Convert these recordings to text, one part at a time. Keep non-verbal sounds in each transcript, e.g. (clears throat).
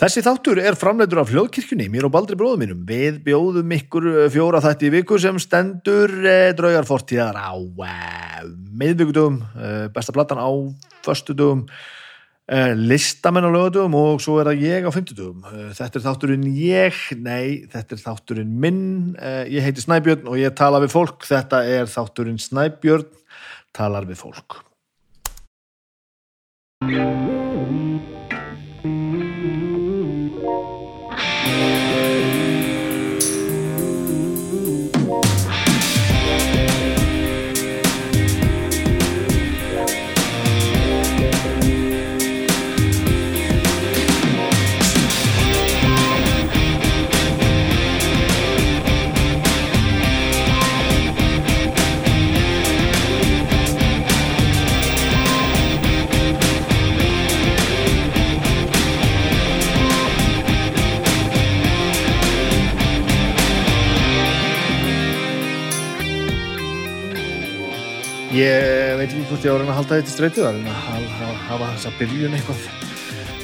Þessi þáttur er framleitur af hljóðkirkjunni, mér og Baldri bróðum mínum. Við bjóðum ykkur eh, fjóra þætti í viku sem stendur eh, draugarfortíðar á eh, miðvíkudugum, eh, besta platan á föstudugum, eh, listamenn á lögadugum og svo er það ég á fimmtudugum. Eh, þetta er þátturinn ég, nei, þetta er þátturinn minn. Ég heiti Snæbjörn og ég tala við fólk. Þetta er þátturinn Snæbjörn talar við fólk. Ég veit ekki hvort ég á að halda þetta streytið að hafa, þessa byrjun eitthvað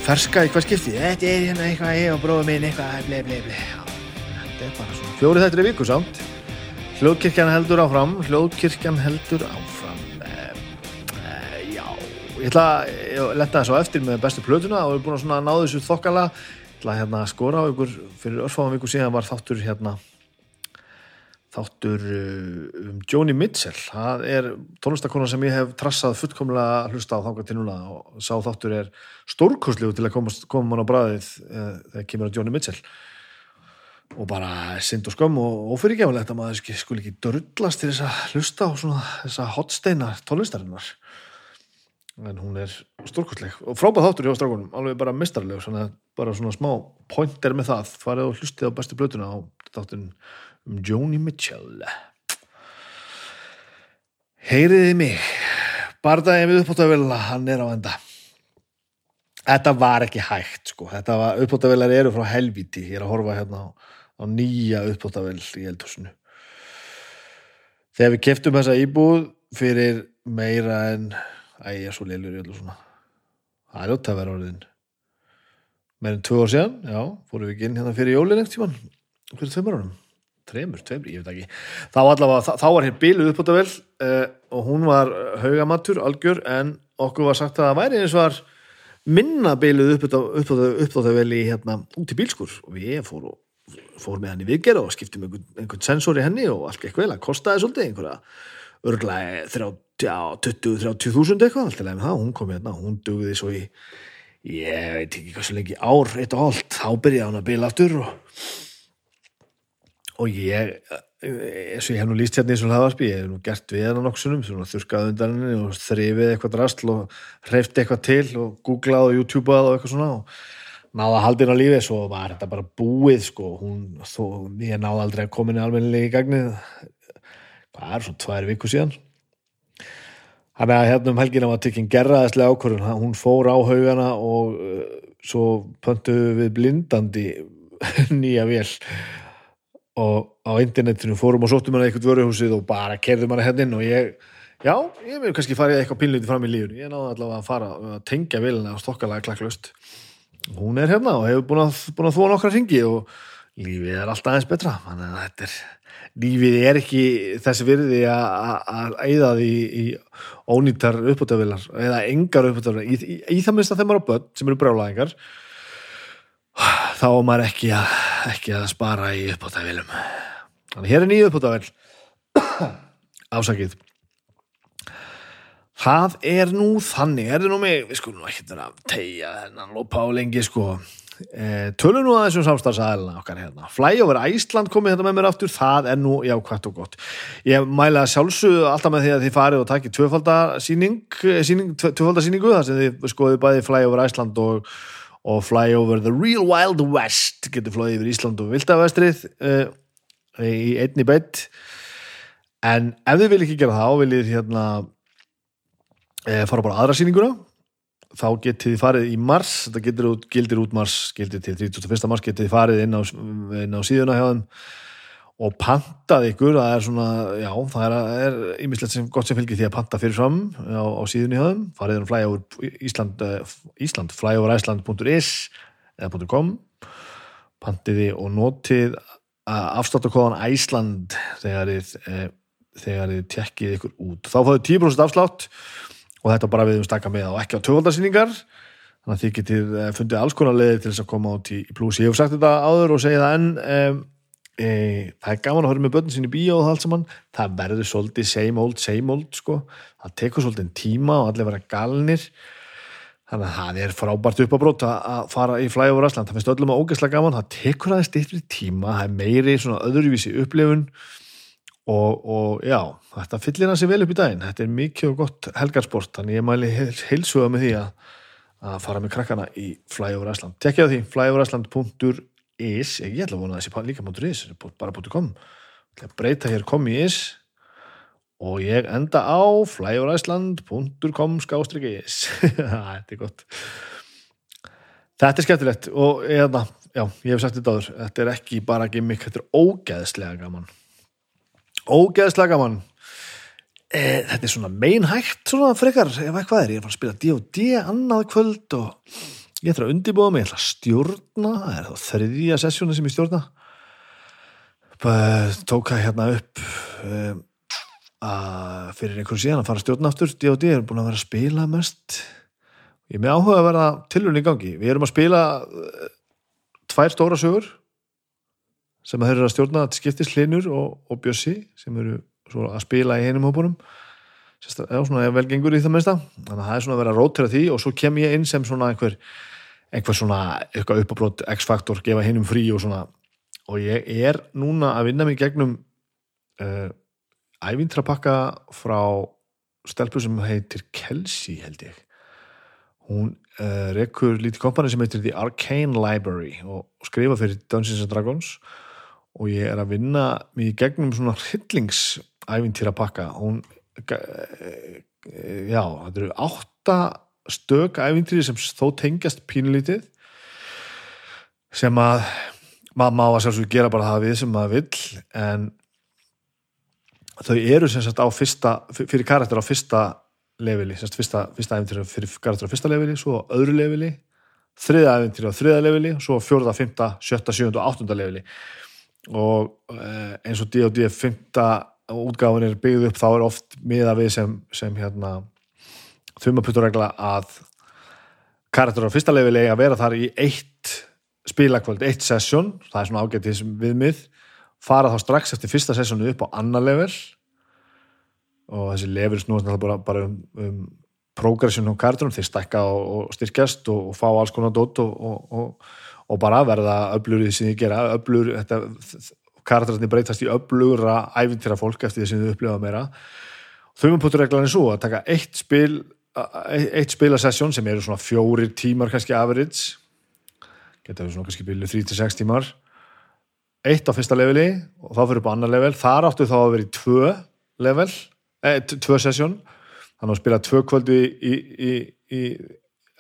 ferska í hvað skipti. Þetta er hérna eitthvað ég og bróðum minn eitthvað ble ble ble Já, þetta er bara svona fjóri þættir í viku samt. Hljóðkirkjan heldur áfram hljóðkirkjan heldur áfram. Eh, já ég ætla að leta þessu á eftir með bestu plötuna og við erum búin að svona ná þessu þokkala. Ég ætla að hérna, skora á ykkur fyrir örfáðum viku síðan var þáttur hérna þáttur uh, um Joni Mitchell. Það er tónlistakona sem ég hef trassað fullkomlega hlusta á þangað til núna og sá þáttur er stórkurslegu til að koma, koma mann á bræðið uh, þegar kemur að Joni Mitchell. Og bara synd og skömm og ófyrirgefulegt að maður sk- skuli ekki dörrlast til þess að hlusta á svona þessa hotsteina tónlistarinnar. En hún er stórkursleg og frábæð þáttur hjá strákunum, alveg bara mistarleg bara svona smá pointer með það. Farið og hlustið á bestu blötuna á þáttun um Joni Mitchell. Heyriði mig? Bardaði við uppáttavél hann er á enda. Þetta var ekki hægt sko. þetta var, uppáttavélar eru frá helvíti. Ég er að horfa hérna á, á nýja uppáttavél í eldhúsinu. Þegar við keftum þessa íbúð fyrir meira en æ, ég er svo lélur í öllu svona. Það er ljótt að vera orðin meira en tvö ár síðan, já, fórum við ekki inn hérna fyrir jólin ekkert tímann, fyrir tveimur árum þreimur, tveimur, ég veit ekki. Þá allavega, þá, þá var hér bíluð upp á þetta vel uh, og hún var haugamattur algjör, en okkur var sagt að það væri eins og var minna bíluð upp á þetta vel í hérna, út í bílskur og við fór, og, fór með hann í viðgerð og skiptum einhvern, einhvern sensor í henni og allt gekk vel, að kostaði svolítið einhverja örglega 20-30 þúsund eitthvað, alltaf leið með það, hún kom hérna hún dugði svo í ég veit ekki hvað svo lengi ár, eitt og hálft. Þá byrjaði hann að bila aftur og og ég eins og ég hef nú líst hérna í svona hlaðvarpi ég hef nú gert við hann á nokksunum þurrkað undan henni og þrifið eitthvað drastl og hreift eitthvað til og googlað og youtubeað og eitthvað svona og náða haldin á lífi. Svo var þetta bara búið sko. Hún, þó, ég náða aldrei að koma inn almennilega í gagnið hvað er svona tvær viku síðan. Þannig að hérna um helgina var tekinn gerraðislega ákvörðun, hún fór á haugana og uh, svo pöntuðu við blindandi (laughs) nýja vél og á internetinu fórum og sóttum hana eitthvað vöruhúsið og bara kerðum hana hérna inn og ég, já, ég vil kannski farið eitthvað pinlítið fram í lífun, ég náði allavega að fara að tengja vélina og stokkalega klakklaust. Hún er hérna og hefur búin að, búin að þóa nokkra ringi og lífið er alltaf aðeins betra. Þannig að þetta er lífið er ekki þessi virði að eyða því í ónýttar uppbútavilar eða engar uppbútavilar í, í, í það minnst að þeim eru börn sem eru brjálæðingar þá er maður ekki að, ekki að spara í uppbútavilum þannig hér er nýju uppbútavil (coughs) ásakið. Það er nú þannig er það nú mig, við skulum ekki vera að tegja þennan lópa á lengi sko. E, tölum nú að þessum samstarfsæðilina okkar hérna, Flyover Æsland komið þetta með mér aftur, það er nú jákvæmt og gott. Ég mæla sjálfsögðu alltaf með því að þið farið og takið tvöfaldasýning síning, tvöfaldasýningu þar sem þið skoðið bæði Flyover Æsland og, og Flyover The Real Wild West getur flóðið yfir Ísland og Vildavestrið e, í einni beitt en ef þið vil ekki gera það, viljið hérna e, fara bara aðra sýninguna þá getið þið farið í mars þetta getur út, gildir út mars gildir til 31. mars getið þið farið inn á, inn á síðuna hjá þeim og pantað ykkur, það er svona já, það er ímislegt sem gott sem fylgir því að panta fyrir fram á, á síðunni þeim. Farið um flyover Ísland, Ísland flyoverisland.is eða .com. Pantiði og notið afsláttakóðan Æsland þegar þið e, þegar þið tekkið ykkur út. Þá fáðu 10% afslátt og þetta bara við um stakka með og ekki á töfaldarsýningar þannig að þið getið eh, fundið alls konar leði til þess að koma át í pluss ég hef sagt þetta áður og segja það enn e, það er gaman að höra með börnin sín í bíó og það allt saman. Það verður svolítið same old, same old sko. það tekur svolítið tíma og allir vera galnir. Þannig að það er frábært upp á brót að fara í flæg over Asland, það finnst öllum að ógeðslega gaman. Það tekur aðeins styrfri tíma. Það er meiri svona öðruvísi upplifun. Og, og já þetta fyllir hansi vel upp í daginn. Þetta er mikið og gott helgarsport. Þannig ég mæli heilsuga með því að, að fara með krakkana í flæg over Asland tekja því, flyoverassland.is ég ætla að vona þessi líka.is bara .com. Breyta hér kom í is og ég enda á flyoverisland.com skástryggjis (laughs) þetta er gott. Þetta er skemmtilegt og ég, hérna, já, ég hef sagt þetta áður þetta er ekki bara gimmick, þetta er ógeðslega gaman. Ógeðslega gaman. E, þetta er svona meinhægt svona frekar, ef eitthvað er, ég er að spila D&D annað kvöld og ég ætla að undibóða mig, ég ætla að stjórna. Það er þá þriðja sessjónu sem ég stjórna? Tók það hérna upp um að fyrir einhvern síðan að fara stjórn aftur. D&D er búin að vera að spila mest. Ég er með áhuga að vera tilvunni í gangi. Við erum að spila uh, tvær stóra sögur sem að þeir eru að stjórna til skiptis Linur og, og Bjössi sem eru að spila í einum hópunum. Eða svona velgengur í það mesta þannig að það er svona að vera rótira því og svo kem ég inn sem svona einhver einhver svona eitthvað uppábrót X-faktor gefa hinnum frí og svona. Og ég er núna að vinna mig gegnum uh, ævintrapakka frá stelpu sem heitir Kelsey held ég. Hún uh, rekur lítið kompani sem heitir The Arcane Library og skrifa fyrir Dungeons and Dragons. Og ég er að vinna í gegnum svona hryllingsævintýrapakka. Hún uh, já, þetta eru átta stök ævintýri sem þó tengjast pínulítið sem að maður má að sjálfsög gera bara það við sem maður vill en þau eru sem sagt á fyrsta fyrir karakter á fyrsta leveli sem sagt fyrsta, fyrsta æfintir fyrir karakter á fyrsta leveli, svo á öðru leveli þriða æfintir á þriða leveli svo á fjörða, fymta, sjötta, sjönda og áttunda leveli. Og eh, eins og D&D fymta útgáðun er byggð upp þá er oft miða við sem, sem hérna þumaputurregla að karakter á fyrsta leveli að vera þar í eitt spilakvöld, eitt sessjón það er svona ágætið viðmið. Fara þá strax eftir fyrsta sessónu upp á annar level. Og þessi level snúast bara, bara um, um progression á kartunum, þeir stækka og, og styrkjast og, og fá alls konar dótt og, og bara verða öflurið sem þið gera, öflur karakterarnir breytast í öflura æfintýra fólk eftir því sem þið upplifa meira. Þauðmannpúturreglan er svo að taka eitt spil eitt spilasessjón sem eru svona fjórir tímar kannski average. Geta við svona kannski byrju 3-6 tímar. Eitt á fyrsta leveli og þá fyrir upp á annar level. Þar áttu þá að vera í tvö level eh, tvö sessjón þannig að spila tvö kvöldu í, í, í,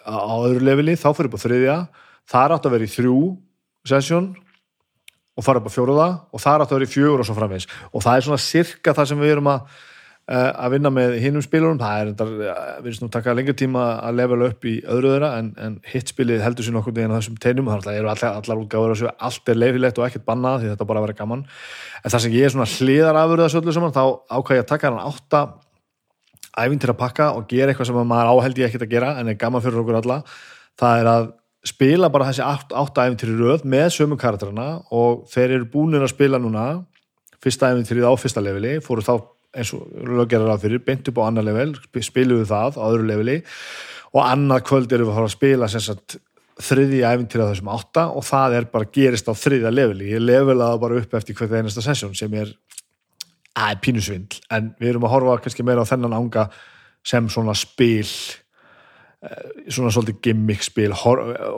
á öðru leveli þá fyrir upp á þriðja. Þar áttu að vera í þrjú sessjón og fara upp á fjóruða og þar áttu að vera í fjögur og svo framvegs og það er svona cirka það sem við erum að að vinna með hinnum spilunum. Það er þetta, eh, svona takkað lengur tíma að levela upp í öðru þeirra en, en hitspilið heldur sér nokkur á þessum teinum. Þannig að það eru allar, allar útgáður að segja allt er leifilegt og ekkert bannað því þetta bara verður gaman. En það sem ég er svona hliðar afurða svolítið saman þá ákvæði að taka hann átta æfinn til að pakka og gera eitthvað sem maður áhældi ekkert að gera en er gaman fyrir okkur alla. Það er að spila bara þessi átta æfinn til röð með sömu karakterina og þeir eru búinir að spila núna fyrsta æfinn til því á fyrsta leveli fóru þá eins og löggerar af fyrir, beint upp á annar level spilum við það á öðru leveli. Og annað kvöld erum við að fara að spila sagt, þriðja eventýra þessum átta og það er bara gerist á þriðja leveli. Ég levelaði bara upp eftir hvert einasta sessjón sem er, að, pínusvindl. En við erum að horfa kannski meira á þennan ánga sem svona spil svona svolítið gimmick spil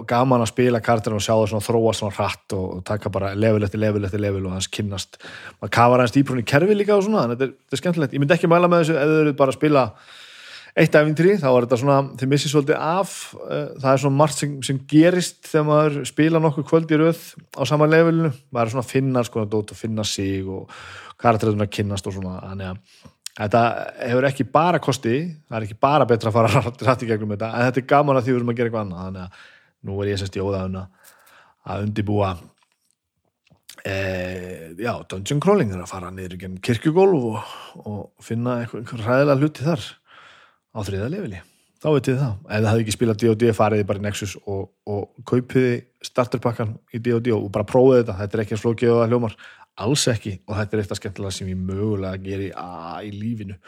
gaman að spila kartina og sjá það svona þróa svona hratt og, og taka bara level eftir level eftir level og hans kynnast. Maður kafar hans dýprún í kerfi líka og svona þetta er, þetta er skemmtilegt, ég myndi ekki mæla með þessu ef þau eru bara að spila eitt æfintri þá er þetta svona, þið missir svolítið af. Eh, það er svona margt sem, sem gerist þegar maður spila nokkuð kvöld í rauð á sama levelinu, maður er svona að finna sko, að finna sig og karakterinu að kynnast og svona, þannig að Þetta hefur ekki bara kosti, það er ekki bara betra að fara (laughs) rætt í gegnum þetta, en þetta er gaman að því við erum að gera eitthvað annað, þannig að nú er ég sérst í óðaðun að undibúa e, já, dungeon crawling er að fara niður genn kirkjugólf og, og finna einhver, ræðilega hluti þar á þriða leveli. Þá veitir þið það, ef það hefði ekki spilað D&D fariði bara í Nexus og, og kaupiði starterpakkan í D&D og bara prófiði þetta, þetta er ekki að slókja og að hljómar alls ekki. Og þetta er eitthvað skemmtilega sem ég mögulega geri að í lífinu.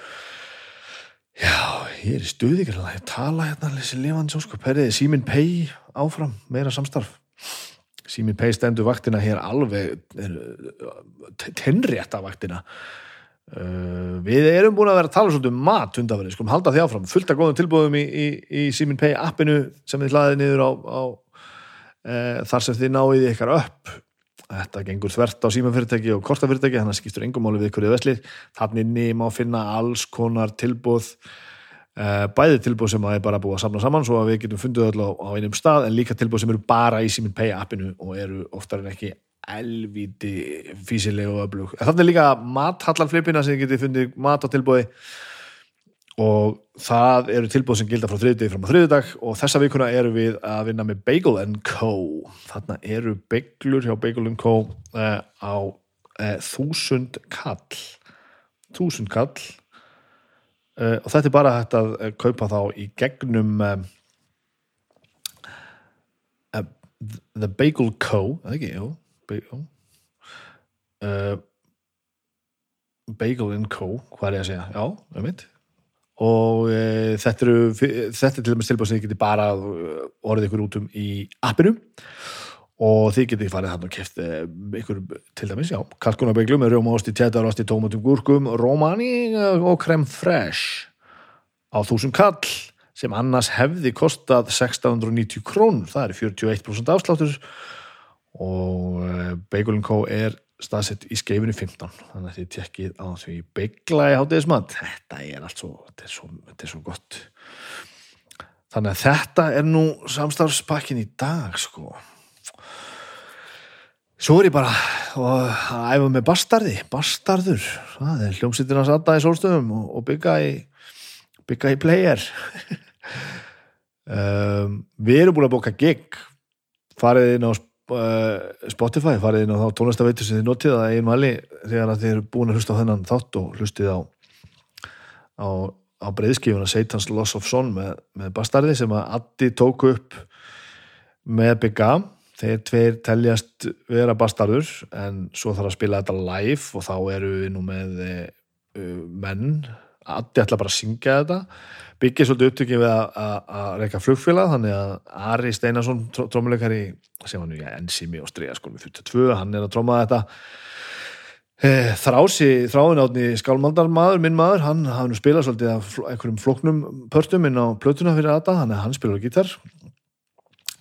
Já, ég er í stuði ég tala hérna þessi lifandi sóskap herriði Simin Pei áfram meira samstarf. Simin Pei stendur vaktina hér alveg tenrétta vaktina Uh, við erum búin að vera að tala svolítið um mat undanverði, skulum halda því áfram. Fullt af góðum tilbúðum í, í, í Simin Pay appinu sem þið hlaðið niður á, á e, þar sem þið náið ykkar upp þetta gengur þvert á símanfyrirtæki og kortafyrirtæki þannig að skiptur engum máli við hverju veslið þannig nýjum á að finna alls konar tilbúð e, bæði tilbúð sem að er bara búið að samla saman svo að við getum fundið öll á, á einum stað en líka tilbúð sem eru bara í Simin Pay appinu og eru oftar en ekki elvíti físileg og öflug. Þannig líka mathallarflipina sem getið fundið mat á tilbúi og það eru tilbúið sem gilda frá þriðdegi fram á þriðdag og þessa vikuna eru við að vinna með Bagel Co. Þannig eru beglur hjá Bagel Co. Uh, á uh, þúsund kall. Þúsund kall. Uh, og þetta er bara hægt að kaupa þá í gegnum The Bagel Co. eða ekki, jú. Bagel uh, Bagel Co. Hvað er ég að segja, já, um mitt og uh, þetta eru þetta er til dæmis tilbúið sem þið getur bara orðið ykkur út um í appinu. Og þið getur farið hann og kæft uh, ykkur til dæmis, já, kalkunarbeiglum með rjómaosti, tjætarosti, tómatum, gúrkum romani og krem fresh á þúsund kall sem annars hefði kostað 690 krónur, það er 41% afsláttur. Og eh, Bagel Co. er staðsett í skeifinu 15 þannig að þið tekkið á því begla í hátegismat þetta er allt svo þetta er svo, þetta er svo gott. Þannig að þetta er nú samstafspakkin í dag sko. Svo er ég bara að æfa með bastardi bastardur, það er hljómsýttin að satta í sólstöðum og, og byggja í byggja í player. (laughs) Um, við erum búin að boka gig farið inn á Uh, Spotify farið inn á þá tónlistaveitur sem þið notið að einu mæli þegar þið eru búin að hlusta á þennan þátt og hlustið á á, á breyðskifuna Satan's Loss of Son með, með Bastardi sem að Addi tók upp með Big A þeir tveir teljast vera Bastardur en svo þarf að spila þetta live og þá eru við nú með uh, menn. Addi ætla bara að syngja þetta byggja svolítið upptökið við að reyka flugfélag þannig að Ari Steinarsson trómuleikari sem hann er ensými og stríða sko með 42, hann er að tróma þetta. E, þrási þráin átni skálmaldarmadur, minn maður hann hafði nú spilað svolítið af einhverjum floknum pörtum inn á plötuna fyrir þetta hann, hann spilaður gítar.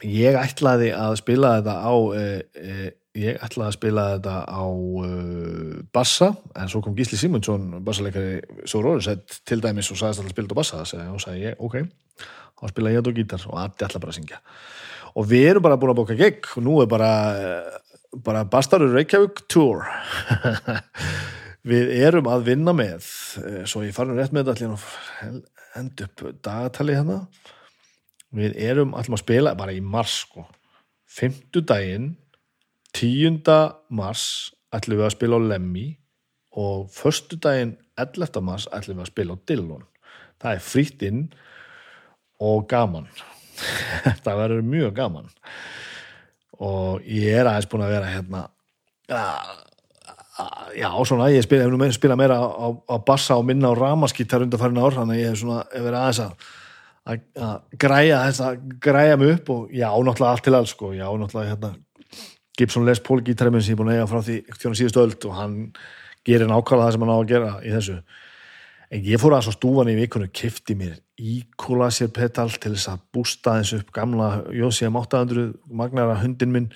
Ég ætlaði að spila þetta á e, e, ég ætlaði að spila þetta á uh, bassa, en svo kom Gísli Simonsson bassaleikari svo róðursett til dæmis og sagðist að hann spilaði á bassa og þá sagði ég, ok, þá spila ég þetta á gítar. Og allir ætla bara að syngja. Og við erum bara búin að boka gegg og nú er bara, bara Bastarur Reykjavík Tour. (laughs) Við erum að vinna með svo ég farin rétt með þetta end upp dagatali hérna. Við erum alltaf að spila bara í mars sko, fymtudaginn 10. mars ætlum við að spila á Lemmi og förstu daginn 11. mars ætlum við að spila á Dillon það er frýtt inn og gaman (laughs) þetta verður mjög gaman og ég er aðeins búin að vera hérna já, svona ég spila, hef spila meira á, á bassa og minna á ramaskítar undan farin ár, þannig að ég hef svona hef verið aðeins að að græja þess að græja mig upp og já, náttúrulega allt til alls sko, já, náttúrulega hérna Gibson Les Paul gítarminn sem ég er búin að eiga frá því þjóna síðustu öll og hann gerir nákvæmlega það sem hann á að gera í þessu. En ég fór að svo stúvan í vikunum kifti mér íkólasir pedal til þess að bústa þessu upp gamla Jósíam 800 magnara hundin minn.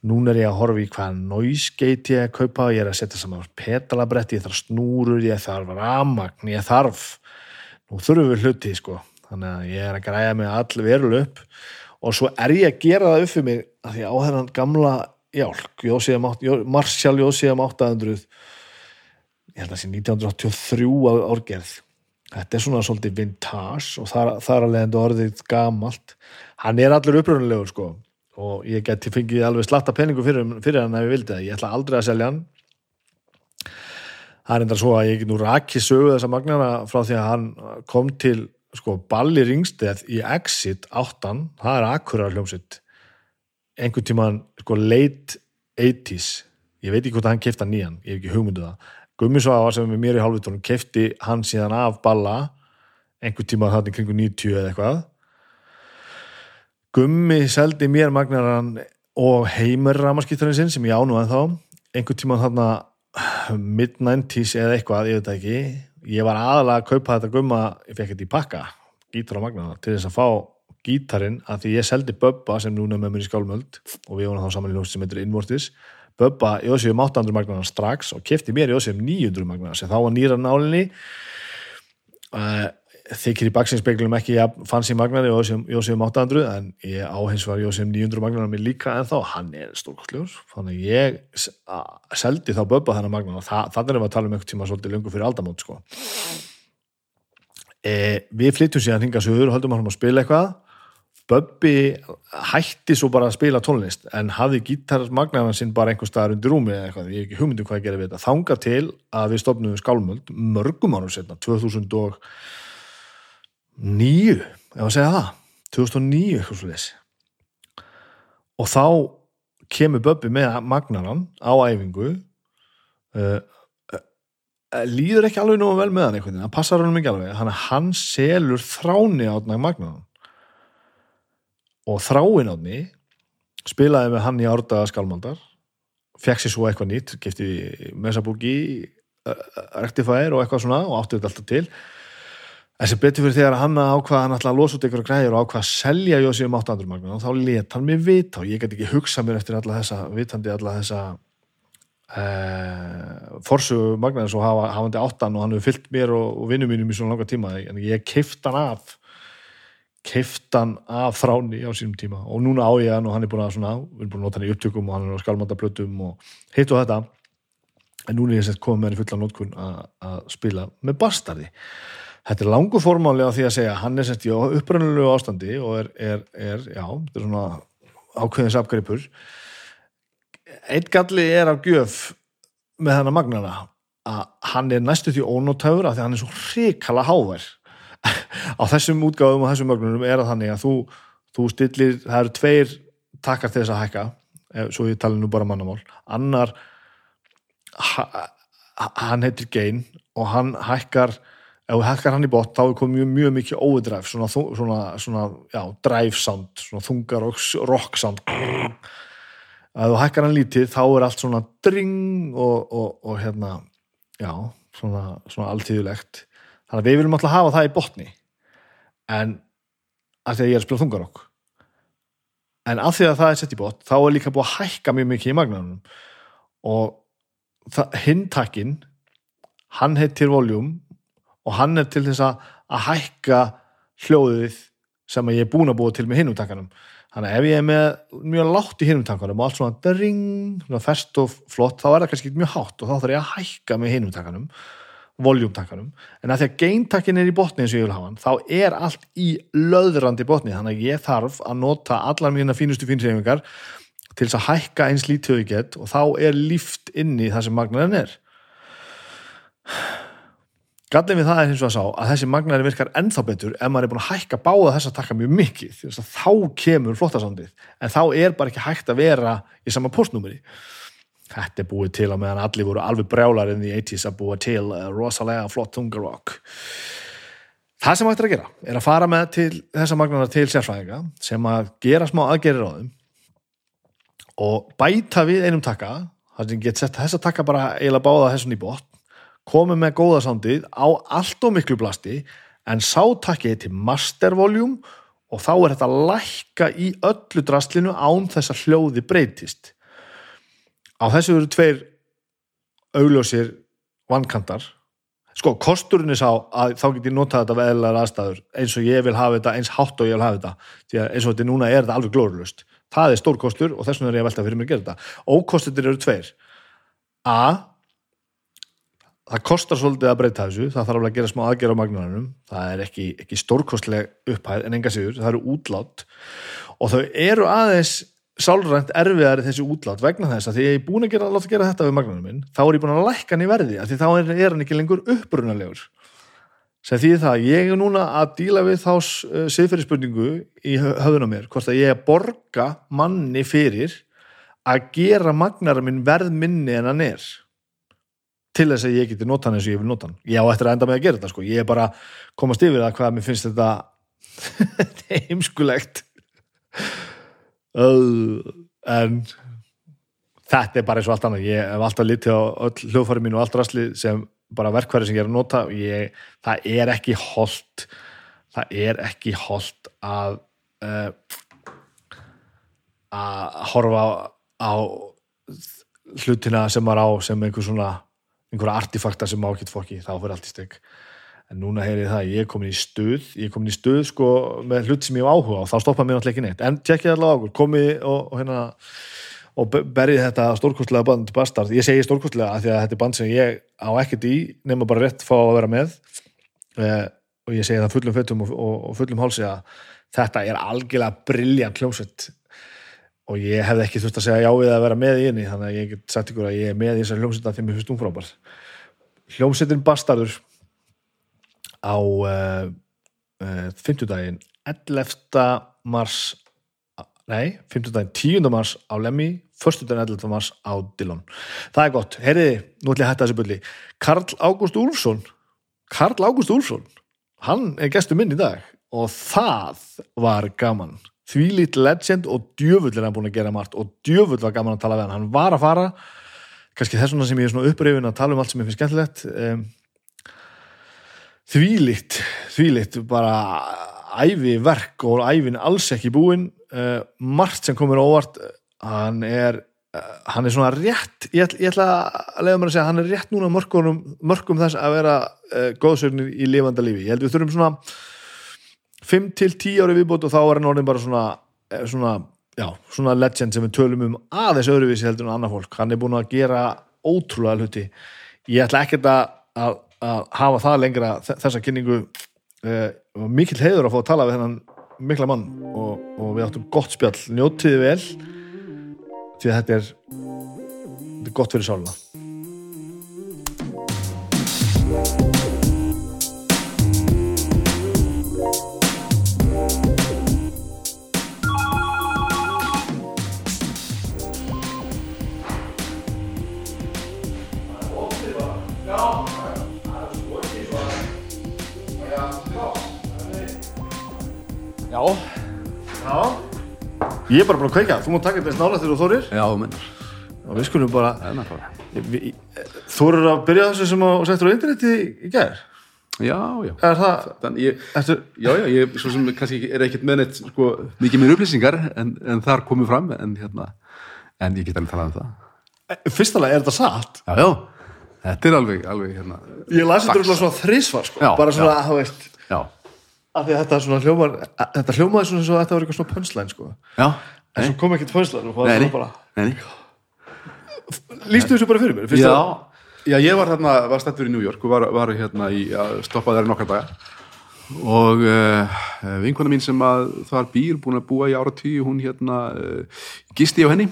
Núna er ég að horfa í hvaða noisegate ég að kaupa. Ég er að setja saman pedalabretti ég þarf snúrur, ég þarf ramagn ég þarf, nú þurfum við hluti sko, þannig að ég er að græja mig all verul upp. Og svo er ég að gera það upp fyrir mig að því á þennan gamla jálk, Marshall Jósíðam 800 ég held að það sé 1983 árgerð. Þetta er svona svolítið vintage og þar, þar að leiðandi orðið gamalt. Hann er allur uppröðulegur sko og ég geti fengið alveg slatta peningu fyrir, fyrir hann ef ég vildi það, ég ætla aldrei að selja hann. Það er enda svo að ég nú rakið sögu þessa magnara frá því að hann kom til sko Balli Ringsteð í Exit 8, það er akkurar hljómsitt einhvern tíman sko late 80s ég veit ekki hvort að hann kefti hann nýjan, ég hef ekki hugmynduð um það. Gummisvafa sem er mér í halvvitunum kefti hann síðan af Balla einhvern tíman hann kringu 90 eða eitthvað. Gummi seldi mér magnaran og heimur ramaskýtturinn sinn sem ég ánú að þá einhvern tíman hann mid-90s eða eitthvað, ég veit ekki. Ég var aðalega að kaupa þetta gumma ég fekk þetta í pakka, gítar á magnana til þess að fá gítarin að því ég seldi Bubba sem núna með mér í skálmöld og við vorum þá saman í ljóst sem heitir Invortis. Bubba í Ósíum 800 magnana strax og kefti mér í Ósíum 900 magnana sem þá var nýra nálinni uh, þykir í baksinspeglum ekki ja, fanns í magnari í Ósíum 800 en ég á hins var í Ósíum 900 magnana mér líka en þá, hann er stórkostljós þannig ég seldi þá Bubba þennan magnana, Þa, þannig erum við að tala um einhvern tíma svolítið lungu fyrir aldamót sko. e, við flyttum síðan hinga sögur og höldum að spila eitthvað Bubbi hætti svo bara að spila tónlist en hafði gítarmagnaran sinn bara einhver staðar undir rúmi eða eitthvað, ég hef ekki hugmyndum hvað að gera við þetta. Þanga til að við stopnum skálmöld mörgum árum setna, 2009 ef að segja það 2009 eitthvað lesi og þá kemur Bubbi með magnaran á æfingu uh, líður ekki alveg nú vel með hann eitthvað, það passar hann ekki alveg hann, selur þráni átnæg magnaran og þráin átni spilaði með hann í árdaga skalmaldar fekk sér svo eitthvað nýtt gifti Mesabúki Rectifier og eitthvað svona og átti þetta alltaf til. Þessi betur fyrir þegar hann ákvaða hann alltaf að losa út ykkur græður og ákvaða að selja Jósi um 800 magna og þá let hann mig vita og ég get ekki hugsað mér eftir alla þessa vitandi alla þessa uh, forsu magnaðis og hafa, hafandi áttan og hann hefur fyllt mér og, og vinnum mínum í svona langa tíma en ég keift hann af keiftan af þráni á sínum tíma. Og núna á ég hann og hann er búin að svona, við erum búin að nota hann í upptökum og hann er á skalmandablötum og hitt og þetta. En núna er ég sett komið með henni fullan nótkun að spila með bastardi. Þetta er langu formáli á því að segja hann er sett í upprönnulegu ástandi og er, er, er já, þetta er svona ákveðins afgreipur. Eitt galli er af gjöf með hennar magnana að hann er næstu því ónóttæfur að því hann er svo hrikala hávær á þessum útgáðum og þessum mögnunum er að þannig að þú, þú stillir, það eru tveir takkar til þess að hækka svo ég tala nú bara mannamál annar ha, hann heitir Gein og hann hækkar ef þú hækkar hann í bot þá er komið mjög, mjög mikið overdrive svona, svona, svona já, drive sound svona þungar rock sound. Ef þú hækkar hann lítið þá er allt svona dring og, og, og hérna já, svona, svona alltíðulegt þannig að við viljum alltaf hafa það í botni en af því að ég er að spila þungarokk en af því að það er sett í bot þá er líka búið að hækka mjög mikið í magnanum og hintakinn hann heitir voljum og hann er til þess að hækka hljóðið sem að ég er búin að búa til með hinumtakkanum þannig að ef ég er með mjög látt í hinumtakkanum og allt svona dring, svona fest og flott þá er það kannski mjög hátt og þá þarf ég að hækka með hinumtakkanum voljúmtakkanum, en að því að geintakkin er í botni eins og ég vil hafa hann, þá er allt í löðrandi botni, þannig að ég þarf að nota allar mína fínustu fínsefingar til þess að hækka eins lítið ég get og þá er líft inni það sem magnarinn er. Gallin við það er eins og að sá að þessi magnarinn virkar ennþá betur ef maður er búin að hækka báða þess að taka mjög mikið. Þá kemur flottasandið en þá er bara ekki hægt að vera í sama postnúmeri Þetta er búið til að meðan allir voru alveg brjálar inn í 80's að búa til uh, rosalega flott tungarokk. Það sem hægt er að gera er að fara með til þessa magnana til sérfræðinga sem að gera smá aðgerir á þeim og bæta við einum takka, það sem getur sett þessa takka bara eiginlega báða þessum í botn, komið með góða sándið á allt og miklu blasti en sátakkið til mastervoljum og þá er þetta lækka í öllu drastlinu án þess að hljóði breytist á þessu eru tveir augljósir vankantar. Sko, kosturinn er sá að þá get ég notað þetta veðlar aðstæður eins og ég vil hafa þetta, eins hátt og ég vil hafa þetta. Eins og þetta núna er þetta alveg glórulust það er stór kostur og þess vegna er ég að velta fyrir mig að gera þetta. Ókostur eru tveir. A það kostar svolítið að breyta þessu. Það þarf að gera smá aðgerð á magnunanum það er ekki, ekki stórkostleg upphæð en enga sigur, það eru útlátt. Og þau eru aðeins sálrænt erfiðari þessi útlát vegna þess að því ég er búin að gera, láta gera þetta við magnanum minn, þá er ég búin að lækka hann í verði af því þá er, er hann ekki lengur upprunalegur. Sem því það, ég er núna að díla við þá uh, siðferðisspurningu í höfðun á mér, hvort að ég er að borga manni fyrir að gera magnarum minn verð minni en hann er. Til þess að ég geti nota hann eins og ég vil nota hann. Ég á eftir að enda með að gera þetta sko, ég er bara komast yfir það hvað mér finnst þetta (laughs) heimskulegt en þetta er bara eins og allt annað. Ég hef alltaf litið á öll hljóðfæri mín og allt rastli sem bara verkfæri sem ég er að nota. Ég, það er ekki holdt það er ekki holdt að uh, að horfa á, á hlutina sem maður á sem einhver svona einhverja artifakta sem má ekki fokki þá fyrir allt í stygg en núna heyri ég það, ég er komin í stuð ég er komin í stuð sko með hlut sem ég hef áhuga og þá stoppa mér náttúrulega ekki neitt. En tjekkið allavega okkur, komið og, og hérna og berið þetta stórkostlega band Bastard, ég segi stórkostlega að því að þetta er band sem ég á ekkert í nema bara rétt fá að vera með. Eh, og ég segi það fullum fötum og, og, og fullum hálsi að þetta er algjörlega brilljant hljómsett og ég hefði ekki þurft að segja já við að vera með í henni þannig að ég get sagt ykkur að ég er með í þessar hljómsetta því mér finnst hún frábær. Hljómsettin Bastardur á uh, uh, 50 daginn 11. mars nei, 50 daginn 10. mars á Lemmi, 1. daginn 11. mars á Dillon. Það er gott, heyriði nú ætlum ég að hætta þessu byrli Karl Ágúst Úlfsson Karl Ágúst Úlfsson hann er gestur minn í dag og það var gaman því lít legend og djöfull er hann búin að gera margt og djöfull var gaman að tala við hann hann var að fara kannski þess vegna sem ég er svona uppröfin að tala um allt sem ég finnst skemmtilegt um, þvílitt, þvílitt bara æfi verk og æfin alls ekki búin. Uh, margt sem komur óvart hann er, uh, hann er svona rétt ég, ég ætla að leiða mér að segja hann er rétt núna mörgum, mörgum þess að vera uh, góðsögnir í lifanda lífi. Ég held við þurfum svona 5 til 10 ári viðbútt og þá er hann orðin bara svona, svona, já, svona legend sem við tölum um aðeins öðruvísi heldur en annar fólk. Hann er búin að gera ótrúlega hluti. Ég ætla ekkert að að hafa það lengra þessa kynningu uh, mikill heiður að fá að tala við þennan mikla mann. Og, og við áttum gott spjall. Njótiði vel því að þetta er, þetta er gott fyrir sáluna ég er bara búin að kveika, þú mútt taka þetta snála þegar þú þórir já, þú mennar og við skulum bara er náttúrulega. Þórir að byrja þessu sem að setja á interneti í gær? Já, já. Er það, Þannig ég, ertu, já, já, ég svo sem kannski er ekkert með neitt sko, mikið mér upplýsingar en, en þar komið fram en hérna, en ég get alveg talað um það. Fyrstalega er þetta satt? Já, já, þetta er alveg, alveg hérna ég lasi þetta örugglega svona þrísvar sko. Bara svona, já. þú veist. Já, af því að þetta svona hljómar þetta hljómaði svona eins og þetta var eitthvað svona punchline sko. já, en svo kom ekkert punchline og það var bara lístu þessu bara fyrir mér? Fyrst Já, að- já, ég var þarna, var stættur í New York og var, var hérna í, að stoppa þær nokkar daga. Og uh, vinkona mín sem að þar býr búin að búa í ára tíu, hún hérna uh, gisti á henni.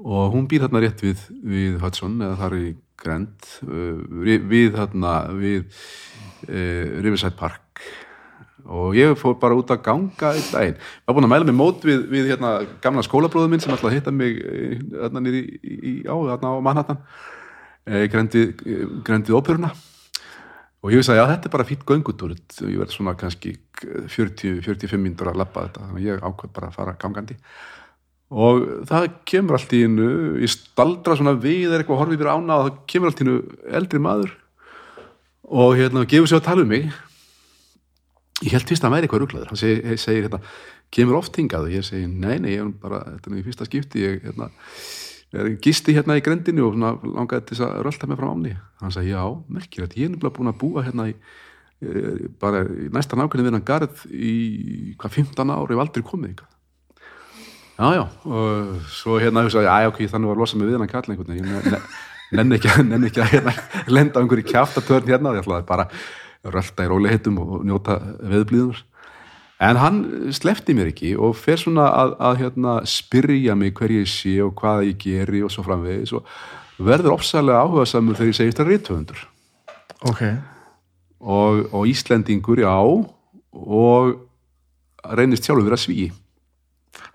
Og hún býr þarna rétt við, við Hudson eða þar í Grend uh, við, við þarna við uh, Riverside Park og ég fór bara út að ganga einn daginn, var búin að mæla mig mót við, við hérna gamla skólabróðu minn sem alltaf hitta mig eh, í, í, í á, þarna á Manhattan. Eh, grendið, grendið óperuna. Og ég vissi að þetta er bara fýtt göngutúr. Ég verð svona kannski 40-45 mínútur að lappa þetta. Að ég ákveð bara að fara gangandi. Og það kemur allt í innu ég staldra svona við er eitthvað horfið fyrir ána og það kemur allt í innu eldri maður. Og hérna gefur sér að tala um mig ég held fyrst að hann væri eitthvað ruglaður. Hann segir, segir hérna, kemur oft hingað? Og ég segi, nei, nei, ég er bara þetta er í fyrsta skipti. Ég hérna, gisti hérna í grendinu og langaði til að rölda mig fram áni hann sagði, já, merkilegt, ég er nefnilega búin að búa hérna í e, bara í næsta nákvæmni við hann garð í hvað 15 ár, ég hef aldrei komið hingað. Já, já, og svo hérna hugsaði, já, ok, þannig var að losa mig við hann kall einhvern veginn, ég ne- nenni ekki, (laughs) nenni ekki að hérna, lenda á einhverju kjaftatörn hérna, ég ætlaði bara rölda í róliheitum og njóta veðblíðunar en hann slefti mér ekki og fer svona að, að hérna, spyrja mig hver ég sé og hvað ég geri og svo framvegis og verður ofsalega áhuga samur þegar ég segist að rítvöfundur ok, og, og Íslendingur, já og reynist sjálfur vera sví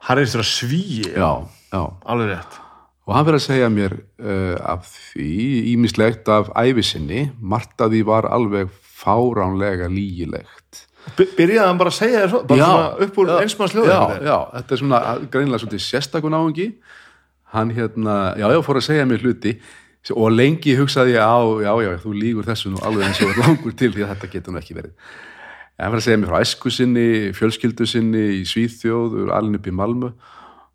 hann er eftir að svíi? Já, já. Alveg rétt. Og hann verður að segja mér uh, af því ímislegt af æfisinni margt að því var alveg fáránlega lígilegt. Byrjaði hann bara að segja þér svo bara svona upp úr já, einsmanns já, já, þetta er svona greinilega svolítið sérstakun áhengi hann hérna, já, já, fór að segja mér hluti. Og lengi hugsaði ég á, já, já, þú lígur þessu nú alveg eins og langur til því að þetta getur nú ekki verið. En hann var að segja mér frá æsku sinni fjölskyldu sinni í Svíþjóð alin upp í Malmö.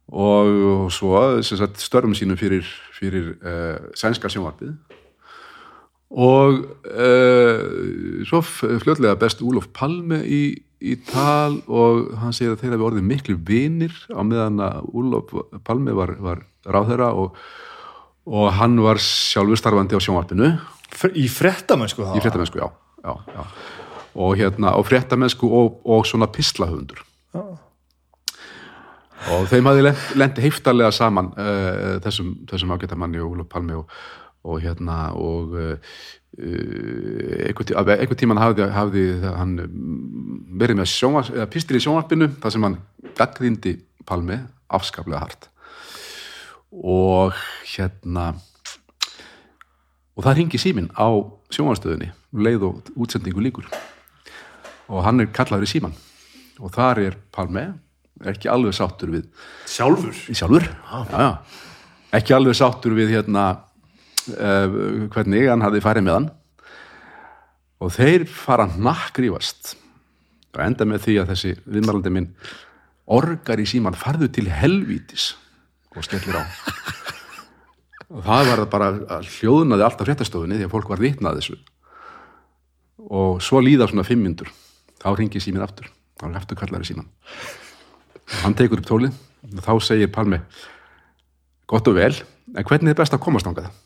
Og, og svo sem sagt, störfum sínum fyrir, fyrir uh, sænska sjónvarpið og uh, svo f- fljótlega best Úlof Palme í, í tal og hann segir að þeir hafi orðið miklu vinir á meðan að Úlof Palme var, var ráðherra og, og hann var sjálfur starfandi á sjónvarpinu í frettamennsku í þá fréttamennsku, já, já, já. og hérna á fréttamennsku og, og svona pislahundur Já. og þeim lent, lent heiftarlega saman uh, þessum, þessum ágæta manni og Úlof Palmi og, og hérna og einhvern, tí- einhvern tíman hafði, hafði hann mm, verið með sjónvars, eða pistil í sjónvarpinu þar sem hann gaggrindi Palmi afskaplega hart. Og hérna og það ringi síminn á sjónvarstöðunni um leið og útsendingu líkur og hann er kallaður í síman og þar er Palme ekki alveg sáttur við sjálfur? Sjálfur? Já, já. ekki alveg sáttur við hérna uh, hvernig hann hafði farið með hann. Og þeir fara nakkrífast og enda með því að þessi viðmælandi minn orgar í síman farðu til helvítis og skellir á. Og það var bara að hljóðnaði alltaf fréttastofunni því að fólk var vitnað þessu. Og svo líða svona fimm myndur þá ringi síminn aftur. Þá er aftur kallari síman og hann tekur upp tólið og þá segir Palmi gott og vel, en hvernig er best að komast ángað það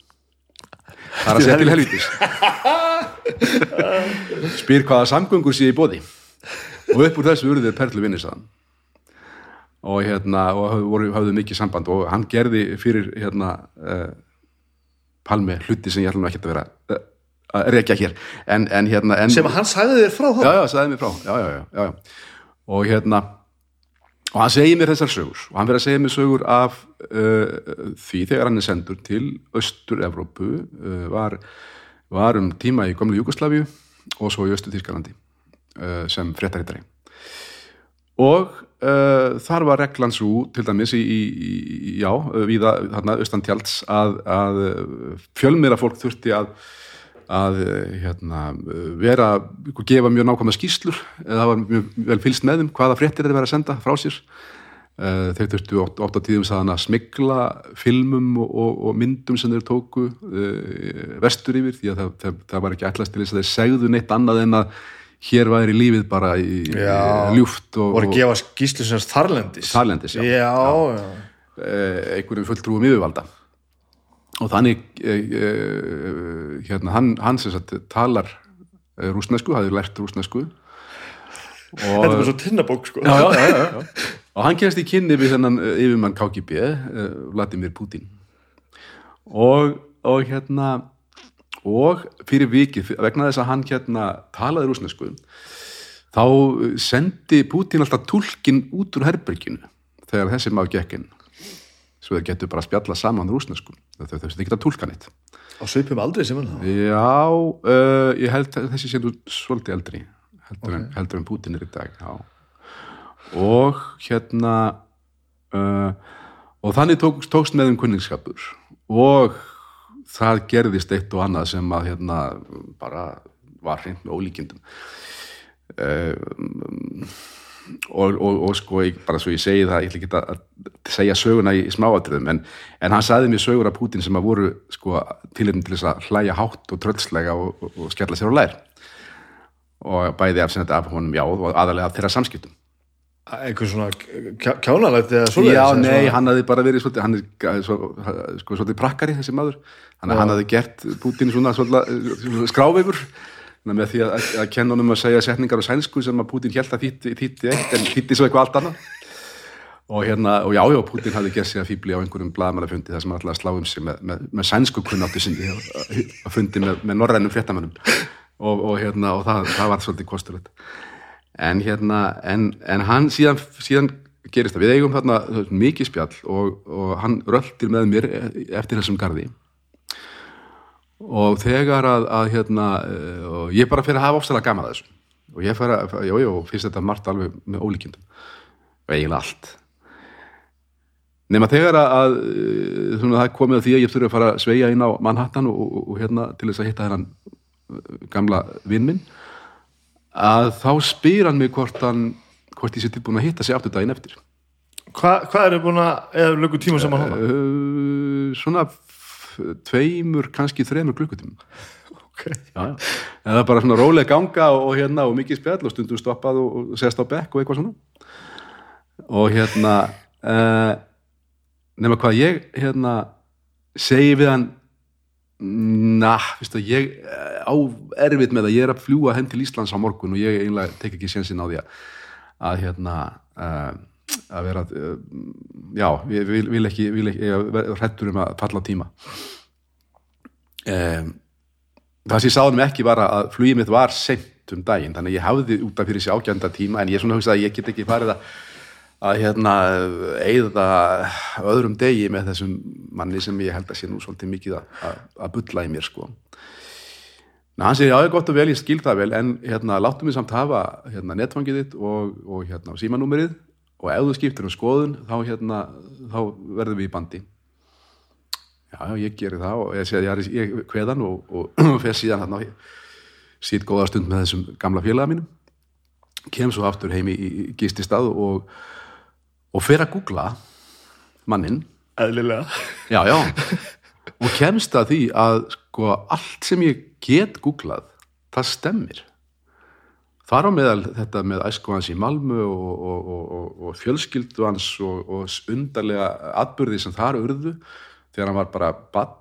er að segja til helvítis spyr hvaða samgöngur sé í bóði og upp úr þessu urðir Perlu vinnisaðan og hérna og voru, höfðu mikið samband. Og hann gerði fyrir hérna uh, Palmi hluti sem ég ætlum ekki að vera uh, að rekja hér. En, en hérna en, sem hann sagði þér frá þá já, já, sagði mér frá já, já, já. og hérna og hann segir mér þessar sögur. Og hann verður að segja mér sögur af uh, því þegar hann er sendur til Östur-Evrópu uh, var, var um tíma í gamlu Júgoslavíu og svo í Östur-Þýskalandi uh, sem fréttarittari. Og þar var reglan svo til dæmis í, í, í já, viða þarna austantjalds að, að fjölmiðra fólk þurfti að að eh, hérna, eh, vera gefa mjög nákvæmna skýslur eða það var mjög vel fylgst með þeim hvaða fréttir þeir vera að senda frá sér Eh, þeir þurftu oft, oft á tíðum saðan að smigla filmum og, og, og myndum sem þeir tóku uh, vestur yfir því að það, það, það var ekki ætlast til þess að þeir segðu neitt annað en að hér væri lífið bara í, Já. ljúft og, voru að og gefa skýslu sem þarlendis Þarlendis, já. já, já. eh, einhverjum fulltrúum yfirvalda og þannig eh, eh, hérna, hann, hann sem sagt talar eh, rúsnesku, hafði lært rúsnesku þetta er bara svo tinnabók sko. Já, já, já, og hann kemst í kynni við þennan yfirmann KGB Vladimir Putin. Og, og hérna og fyrir vikið vegna þess að hann hérna talaði rúsnesku þá sendi Putin alltaf túlkin út úr herberginu þegar þessi maður gekk inn svo þeir getur bara að spjalla saman rúsnesku þau þau þau geta túlkan eitt á svipum aldrei sem hann já, uh, ég held að þessi sé nú svolítið eldri heldur, en, heldur en Putin er í dag já. og hérna uh, og þannig tók, tókst með um kunningskapur og það gerðist eitt og annað sem að hérna bara var hreint með ólíkindum. Um, og, og, og sko ég, bara svo ég segi það, ég ætla ekki að segja söguna í, í smáatriðum en, en hann sagði mér sögur af Putin sem að voru sko tilhengin til þess að hlæja hátt og tröllslega og, og, skella sér á lær. Og bæði af, af honum já og aðalega af þeirra samskiptum. Einhver svona kjá- kjánalægt eða svoleiðis, Já, nei, svona- hann hafði bara verið svolítið, hann er ga- svo, sko, svolítið prakkari þessi maður, hann, hann hafði gert Putin svona svolítið skráveifur með því að, að kenna honum að segja setningar á sænsku sem að Putin held að þýtti, eitt en þýtti svo eitthvað allt annað. Og hérna, og já, já, Putin hafði gert sig að fýbli á einhverjum blaðmannafundi þar sem alltaf slá um sig með, með, með sænsku kunnáttu sinni að fundi með, með norrænum fréttamönnum. Og, og hérna, og það, það var svolítið kosturlegt. En hérna, en, en hann síðan, síðan gerist það, við eigum þarna mikið spjall og, og hann röldir með mér eftir þessum gardi og þegar að, að hérna, eh, og ég bara fyrir að hafa ofsalega gaman að þessu. Og ég fyrir að, já, já, finnst þetta margt alveg með ólíkjendum og eiginlega allt. Nema þegar að, eh, það komið að því að ég þurfi að fara að sveia inn á Manhattan og, og, og hérna til þess að hitta hennan eh, gamla vinn minn að þá spyr hann mig hvort hann hvort ég sé tilbúin að hitta sig aftur daginn eftir. Hva, hvað eru búin að, eða lögu tíma saman hana? uh, svona tveimur, kannski þremur klukkutímum. Okay. en það er bara svona róleg ganga og, og hérna og mikið spjall og stundum stoppað og, og sest á bekk og eitthvað svona. Og hérna uh, (laughs) nema hvað ég hérna segi við hann na, veistu, ég eh, á erfitt með að ég er að fljúa henn til Íslands á morgun og ég eiginlega tek ekki sénsinn á því að, að hérna uh, að vera uh, já, ég vil, vil ekki, ekki ég hrettur um að falla á tíma. Um, það sem ég sáðum ekki var að flugið mitt var sent um daginn, þannig að ég hafði út af fyrir sig ágjönda tíma, en ég er svona hugsa að ég get ekki farið að, að hérna eigða öðrum degi með þessum manni sem ég held að sé nú svolítið mikið að, að, að bulla í mér sko. Ná, hann segir, já, ég gott og vel, ég skil það vel en hérna, láttu mig samt hafa hérna, netfangið þitt og, og hérna, símanúmerið og ef þú skiptir um skoðun þá, hérna, þá verðum við í bandi. Já, já, ég geri það og ég segi, ég, ég kveðan og, (clears throat) og fer síðan hérna sýt góða stund með þessum gamla félaga mínum. Kem svo aftur heim í, í gististað og, og fer að googla mannin Eðlilega. já, já. Og kemst að því að sko allt sem ég get googlað það stemmir þar á meðal þetta með æsku hans í Malmö og, og, og, og, fjölskyldu hans og, undarlega atbyrði sem þar urðu þegar hann var bara bann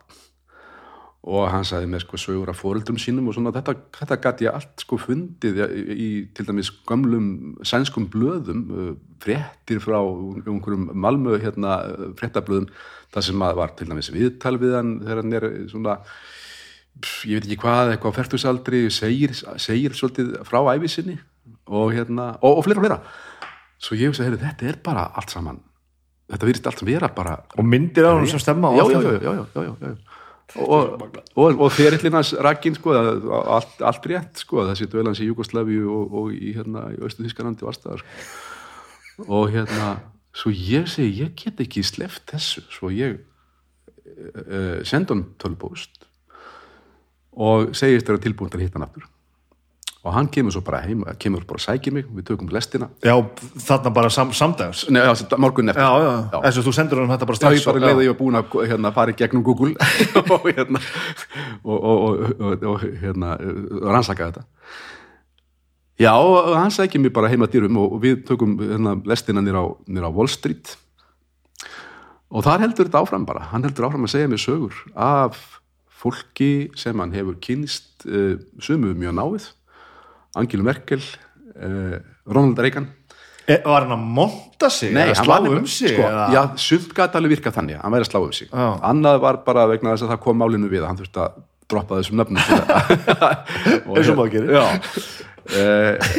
og hann sagði með sko sögur af fóreldrum sínum og svona. Þetta, þetta gæti ég allt sko fundið í, til dæmis gömlum sænskum blöðum uh, fréttir frá einhverjum Malmö hérna uh, fréttablöðum það sem var til dæmis viðtal við hann þegar hann er svona pff, ég veit ekki hvað, eitthvað á fertusaldri segir, segir svolítið frá æfisinni og hérna, og, og fleira og fleira. Svo ég hugsa, heyrðu, þetta er bara allt saman þetta virðist allt sem vera bara Og myndir á hann sem stemma já, allt já, já, já, já, já, já, já. og, og, og fyrirlinans rakkin sko, allt, allt rétt sko, þessi dölans í Jugosláfi og, og í, hérna, í Östu Þískanandi og allstaðar sko. og hérna svo ég segi, ég get ekki sleft þessu. Svo ég uh, senda hann tölbúst og segist þeirra tilbúin til að hitta hann aftur og hann kemur svo bara heim kemur bara að sækja mig, við tökum lestina Já, þarna bara sam, samdags. Nei, já, morgun eftir Já, já, já. Þess að þú sendur hann þetta bara Já, strax. ég bara leiði ég var búin að hérna, fara í gegnum Google (laughs) og, hérna, og, og, og, og hérna, rannsaka þetta. Já, hann sækir mér bara heima dýrum og við tökum hérna, lestina nýra á, á Wall Street og þar heldur þetta áfram bara. Hann heldur áfram að segja mér sögur af fólki sem hann hefur kynst uh, sumu mjög náið. Angelu Merkel, uh, Ronald Reagan E, var hann að monta sig? Nei, hann var um sig? sko? Já, sumt gæti alveg virka þannig hann væri að slá um sig Já. annað var bara vegna þess að það kom málinu við hann þurfti að droppa þessum nöfnum (laughs) Eins og maður gerir. já uh,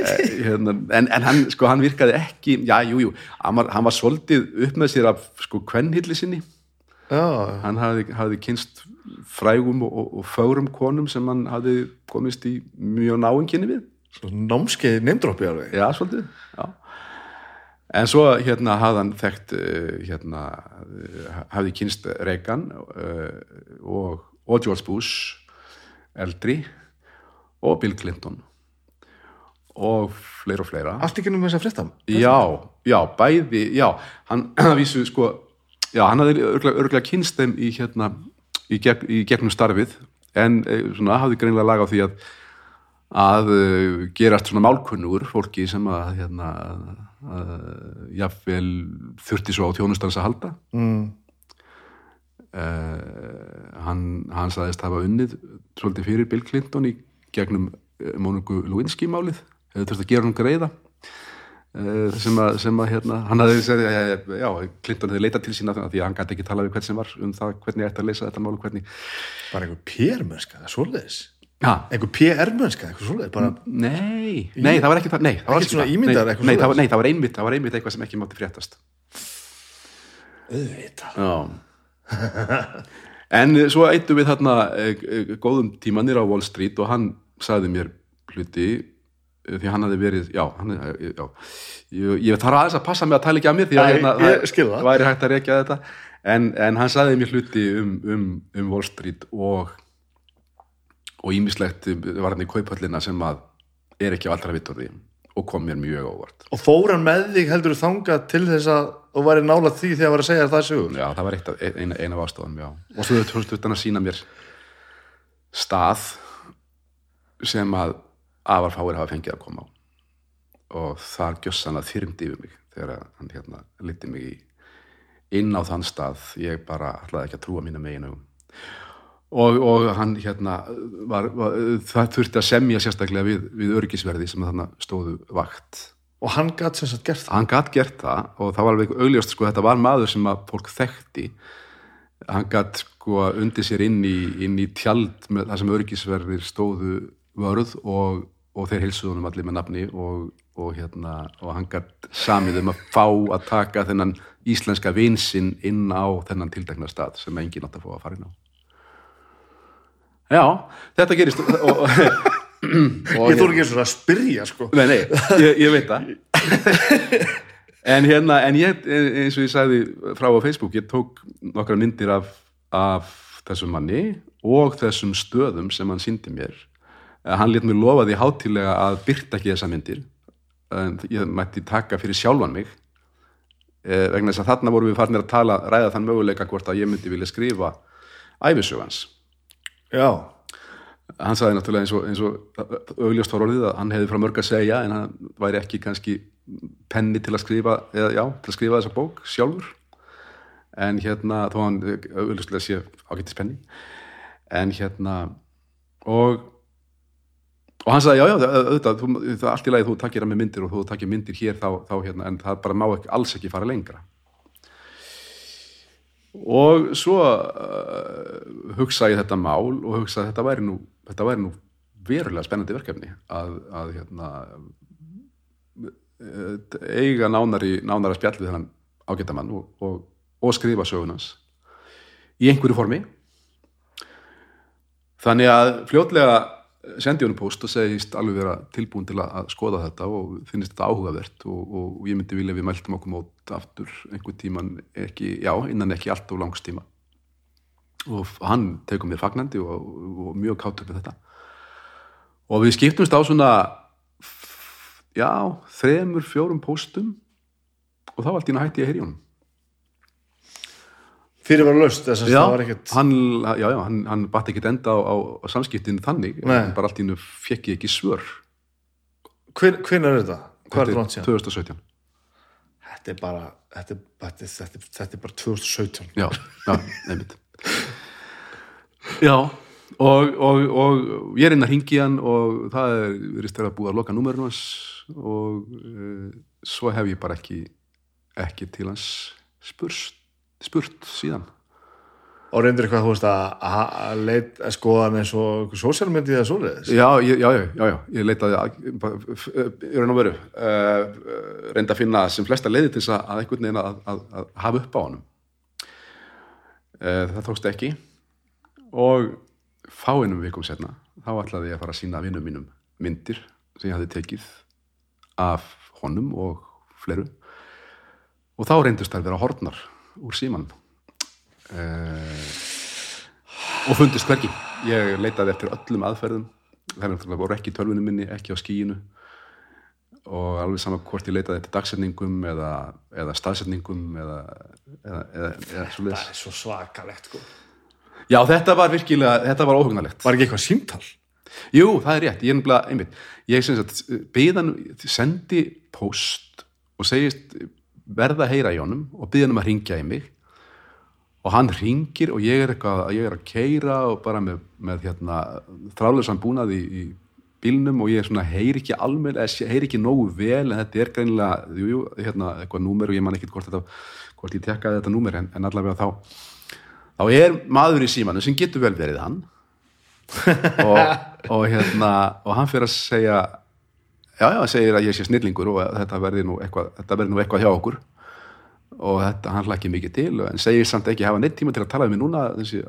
hérna, en, en hann, sko, hann virkaði ekki já, jú, jú, hann var, hann var svolítið upp með sér af sko kvennhilli sinni Já, hann hafði, hafði kynst frægum og, og, og fögrum konum sem hann hafði komist í mjög náinginni við svo námskeið neymdroppi alveg. Já, svolítið, já. En svo hérna hafði hann þekkt, uh, hérna, uh, hafði kynst Reagan uh, og, og George Bush eldri og Bill Clinton og fleira og fleira. Allt ekki um þess að frétta. Já, já, bæði, já, hann (clears throat) vísu, sko, já, hann hafði örglega kynst þeim í hérna, í, gegn, í gegnum starfið, en eh, svona hafði greinlega lag á því að að uh, gerast svona málkunnugur fólki sem að hérna að, jafnvel þurfti svo á þjónustans að halda Mm. uh, hann, hann sagðist hafa unnið svolítið fyrir Bill Clinton í gegnum Mónugu Lewinsky málið hefur þurft að gera hún greiða sem að, sem að hérna, hann hafði segið, já, Clinton hefði leitað til sína því að hann gæti ekki tala við hvern sem var um það hvernig ætti að leysa þetta mál og hvernig bara einhver PR-mönska, svoleiðis? Ha, einhver PR-mönska, eitthvað svoleiðis bara, Nei, nei, það var ekki það, nei, það var Ekkert svona það. ímyndaðar nei, það var, það var einmitt, það var einmitt eitthvað sem ekki mátti fréttast. Auðvitað. En eh, svo eittum við þarna e, e, góðum tíma nýra á Wall Street og hann sagði mér hluti eh, því hann hafði verið, já, hann, eh, já ég, ég þarf aðeins að passa mig að tala ekki að mér því að Æ, hérna, það. væri hægt að rekja þetta en, en hann sagði mér hluti um, um, um Wall Street og og ímislegt var hann í kauphöllina sem að er ekki á allra vittorði og kom mér mjög óvart og fór hann með þig heldur þú þangað til þess að þú væri nála því þegar var að segja það sögur Já, það var eitt af, ein, ein af ástofan. Og svo þú veist utan að sína mér stað sem að afar fáir hafa fengið að koma á. Og þar gjössan að þyrmdi yfir mig þegar hann hérna liti mig í, inn á þann stað. Ég bara ætlaði ekki að trúa mína megin augum. Og, og hann hérna var, var, það þurfti að semja sérstaklega við, við örgisverði sem þannig stóðu vakt og hann gætt sagt gert það hann gatt gert það og það var alveg augljóst sko, þetta var maður sem að fólk þekkti hann gatt sko undir sér inn í, inn í tjald með það sem örgisverðir stóðu vörð og, og þeir heilsuðu honum allir með nafni og, og hérna og hann gatt samið um að fá að taka þennan íslenska vinsinn inn á þennan tildekna stað sem enginn átt að fá að fara inn á. Já, þetta gerist og, ég þú ekki eins og að spyrja sko. Nei, nei, ég, ég veit það. En hérna, en ég eins og ég sagði frá á Facebook ég tók nokkra myndir af, af þessum manni og þessum stöðum sem hann síndi mér hann létt mér lofa því hátilega að byrta ekki þessa myndir. En ég mætti taka fyrir sjálfan mig eh, vegna þess að þarna vorum við farnir að tala ræða þann möguleika hvort að ég myndi vilja skrifa æfisögans já, hann sagði náttúrulega eins og, eins og augljóst var orðið að hann hefði frá mörg að segja en hann væri ekki kannski penni til að skrifa, eða já, til að skrifa þessa bók sjálfur. En hérna, þó hann augljóslega sé ágættis penni en hérna og og hann sagði, já, já, auðvitað, þú, það er allt í lagi þú takir það með myndir og þú takir myndir hér þá, þá hérna, en það bara má ekki, alls ekki fara lengra. Og svo uh, hugsa ég þetta mál og hugsa að þetta væri nú, þetta væri nú verulega spennandi verkefni að, að hérna, eh, eiga nánari, nánara spjall við þennan ágættamann og, og, og skrifa sögunans í einhverju formi. Þannig að fljótlega sendi honum post og segist alveg vera tilbúin til að skoða þetta og finnst þetta áhugavert og, og, og ég myndi vilja við mæltum okkur mót aftur einhver tíman ekki, já, innan ekki allt og langs tíma. Og hann tekur mér fagnandi og, og mjög kátur með þetta. Og við skiptumst á svona já, þremur, fjórum postum og þá allt í hætti ég að heyri honum fyrir var löst þess að það var ekkert hann, já, já, hann, hann batt ekkert enda á, á, samskiptinu þannig en bara allt í hennu fekk ég ekki svör. Hven, hvenær er þetta? hvað er Þetta langt síðan? 2017 þetta er bara þetta er, þetta er, þetta er, þetta er bara 2017 já, já, nefnit já og, og, og ég er inn að ringi hann og það er verið stærða búið að loka númerinu hans og uh, svo hef ég bara ekki ekki til hans spurst, spurt síðan. Og reyndir eitthvað, þú veist, að, að, að leit að skoða hann eins og sósjálfmyndi eða svoleiðis? Já, já, já, já, já, ég leitaði að, í raun og veru uh, reynda að finna sem flesta leiði til þess að, að einhvern veginn að, að, að hafa upp á honum. Uh, það tókst ekki. Og fáinum vikum setna þá ætlaði ég að fara að sína vinnum mínum myndir sem ég hafði tekið af honum og fleru og þá reyndust þær vera horfnar úr síman uh, og fundist hvergi. Ég leitaði eftir öllum aðferðum. Það náttúrulega voru ekki í tölvunum minni ekki á skíinu og alveg sama hvort ég leitaði eftir dagsetningum eða, eða staðsetningum eða, eða, eða, það er svo svakalegt sko. Já, þetta var virkilega, þetta var óhugnalegt var ekki eitthvað símtal? Jú, það er rétt, ég er nefnilega, einmitt ég sem sagt, byðan, sendi post og segist verða að heyra í honum og byðan um að ringja í mig. Og hann ringir og ég er eitthvað, ég er að keira og bara með, með hérna, þráðlösan búnaði í, bílnum og ég svona heyri ekki sé- heyri ekki nógu vel en þetta er greinilega, jú, jú, hérna eitthvað númer og ég man ekki hvort þetta hvort ég tekkaði þetta númer en, en allavega þá þá er maður í símanu sem getur vel verið hann. (laughs) Og, og hérna og hann fyrir að segja já, já, segir að ég sé snillingur og þetta verði nú eitthvað, verði nú eitthvað hjá okkur. Og þetta, hann hlakki mikið til en segir samt ekki hafa neitt tíma til að tala um mig núna þessi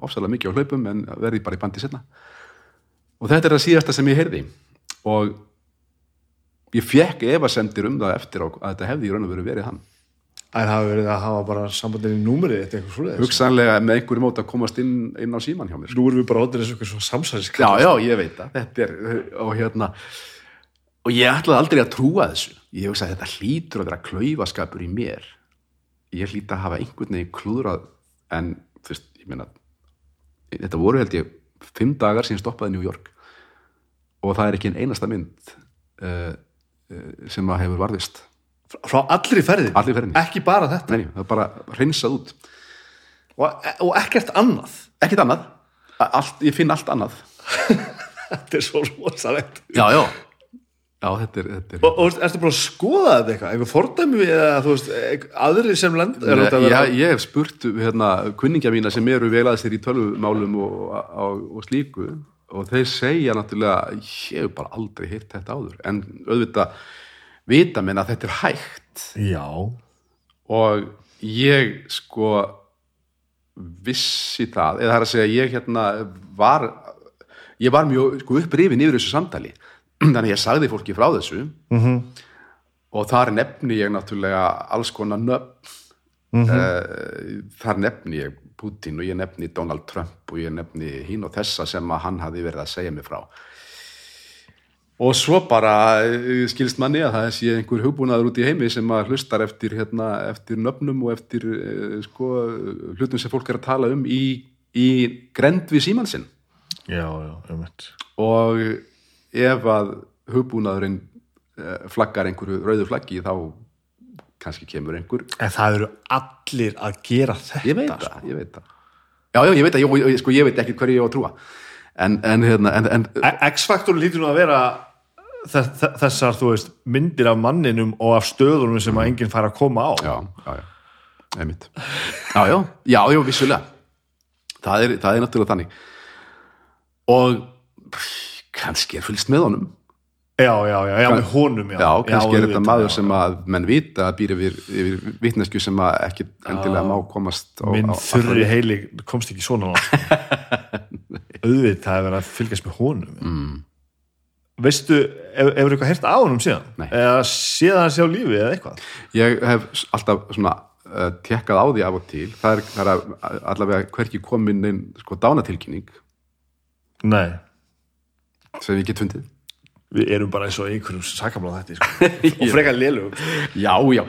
ofsalega mikið á hlaupum en verði bara í bandi setna og þetta er það síðasta sem ég heyrði. Og ég fekk efasemdir um það eftir að þetta hefði í raun og veru verið hann. Það hafa verið að hafa bara sambandin í númerið þetta eitthvað svoleiðis. hugsanlega með einhverju mót að komast inn, inn á síman hjá mér Nú erum við bara þessu eitthvað svo samsæðis. já, já, ég veit það. Og hérna og ég ætlaði aldrei að trúa þessu ég hugsa að þetta hlýtur að vera klaufaskapur í mér ég hlýta að hafa einhvern veginn klúðrað en þú veist, ég meina þetta voru held ég fimm dagar síðan stoppaði New York og það er ekki ein einasta mynd uh, uh, sem að hefur varðist Frá allri ferðin. Allri ferðinni. Ekki bara þetta. Nei, það er bara hreinsað út Og, og ekkert annað. ekkert annað, allt, ég finn allt annað (laughs) Þetta er svo rosalegt. já, já já, þetta er, þetta er Og, og ertu bara að skoða þetta eitthvað? Eitthvað fordæmi við eða þú veist, eitth- aðrir sem land? Er þetta að vera... Já, ég hef spurt hérna, kunningja mína sem eru vel að sér í tölvumálum og, og, og slíku og þeir segja náttúrulega ég hef bara aldrei heyrt þetta áður en auðvitað vita menn að þetta er hægt Já. og ég sko vissi það eða það er að segja ég hérna var ég var mjög sko, upprifin yfir þessu samtali þannig ég sagði fólki frá þessu. Mm -hmm. og þar nefni ég náttúrulega alls konar nöfn. Mm þar nefni ég Putin og ég nefni Donald Trump og ég nefni hín og þessa sem að hann hafi verið að segja mig frá. Og svo bara eh, skilst manni að það sé einhver hugbúnaður út í heimi sem að hlustar eftir, hérna, eftir nöfnum og eftir eh, sko, hlutum sem fólk er að tala um í, í grend við símansinn Já, já, um þetta. og ef að hugbúnaðurinn eh, flaggar einhverju rauðu flaggi þá kannski kemur einhver. En það eru allir að gera þetta. ég veit það, ég veit það. Já, já, ég veit það, ég, ég, sko, ég veit ekki hverju ég á að trúa. En, en, hérna, en, en E- X-faktor lítur nú að vera þe- þe- þessar, þú veist, myndir af manninum og af stöðunum sem að enginn fær að koma á. já, já, já, einmitt. Já, já, já, já, vissulega. Það er, það er náttúrulega þannig. Og kannski er fylgst með honum Já, já, já, já, með honum, já. já, kannski er þetta maður já, sem að menn vita að býr yfir, yfir vitnesku sem að ekki endilega má komast á, Minn þurri heili komst ekki svona (laughs) auðvitað er að fylgjast með honum. Mm. Veistu, ef- hefur eitthvað heyrt á honum síðan? Nei. Eða séð hann sé á lífi eða eitthvað? Ég hef alltaf svona uh, tekkað á því af og til það er, það er allavega hverki komin inn sko dánatilkynning Nei. Sem ég get fundið Við erum bara eins og einhverjum sakamláð þetta, sko. (laughs) og frekar lélugum. Já, já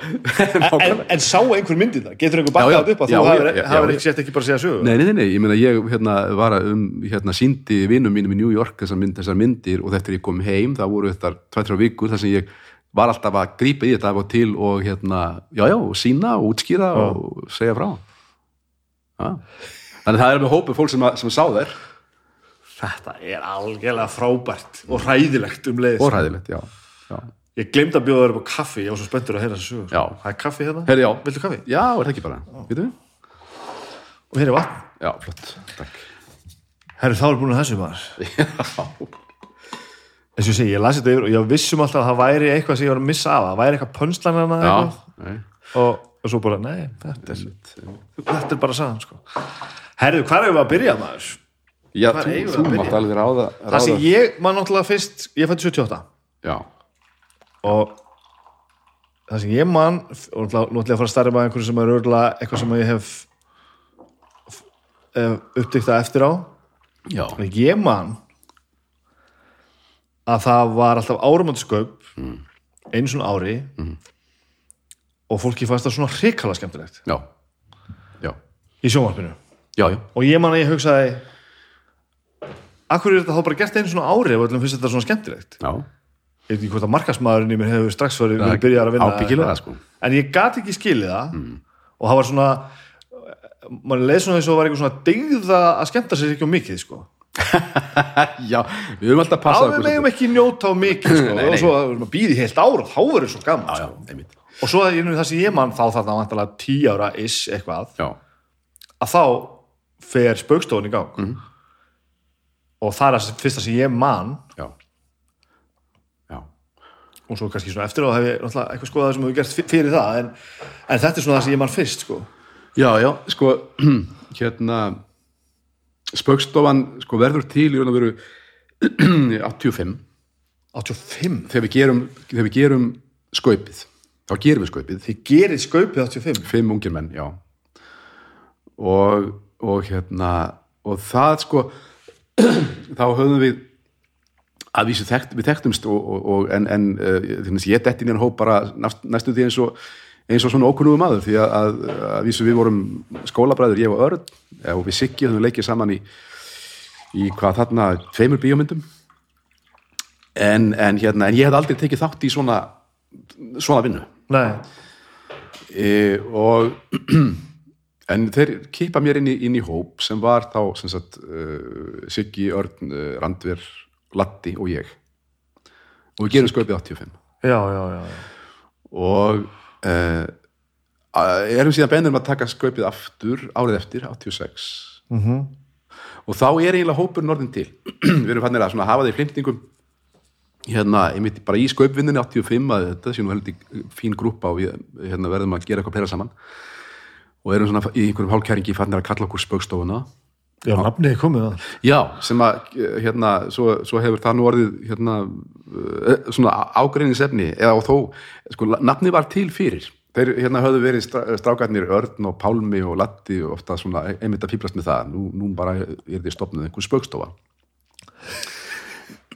En, en sá einhver myndið það? Getur einhver bakkað upp að já, þú já, hafir já. ekki sett ekki bara að segja sögu? Nei, nei, nei, ég meina ég hérna, var að um, hérna, síndi vinnum mínum í New York þessar, mynd, þessar myndir og þetta er ég kom heim, það voru þetta tvættra vikur þar sem ég var alltaf að grípa í þetta af og til og hérna, já, já, sína og útskýra og segja frá já. Þannig að það er með hópu fólk sem, að, sem sá þær Þetta er algjörlega frábært og hræðilegt um leiðis. og ræðilegt, já, já. Ég glemd að bjóða þér upp á kaffi, ég var svo spenntur að heyra þessu sögur. Já. Það er kaffi hérna? Herri, já. Viltu kaffi? Já, er það ekki bara, veitum við? Og hér er vatn. Já, flott, takk Herri, þá er búin að þessu maður. Þess að ég segi, ég lasi þetta yfir og ég vissum alltaf að það væri eitthvað sem ég var að missa af. Það væri eitthvað pönslan hana já, eitthvað. nei, Og, og svo bara, nei, þetta er, þetta er bara sagan, sko. Herri, já þú, þú að mátt alveg ráða, Það ráða. sem ég, maður náttúrulega fyrst, ég fætti 78. Já, og það sem ég man og náttúrulega að fara að starfa með einhverju sem er örgulega eitthvað sem ég hef, hef uppdykta eftir á. Já, og ég man að það var alltaf árumöndskaup mm. einu svona ári og fólki fannst það svona hrikala skemmtilegt. Já. Í sjónvarpinu. Já, já. Og ég man að ég hugsaði Akkur er þetta þá bara gert einu svona ári og öllum finnst þetta svona skemmtilegt Já, ég veit ekki hvort að markasmaðurinn í mér hefur strax verið, verið byrjar að vinna ábyggilega, sko. en ég gat ekki skilið það og það var svona mann leið svona eins og var eitthvað svona degða að skemmta sér ekki um mikið sko. (laughs) já, við höfum alltaf Já, passað við okkur megum ekki njóta á mikið sko, (laughs) Nei, nei. og svo býði heilt ára þá verður svo gaman já, já, sko. og svo er það sem ég mann þá þarna tí ára is eitthvað já, að þá fer spaukstofun í gang Mhm. Og það er það fyrsta sem ég man. Já. Já, og svo kannski svona eftir á hef ég náttúrulega eitthvað skoðað sem hefur gert fyr- fyrir það en, en þetta er svona það sem ég man fyrst sko. já, já, sko (clears throat) hérna spaukstofan sko verður til í raun og veru (clears throat) 85 85 þegar við gerum, þegar við gerum skaupið, þá gerum við skaupið. Þið gerir skaupið 85 fimm ungir menn, já. Og, og hérna og það sko (clears throat) þá höfum við að vísu þekkt, við þekktumst og, og, og en, en uh, ég detti hann hóp bara næst, næstu því eins og eins og svona ókunnum maður því að, að, að vísu við vorum skólabræður, ég og Örn og við Siggi höfum leikið saman í í hvað þarna tveimur bíómyndum. En, en hérna en ég hef aldrei tekið þátt í svona svona vinnu. Nei, e, og (clears throat) en þeir kipa mér inn í, inn í hóp sem var þá sem sagt, uh, Siggi, Örn, uh, Randver Latti og ég. Og við gerum sköpið 85 já, já, já, já. og uh, erum síðan bennum að taka sköpið aftur árið eftir, 86 Mm og þá er eiginlega hópurinn orðin til. (clears throat) Við erum fannir að hafa í flimtingum. Hérna, einmitt bara í skaupvinninni 85 að þetta sé nú heldur fín grúpa og við hérna, verðum að gera eitthvað pera saman og erum svona í einhverjum hálkæringi fannir að kalla okkur spaukstofuna Já, nafnið er komið það já, sem að hérna, svo, svo hefur það nú orðið hérna, uh, svona ágreinisefni eða og þó, sko, nafni var til fyrir. Þeir hérna höfðu verið strá, strákarnir Örn og Pálmi og Latti og ofta svona einmitt að fýblast með það. Nú, nú bara er þið stopnuð einhver spaukstofa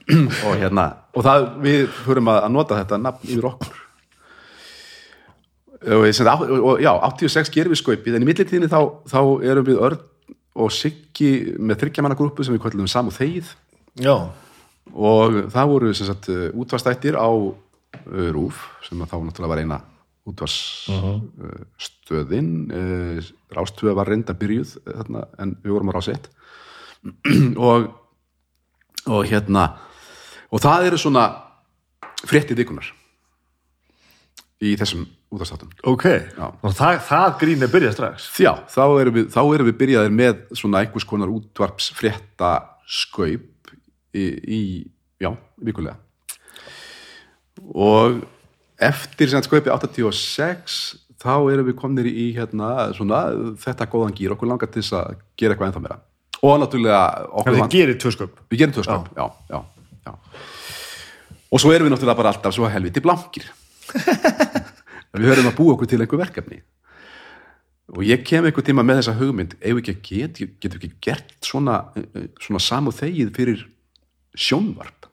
(clears throat) og hérna og það við höfum að, að nota þetta nafn yfir okkur og, já, 86 gerum við skaupið en í millitíðinni þá, þá erum við Örn og Siggi með þryggjamannagrúpu sem við kvöldum Sam og Þegið Já, og það voru sagt útvastættir á uh, RÚF sem þá náttúrulega var eina útvaststöðin uh, rástöða var reynda byrjuð eh, þarna, en við vorum á rás 1 (clears throat) og og hérna og það eru svona fréttir vikunar í þessum útvastáttum ok. Já. og það, það grín er byrjað strax. Já, þá erum við, þá erum við byrjaðir með svona einhvers konar útvarpsfrétta skaup í, í já, vikulega. Og eftir sem sagt skaupi 86 þá erum við komnir í hérna svona þetta góðan gýr, okkur langar til þess að gera eitthvað ennþá meira. Og náttúrulega okkur Það vant- þið gerir tvö sköp. Við gerum tvöskap, já. Já, já, og svo erum við náttúrulega bara alltaf svo helviti blankir (laughs) við höfum að búa okkur til einhver verkefni. Og ég kem einhver tíma með þessa hugmynd ef ekki get, getum við ekki gert svona, svona samúð þegið fyrir sjónvarp?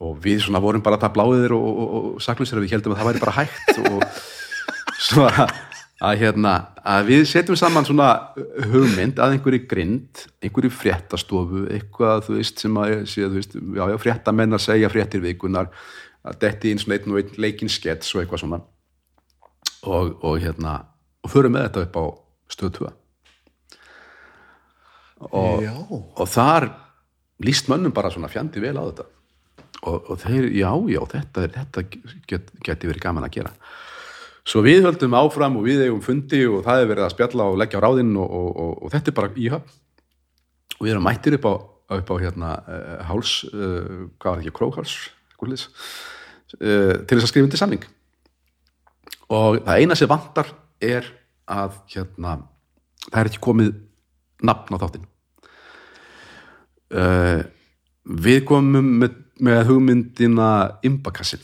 Og við svona vorum bara það bláðir og, og, og, og saklusir að við heldum að það væri bara hægt og svo að, að hérna að við setjum saman svona hugmynd að einhverju grind, einhverju fréttastofu eitthvað þú veist sem að þú veist, já, já, fréttamenn að segja fréttir vikunar að detti inn svona einn og einn leikinn skets og eitthvað svona. Og, og hérna og förum með þetta upp á stöð 2 og, og þar líst mönnum bara svona fjandi vel á þetta. Og, og þeir, já, já, þetta, þetta get, geti verið gaman að gera. Svo við höldum áfram og við eigum fundi og það er verið að spjalla og leggja á ráðinn og, og, og, og þetta er bara í höfn. Og við erum mættir upp á, upp á hérna uh, háls, uh, hvað var það ekki, krókháls uh, til þess að skrifa undir samning. Og það eina sem vantar er að hérna, það er ekki komið nafn á þáttinn. Uh, við komum með, með hugmyndina Imbakassin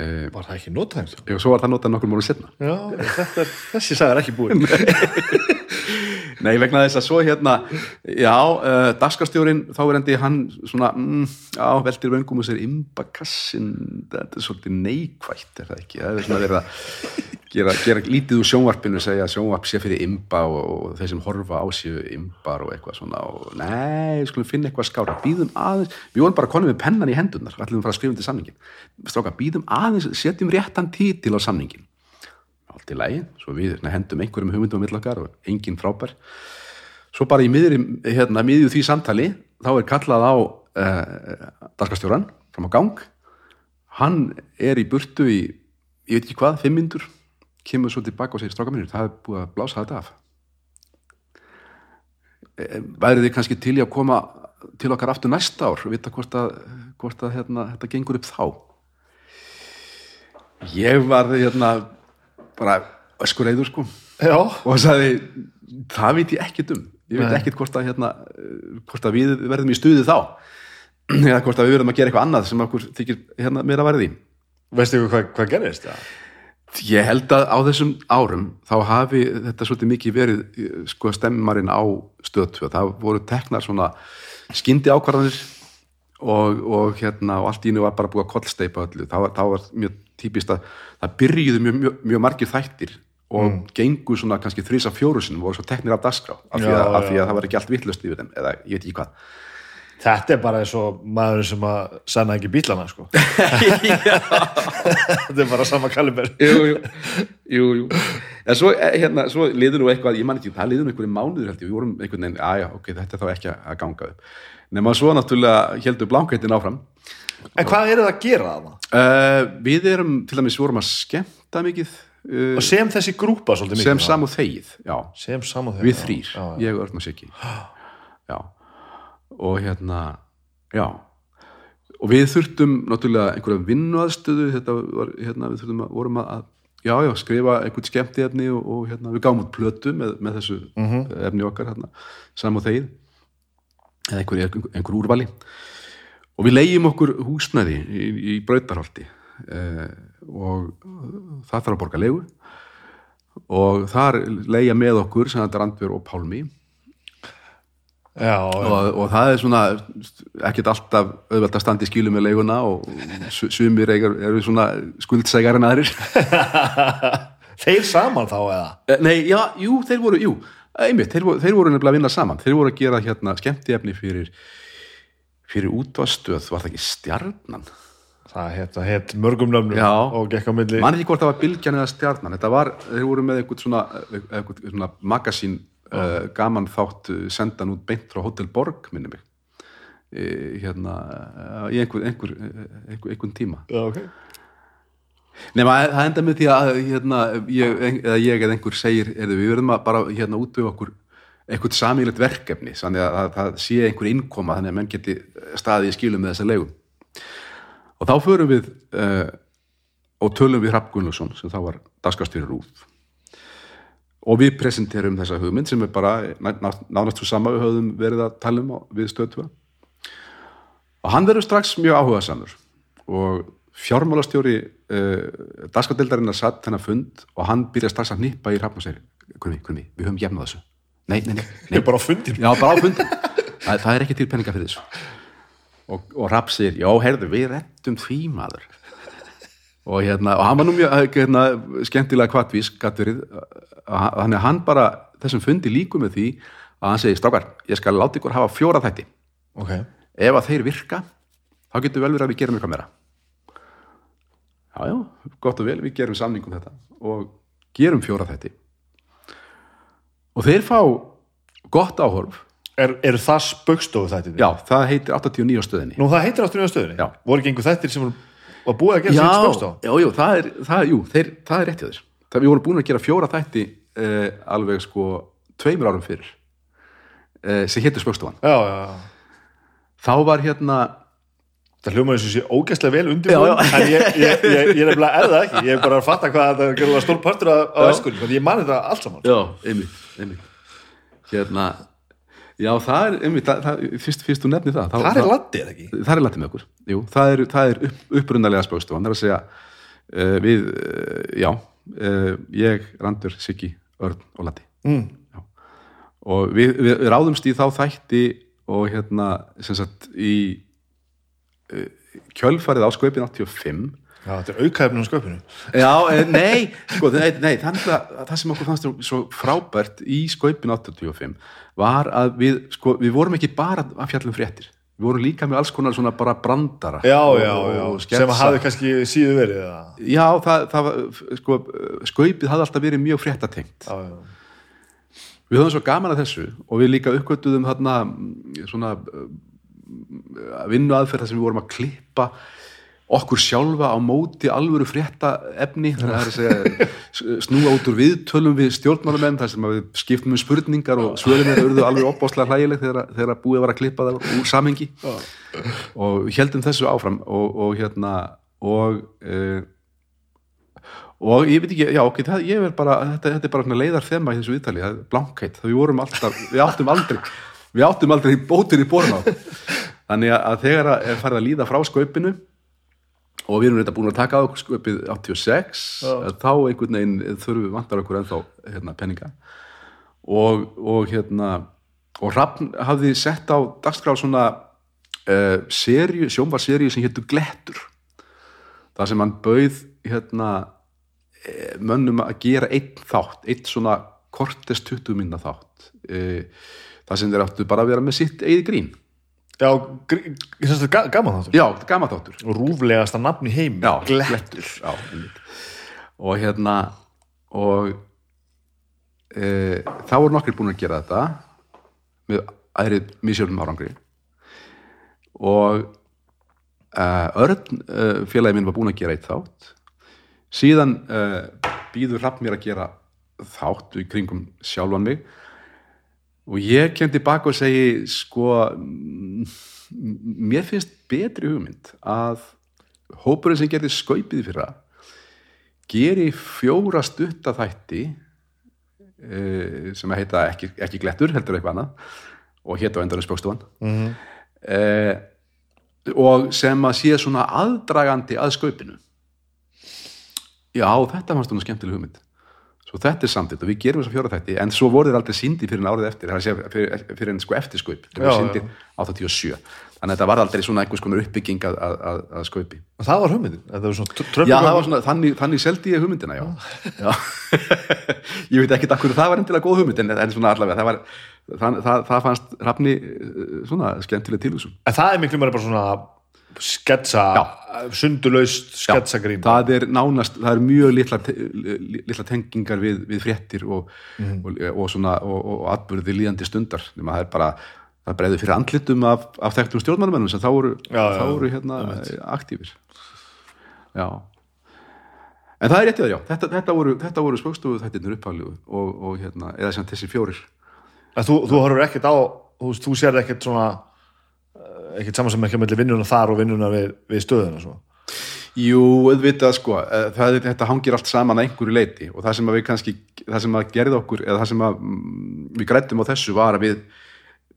uh, Var það ekki notað eins og? svo var það notað nokkur múlið setna Já, þetta þessi saga er ekki búin (laughs) Nei, vegna þess að svo hérna já, uh, dagskastjórin þá er endi hann svona mm, já, veltir vöngum og sér Imbakassin þetta er svolítið neikvætt er það ekki, það er svona verið að gera, gera lítið úr sjónvarpinu segja að sjónvarp sé fyrir imba og, og þeir sem horfa á séu imbar og eitthvað svona og nei, við skulum finna eitthvað skára býðum aðeins, við vorum bara konum með pennan í hendunar ætlum að fara að skrifa undir samningin stráka, býðum aðeins, setjum réttan títil á samningin allt í lagi, svo við hendum einhverjum hugmyndum á millokkar og engin frábær. Svo bara í miðri, hérna, miðju því samtali þá er kallað á uh, darkastjóran fram á gang. Hann er í burtu í, ég veit ekki hvað, fimm myndur kemur svo tilbaka og segir stráka mínir, það er búið að blása þetta af. Eh, værið þið kannski til í að koma til okkar aftur næsta ár og vita hvort að, hvort að hérna, þetta gengur upp þá? Ég var hérna bara öskur eður sko. Já, og sagði, það veit ég ekkert um. Ég veit ekkert hvort að, hérna, hvort að við verðum í stuði þá. (clears throat) Eða hvort að við verðum að gera eitthvað annað sem okkur þykir hérna meira værið í veistu ykkur hvað, hvað gerist? Ja. Ég held að á þessum árum þá hafi þetta svolítið mikið verið sko stemmarinn á stöðtöð það voru teknar svona skyndi ákvarðanir og, og hérna og allt í einu var bara búið að kollsteipa öllu, það var, það var mjög típist að það byrjuðu mjög, mjög, mjög margir þættir og gengu svona kannski þrýsa fjóru sinum voru svo teknir af dagskrá af því, að, af því já. að það var ekki allt vittlust yfir þeim eða ég veit ekki hvað Þetta er bara eins og maður sem að sanna ekki bílana sko. (laughs) Þetta er bara sama kaliber jú, jú, jú, jú. En svo, eh, hérna, svo liður nú eitthvað, ég man ekki, það liður nú einhverju mánuður held ég, við vorum einhvern veginn, aðja, ok, þetta er þá ekki að ganga upp. Nefn að svo náttúrulega heldur blankættin áfram. En hvað eru það að gera það? Uh, við erum, til dæmis, vorum að skemmta mikið, uh, Og sem þessi grúpa svolítið mikið sem sam og þegið, já, Sem sam og þeir við þrýr, ég, Örn og Siggi. Já, og hérna, já, og við þurftum náttúrulega einhverja vinnuaðstöðu, þetta var, hérna, við þurftum að, vorum að, já, já, skrifa einhvern skemmti efni og, og hérna, við gáum út plötu með, með þessu efni okkar, hérna, sam og þegið, eða einhver, einhver úrvali og við leigjum okkur húsnæði í, í brautarholti eh, og það þarf að borga leigu. Og þar leigja með okkur sem þetta Randver og Pálmi. Já, og, og það er svona ekkert alltaf auðvelt að standa í skílu með leiguna og su- sumir eru svona skuldsægar en aðrir. (laughs) Þeir saman þá eða? Eh, Nei, já, jú, þeir voru, jú einmitt, þeir voru, þeir voru nefnilega að vinna saman. Þeir voru að gera hérna skemmtiefni fyrir fyrir útvastöð var það ekki stjarnan? Það það heit mörgum nöfnum Já. og gekk á milli. Mann ekki hvort það var bylgjan eða stjarnan. Þetta var, þeir voru með einhvern svona, einhvern svona magasín uh, gaman þátt uh, sendan út beint frá Hotel Borg minni mig. Uh, hérna uh, í einhver, einhver, einhver, einhver tíma. Já, ok. Nema það enda með því að hérna, ég, eða ég eða einhver segir er, við verðum að bara hérna útvöfa okkur einhvern samílegt verkefni þannig að, að það sé einhver innkoma þannig að menn geti staðið í skilum með þessa leigu. Og þá förum við uh, og tölum við Hrafn Gunnlaugsson sem þá var dagskastýri rúf og við presenterum þessa hugmynd sem er bara ná- ná- nánast svo sama við höfðum verið að tala um við stöðtúa og hann verður strax mjög áhugasamur. Og fjármálastjóri uh, dagskadeildarinnar satt þennan fund og hann byrja strax að nýpa í Hrafn og segir Kurmi, Kurmi, við höfum jefnað þessu nei, nei, nei, (laughs) nei bara á fundin Já, bara á fundin. Það, það er ekki til peninga fyrir þessu. Og, og Rapp segir, já, heyrðu, við rettum því maður. Og hérna, og hann var nú mjög hérna, skemmtilega kvartvís, gatverið, þannig að hann bara þessum fundi líku með því að hann segir, strákar, ég skal láta ykkur hafa fjóra þætti. Ok Ef að þeir virka, þá getur vel verið að við gerum eitthvað meira. Já, já, gott og vel, við gerum samning um þetta og gerum fjóra þætti. Og þeir fá gott áhorf er, Eru það spöggstofu þættir? Já, það heitir 89 á stöðinni. Nú það heitir áttur í stöðunni? Já. Voru ekki einhver þættir sem var búið að gera sem spöggstofu? já, já, það er, það, er- jú, þeir, það er rétt hjá þér. Það við vorum búin að gera fjóra þætti eh, alveg sko tveimur árum fyrir eh, sem héttur spöggstofan. Já, já, já Þá var hérna, Það hljómaður sem sé ógæslega vel undir Já, já. en ég, ég, ég, ég er nefnilega er það ekki ég er bara að fatta hvað þetta er stór partur af, af Hérna, já, það er, einmitt, það, það, fyrst, fyrst þú nefnir það. Það er eða ekki? það er latið með okkur Jú, það er, það er upp, upprunnalega spöggstofan það er að segja uh, við, uh, já uh, ég, Randur, Siggi, Örn og Latti Mm. Og við, við, við ráðumst í þá þætti og hérna sem sagt í kjölfarið á sköpin 85 Já, þetta er aukaefnum á sköpunu Já, eh, nei, sko, nei, nei þannig að það sem okkur fannst svo frábært í skaupin 85 var að við, sko, við vorum ekki bara að fjallum fréttir, við vorum líka með alls konar svona bara brandara Já, já, já, sem sketsa. hafði kannski síðu verið eða? Já, það, það var, sko, skaupið hafði alltaf verið mjög fréttatengt Já, já, við höfum svo gaman að þessu og við líka uppgötuðum þarna svona uh, vinnu aðferð þar sem við vorum að klippa okkur sjálfa á móti alvöru frétta efni það snúa út úr viðtölum við stjórnmálamenn þar sem við skiptum um spurningar og er urðu alveg opbáslega hlægileg þegar, þegar búið var að klippa það úr samhengi. Og heldum þessu áfram og, og hérna og uh, og ég veit ekki, já ok, það, ég er bara þetta, þetta er bara leiðar þema í þessu viðtali það er blankheit, það við vorum alltaf við áttum aldrei, við áttum aldrei bótir í borna þannig að, þegar að er farið að líða frá skaupinu og við erum þetta búin að taka á okkur skaupið 86 Já. þá einhvern veginn þurfum við vantar okkur ennþá hérna, penninga og, og hérna og Rafn hafði sett á dagskrá svona uh, seríu, sjónvarseríu sem héttu Glettur. Það sem hann bauð hérna eh, mönnum að gera einn þátt einn svona kortest 20 minna þátt. Eh, það sem þeir áttu bara að vera með sitt eigið grín Já, gaman þáttur. Já, gama þáttur. Og rúflegasta nafn í heim já, Glettur. já, og hérna og e, þá voru nokkrir búin að gera þetta með aðri misjöfnum árangri. Og uh, Örn uh, félagi minn var búin að gera eitt þátt. Síðan uh, býður hrapp mér að gera þátt í kringum sjálfan mig og ég kem tilbaka og segi sko mm, mér finnst betri hugmynd að hópurinn sem gerði skaupið í fyrra geri fjóra stutta þætti e, sem að heita ekki, ekki glettur, heldur eitthvað annað og hétt á endanum spjókstofan Mhm. e, og sem að sé svona aðdragandi að skaupinu. Já, þetta fannst hún skemmtileg hugmynd svo þetta er samtitt og við gerum þess að fjóra þætti en svo voru þeir aldrei síndi fyrir en árið eftir fyrir, fyrir en sko eftirskaup þeir Já, voru já. síndir 87 þannig að þetta var aldrei svona einhvers konar uppbygging að, að, að, skaupi Og það var hugmyndin, Já, það var svona, þannig, þannig seldi ég hugmyndina, já. já. (laughs) ég veit ekki akkur það var endilega góð hugmynd, en, svona allavega, það var, það, það, það fannst rafni eh, svona skemmtileg tilhúsum. En það er miklu meira bara svona sketsa, sundulaust sketsagrín. Það er nánast, það er mjög litla, litla tengingar við, við fréttir og, og, og svona, og, atbyrði líðandi stundar, nema það er bara, það breiður fyrir andlitum af, af þekktum stjórnmannumennum sem þá voru, Já, þá voru hérna aktífir. Já. En það er réttið, já, þetta, þetta voru, voru spökstofu þættirnir upphælu og, og hérna, eða sem þessi fjórir. Þú, þú horfur ekkert á þú, þú sér ekkert svona eh, ekkert saman sem ekki að melli vinnuna þar og vinnuna við, við stöðuna svo. Jú, auðvitað sko, eh, það, þetta hangir allt saman að einhverju leiti og það sem að við kannski, það sem að gerði okkur eða það sem að mm, við grættum á þessu var að við,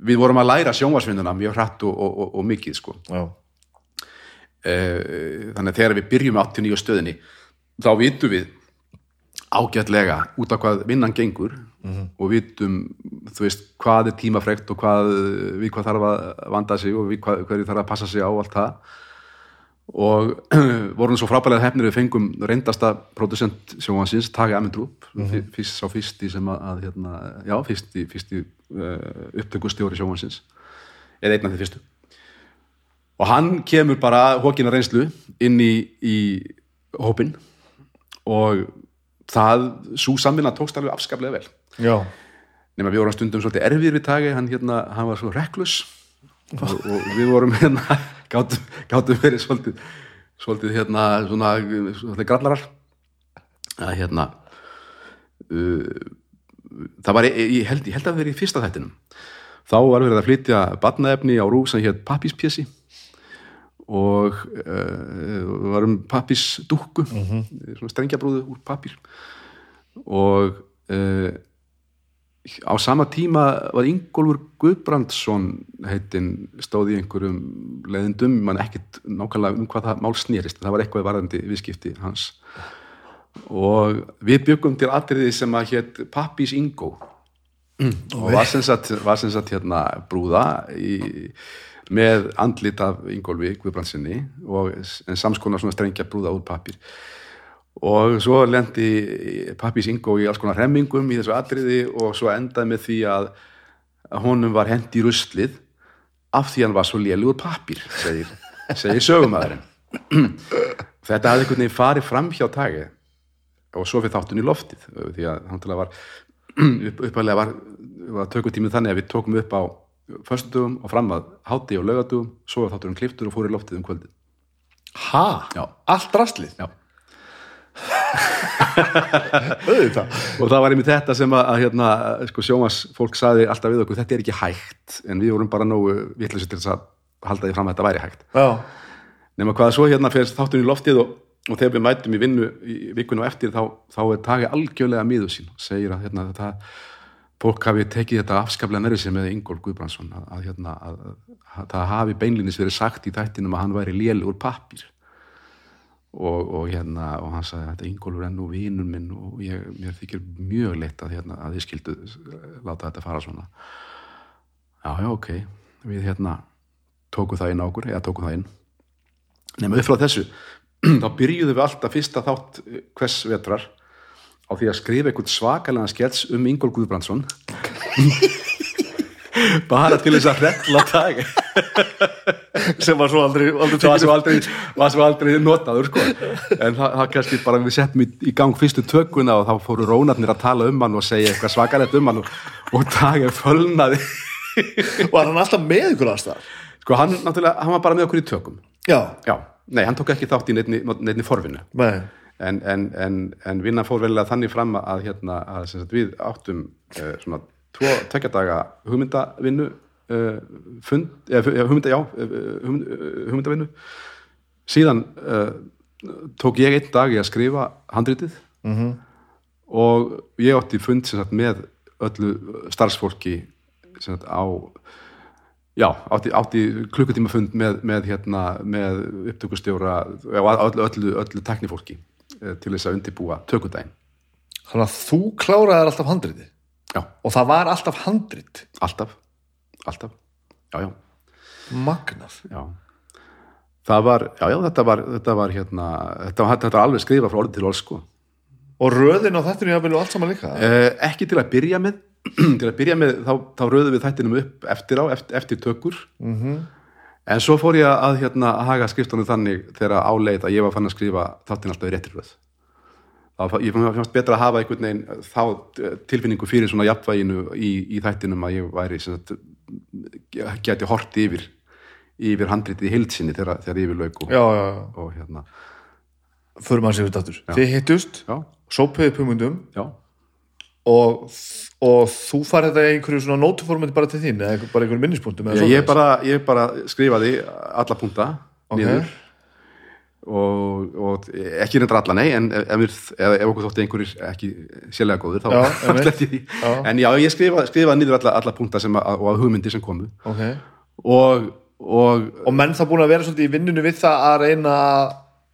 við vorum að læra sjónvarsvinnuna mjög hratt og, og, og, og mikið sko. Já. Eh, Þannig að þegar við byrjum á 89 stöðinni þá vitum við ágætlega út af hvað vinnan gengur og vitum, veist, hvað er tímafrekt og hvað, við hvað þarf að vanda sig og við hvað, hverju þarf að passa sig á allt það. Og (clears throat) vorum svo frábælega hefnir við fengum reyndasta producent sjónvansins, Tage Amendrup fyrst, sá fyrsti sem að, hérna, já, fyrsti, fyrsti uh, upptökustjóri sjónvansins eða einn af því fyrstu. Og hann kemur bara hókina reynslu inn í, í hópin og það, svo samvinna tókst alveg afskaplega vel. Nema við vorum stundum svolítið erfir við tagi hann, hérna, hann var svo reklus og, og við vorum hérna (laughs) gátum, gátum verið svolítið svolítið hérna svona, svolítið grallarar. Að hérna uh, það var, ég, held, ég held að vera í fyrsta þættinum. Þá var verið að flytja barnaefni á rúg sem hétt pappíspjessi og uh, varum pappísdúkku svona strengjabrúðu úr pappír. Og uh, á sama tíma var Ingólfur Guðbrandsson heitin stóð í einhverjum leðindum, mann ekkit nákvæmlega um hvað það mál snýrist, það var eitthvað varðandi viðskipti hans. Og við byggum til atriði sem að hétt Pappís Ingó. Og var sem sagt, var sem sagt hérna brúða í, með andlit af Ingólfi Guðbrandsinni og en samskonar svona strengja brúða úr pappír og svo lendi pappís Ingo í alls konar remmingum í þessu atriði og svo endaði með því að honum var hendi í ruslið af því hann var svo lélugur pappír segir, segir sögumæðurinn (clears throat) þetta hafði einhvern veginn farið fram hjá tagi og svo fyrir þáttun í loftið því að hann var (clears throat) upp, uppalega var var tökutímið þannig að við tókum upp á föstudugum og fram að hátti og laugadugum svo var þátturinn kliftur og fór í loftið um kvöldið Ha? Já. Allt rastlið? Já. Og það var einmitt þetta sem að, að hérna, sko, sjómas fólk saði alltaf við okkur þetta er ekki hægt. En við vorum bara nógu vitlega til þess að halda því fram að þetta væri hægt. Já. nema hvað svo hérna fyrir þátturinn í loftið og, og þegar við mætum í vinnu í vikunum á eftir þá, þá er tagi algjörlega miður sín. Segir að hérna, þetta, fólk hafi tekið þetta afskaplega nærið sér með Ingól Guðbrandsson að, að, hérna, að, að það hafi beinlinis verið sagt í þættinum að hann væri lél úr pappir og, og hérna og hann sagði að þetta Ingólfur er nú vinur minn og ég, mér þykir mjög leitt að, hérna, að þið skildu láta þetta fara svona. Já, já, ok. Við hérna tókum það inn á okkur, eða tókum það inn. Nema upp frá þessu (clears throat) þá byrjuðum við alltaf fyrsta þátt eh, hvers vetrar á því að skrifa einhvern svakalega skets um Ingól Guðbrandsson (laughs) bara til þess að hrella dag Sem var svo aldrei, aldrei var svo aldrei, var svo aldrei notaður sko. en það, það kannski bara við settum í, í gang fyrstu tökuna og þá fóru rónarnir að tala um hann og segja eitthvað svakalegt um hann og, og daginn fölnaði Var hann alltaf með ykkur aðstæðar? sko hann, náttúrulega, hann var bara með okkur í tökum Já. já, nei, hann tók ekki þátt í neinni, neinni forvinu Nei. en, en, en, en vinnan fór vel að þannig fram að, hérna, að við áttum uh, svona tvo tveggjadaga hugmyndavinnu uh, fund, eða hugmynda, já uh, hugmynd, uh, hugmyndavinnu. Síðan uh, tók ég einn dag í að skrifa handritið -hmm. og ég átti fund sem sagt, með öllu starfsfólki sem sagt, á já, átti, átti klukkutíma fund með, með, hérna, með upptökustjóra og öllu, öllu, öllu teknifólki eh, til þess að undirbúa tökudaginn. Þannig að þú kláraðir alltaf handriti já, og það var alltaf handrit. Alltaf. Alltaf, já, já, magnað. það var, já, já, þetta var þetta var hérna, þetta var, þetta var alveg skrifa frá orðið til orð sko. Og röðin á þættinu ég allt saman líka. eh, ekki til að byrja með (clears throat) til að byrja með, þá, þá röðum við þættinum upp eftir á, eftir, eftir tökur. Mm en svo fór ég að hérna að haga skriftunum þannig þegar áleit að ég var fann að skrifa þáttin alltaf í réttir röð. þá ég fannst betra að hafa einhvern veginn þá eh, tilfinningu fyrir svona jafnvæginu í, í þættinum að ég væri sagt, geti hort yfir yfir handritið í heilsinni þegar, þegar yfir lauk og, Já, já, já. og hérna. Förum að séu þetta aftur. Þið hittust, hugmyndum. Já, og, og þú farið þetta í einhverju svona nótuformandi bara til þín eða bara einhverju minnispunktum ég, ég, bara, skrifaði alla punta Ok. niður og, og ekki reyndar alla nei en ef, ef, ef, ef okkur þótti einhverjir ekki sérlega góður þá (laughs) þá ég því Já. en já, ég skrifaði, skrifaði niður alla, alla punta sem að, og hugmyndir sem komu Ok. og, og Og menn það búin að vera svolítið í vinnunni við það að reyna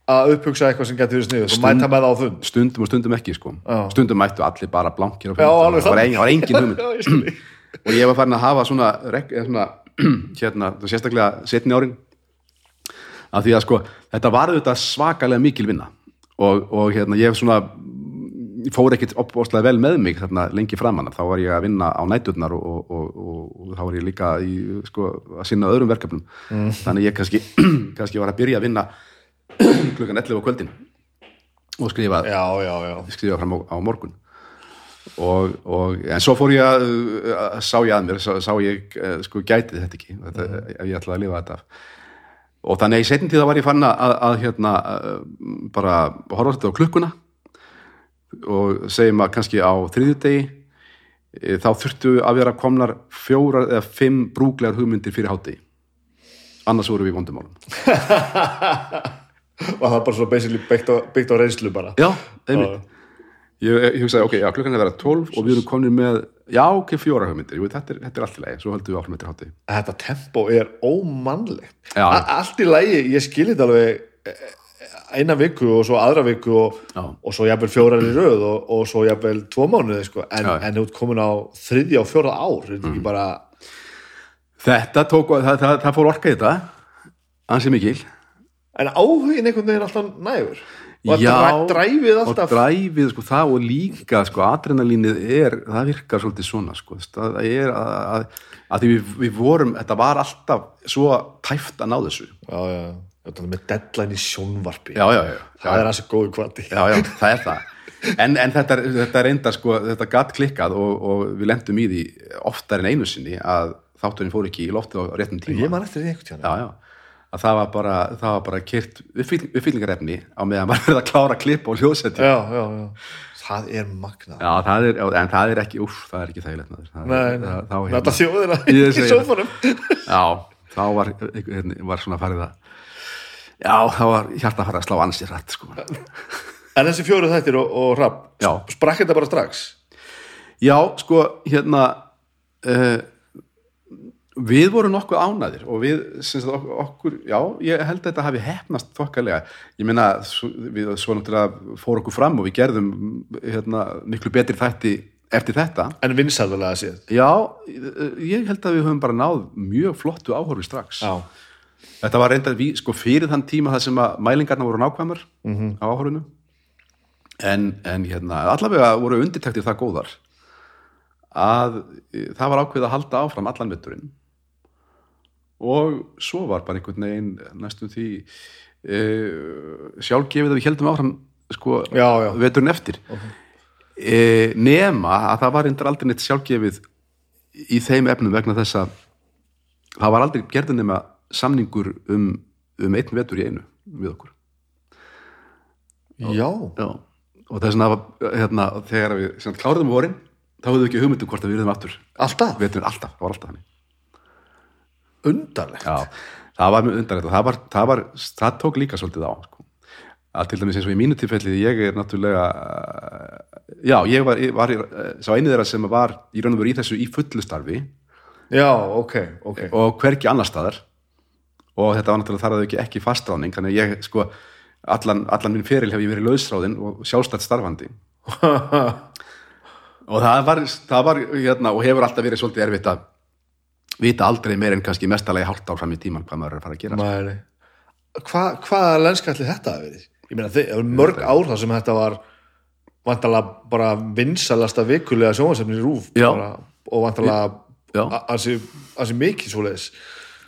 að upphugsa eitthvað sem getur verið sniður og mæta með það á fund. stundum og stundum ekki sko. Já. stundum mættu allir bara blankir það var, engin hugmynd (laughs) og ég var farin að hafa svona, svona (clears throat) hérna, sérstaklega setni árin af því að sko þetta var auðvitað svakalega mikil vinna. Og, og hérna ég svona fór ekkit opbóðslega vel með mig þarna lengi framann, þá var ég að vinna á næturnar og, og, og, þá var ég líka í, sko, að sinna öðrum verkefnum. Þannig ég kannski, (clears throat) kannski var að byrja að vinna (clears throat) klukkan 11 á kvöldin og skrifa Já, já, já. skrifa fram á, á morgun. Og, og en svo fór ég að, sá ég að mér, sá, sá ég eh, sko gæti þetta ekki, þetta, ef ég ætlaði að lifa þetta af og þannig að í setjum tíða var ég fann að, að, að hérna eh, bara horfa þetta á klukkuna og segjum að kannski á þriðjudegi eh, þá þurftu að vera komnar fjórar eða fimm brúglegar hugmyndir fyrir hátegi annars voru við í vondumálum Og (laughs) það er bara svo basically byggt á, byggt á reynslu bara. Já, einmitt. Ég, ég hugsaði, ok, já, klukkan er að vera 12 og við erum komin með, já, ok, fjóra hugmyndir. Jú, þetta er, þetta er allt í lagi, svo höldum við áfram eftir hátti Þetta tempo er ómannlegt. Allt í lagi, ég skil þetta alveg eh, eina viku og svo aðra viku og, og svo jafnvel fjórar í röð og, og svo jafnvel tvo mánuði sko. en, en þú ert komin á þriðja og fjóra ár er þetta Mm. ekki bara Þetta tók, það, það, það fór orka í þetta ansi mikil. En áhugin einhvern veginn alltaf nægur og Já, dræ- dræfið alltaf. og dræfið, sko, það og líka sko, adrenalínið er, það virkar svolítið svona, sko, það er að, að, að því við, við vorum, þetta var alltaf svo tæft að ná þessu. Já, já, þetta er með deadline í sjónvarpi. Já, já, já, það er þessi góðu kvati já, já, það er það. En, en þetta, þetta reyndar sko, þetta gatt klikkað og, og við lendum í því oftar en einu sinni að þátturinn fór ekki í loftið á réttum tíma. Ég man eftir því einhvern tíðan. já, já, að það var bara, það var bara kyrt uppfyllingarefni á meðan maður (laughs) verið að klára klipp og hljóðsetja Já, já, já. Það er magnað. já, það er, en það er ekki, úff, það er ekki þægilegt Þetta þjóðina Ég í það. sófanum. (laughs) já, þá var, hérna, var svona farið að já, þá var hjarta að fara að slá ansið rætt sko. (laughs) En þessi fjóru þættir og, og rapp, sprakk þetta bara strax? Já, sko, hérna uh, við vorum nokkuð ánæðir og við, sem sagt, ok- okkur já, ég held að þetta hafi hefnast þokkalega ég svo, við svo náttúrulega fór okkur fram og við gerðum hérna, miklu betri þætti eftir þetta En vinsalvalega séð. já, ég held að við höfum bara náð mjög flottu áhorfi strax Já. þetta var reyndað við, sko, fyrir þann tíma það sem að mælingarna voru nákvæmar Mhm. á áhorfinu en, en hérna, allavega voru undirtektir það góðar að e, það var ákveð að halda áfram allan vetturinn og svo var bara einhvern veginn næstum því e, sjálfgefið að við heldum áfram sko, Já, já. veturinn eftir e, nema að það var reyndar aldrei neitt sjálfgefið í þeim efnum vegna þess að það var aldrei gerðin nema samningur um, um einn vetur í einu við okkur Já. Já. og þess vegna hérna, þegar við kláruðum vorin þá höfum við ekki hugmyndu hvort að við erum aftur Alltaf? veturinn alltaf, það var alltaf þannig Undarlegt. Já, það var mjög undarlegt og það, var, það, var, það tók líka svolítið á sko. að til dæmis eins og í mínu tilfelli ég er náttúrulega uh, já, ég var, var uh, sá einu þeirra sem var í raun og veru í þessu í fullu starfi Já, ok, ok. og hvergi annar staðar og þetta var náttúrulega þar að ekki, ekki fastráning þannig að ég sko allan, allan minn feril hef ég verið lausráðin og sjálfstætt starfandi (laughs) og það var, það var hérna, og hefur alltaf verið svolítið erfitt að vita aldrei meir en kannski mestalegi hálft ár fram í tíman hvað maður er að fara að gera Nei, nei. Hva, hvaða lenskalli þetta hafi verið? Ég meina, þið, mörg ár þar sem þetta var vantalega bara vinsalasta vikulega sjónvarsefni í rúf bara, og vantalega Já. ansi, ansi mikið svoleiðis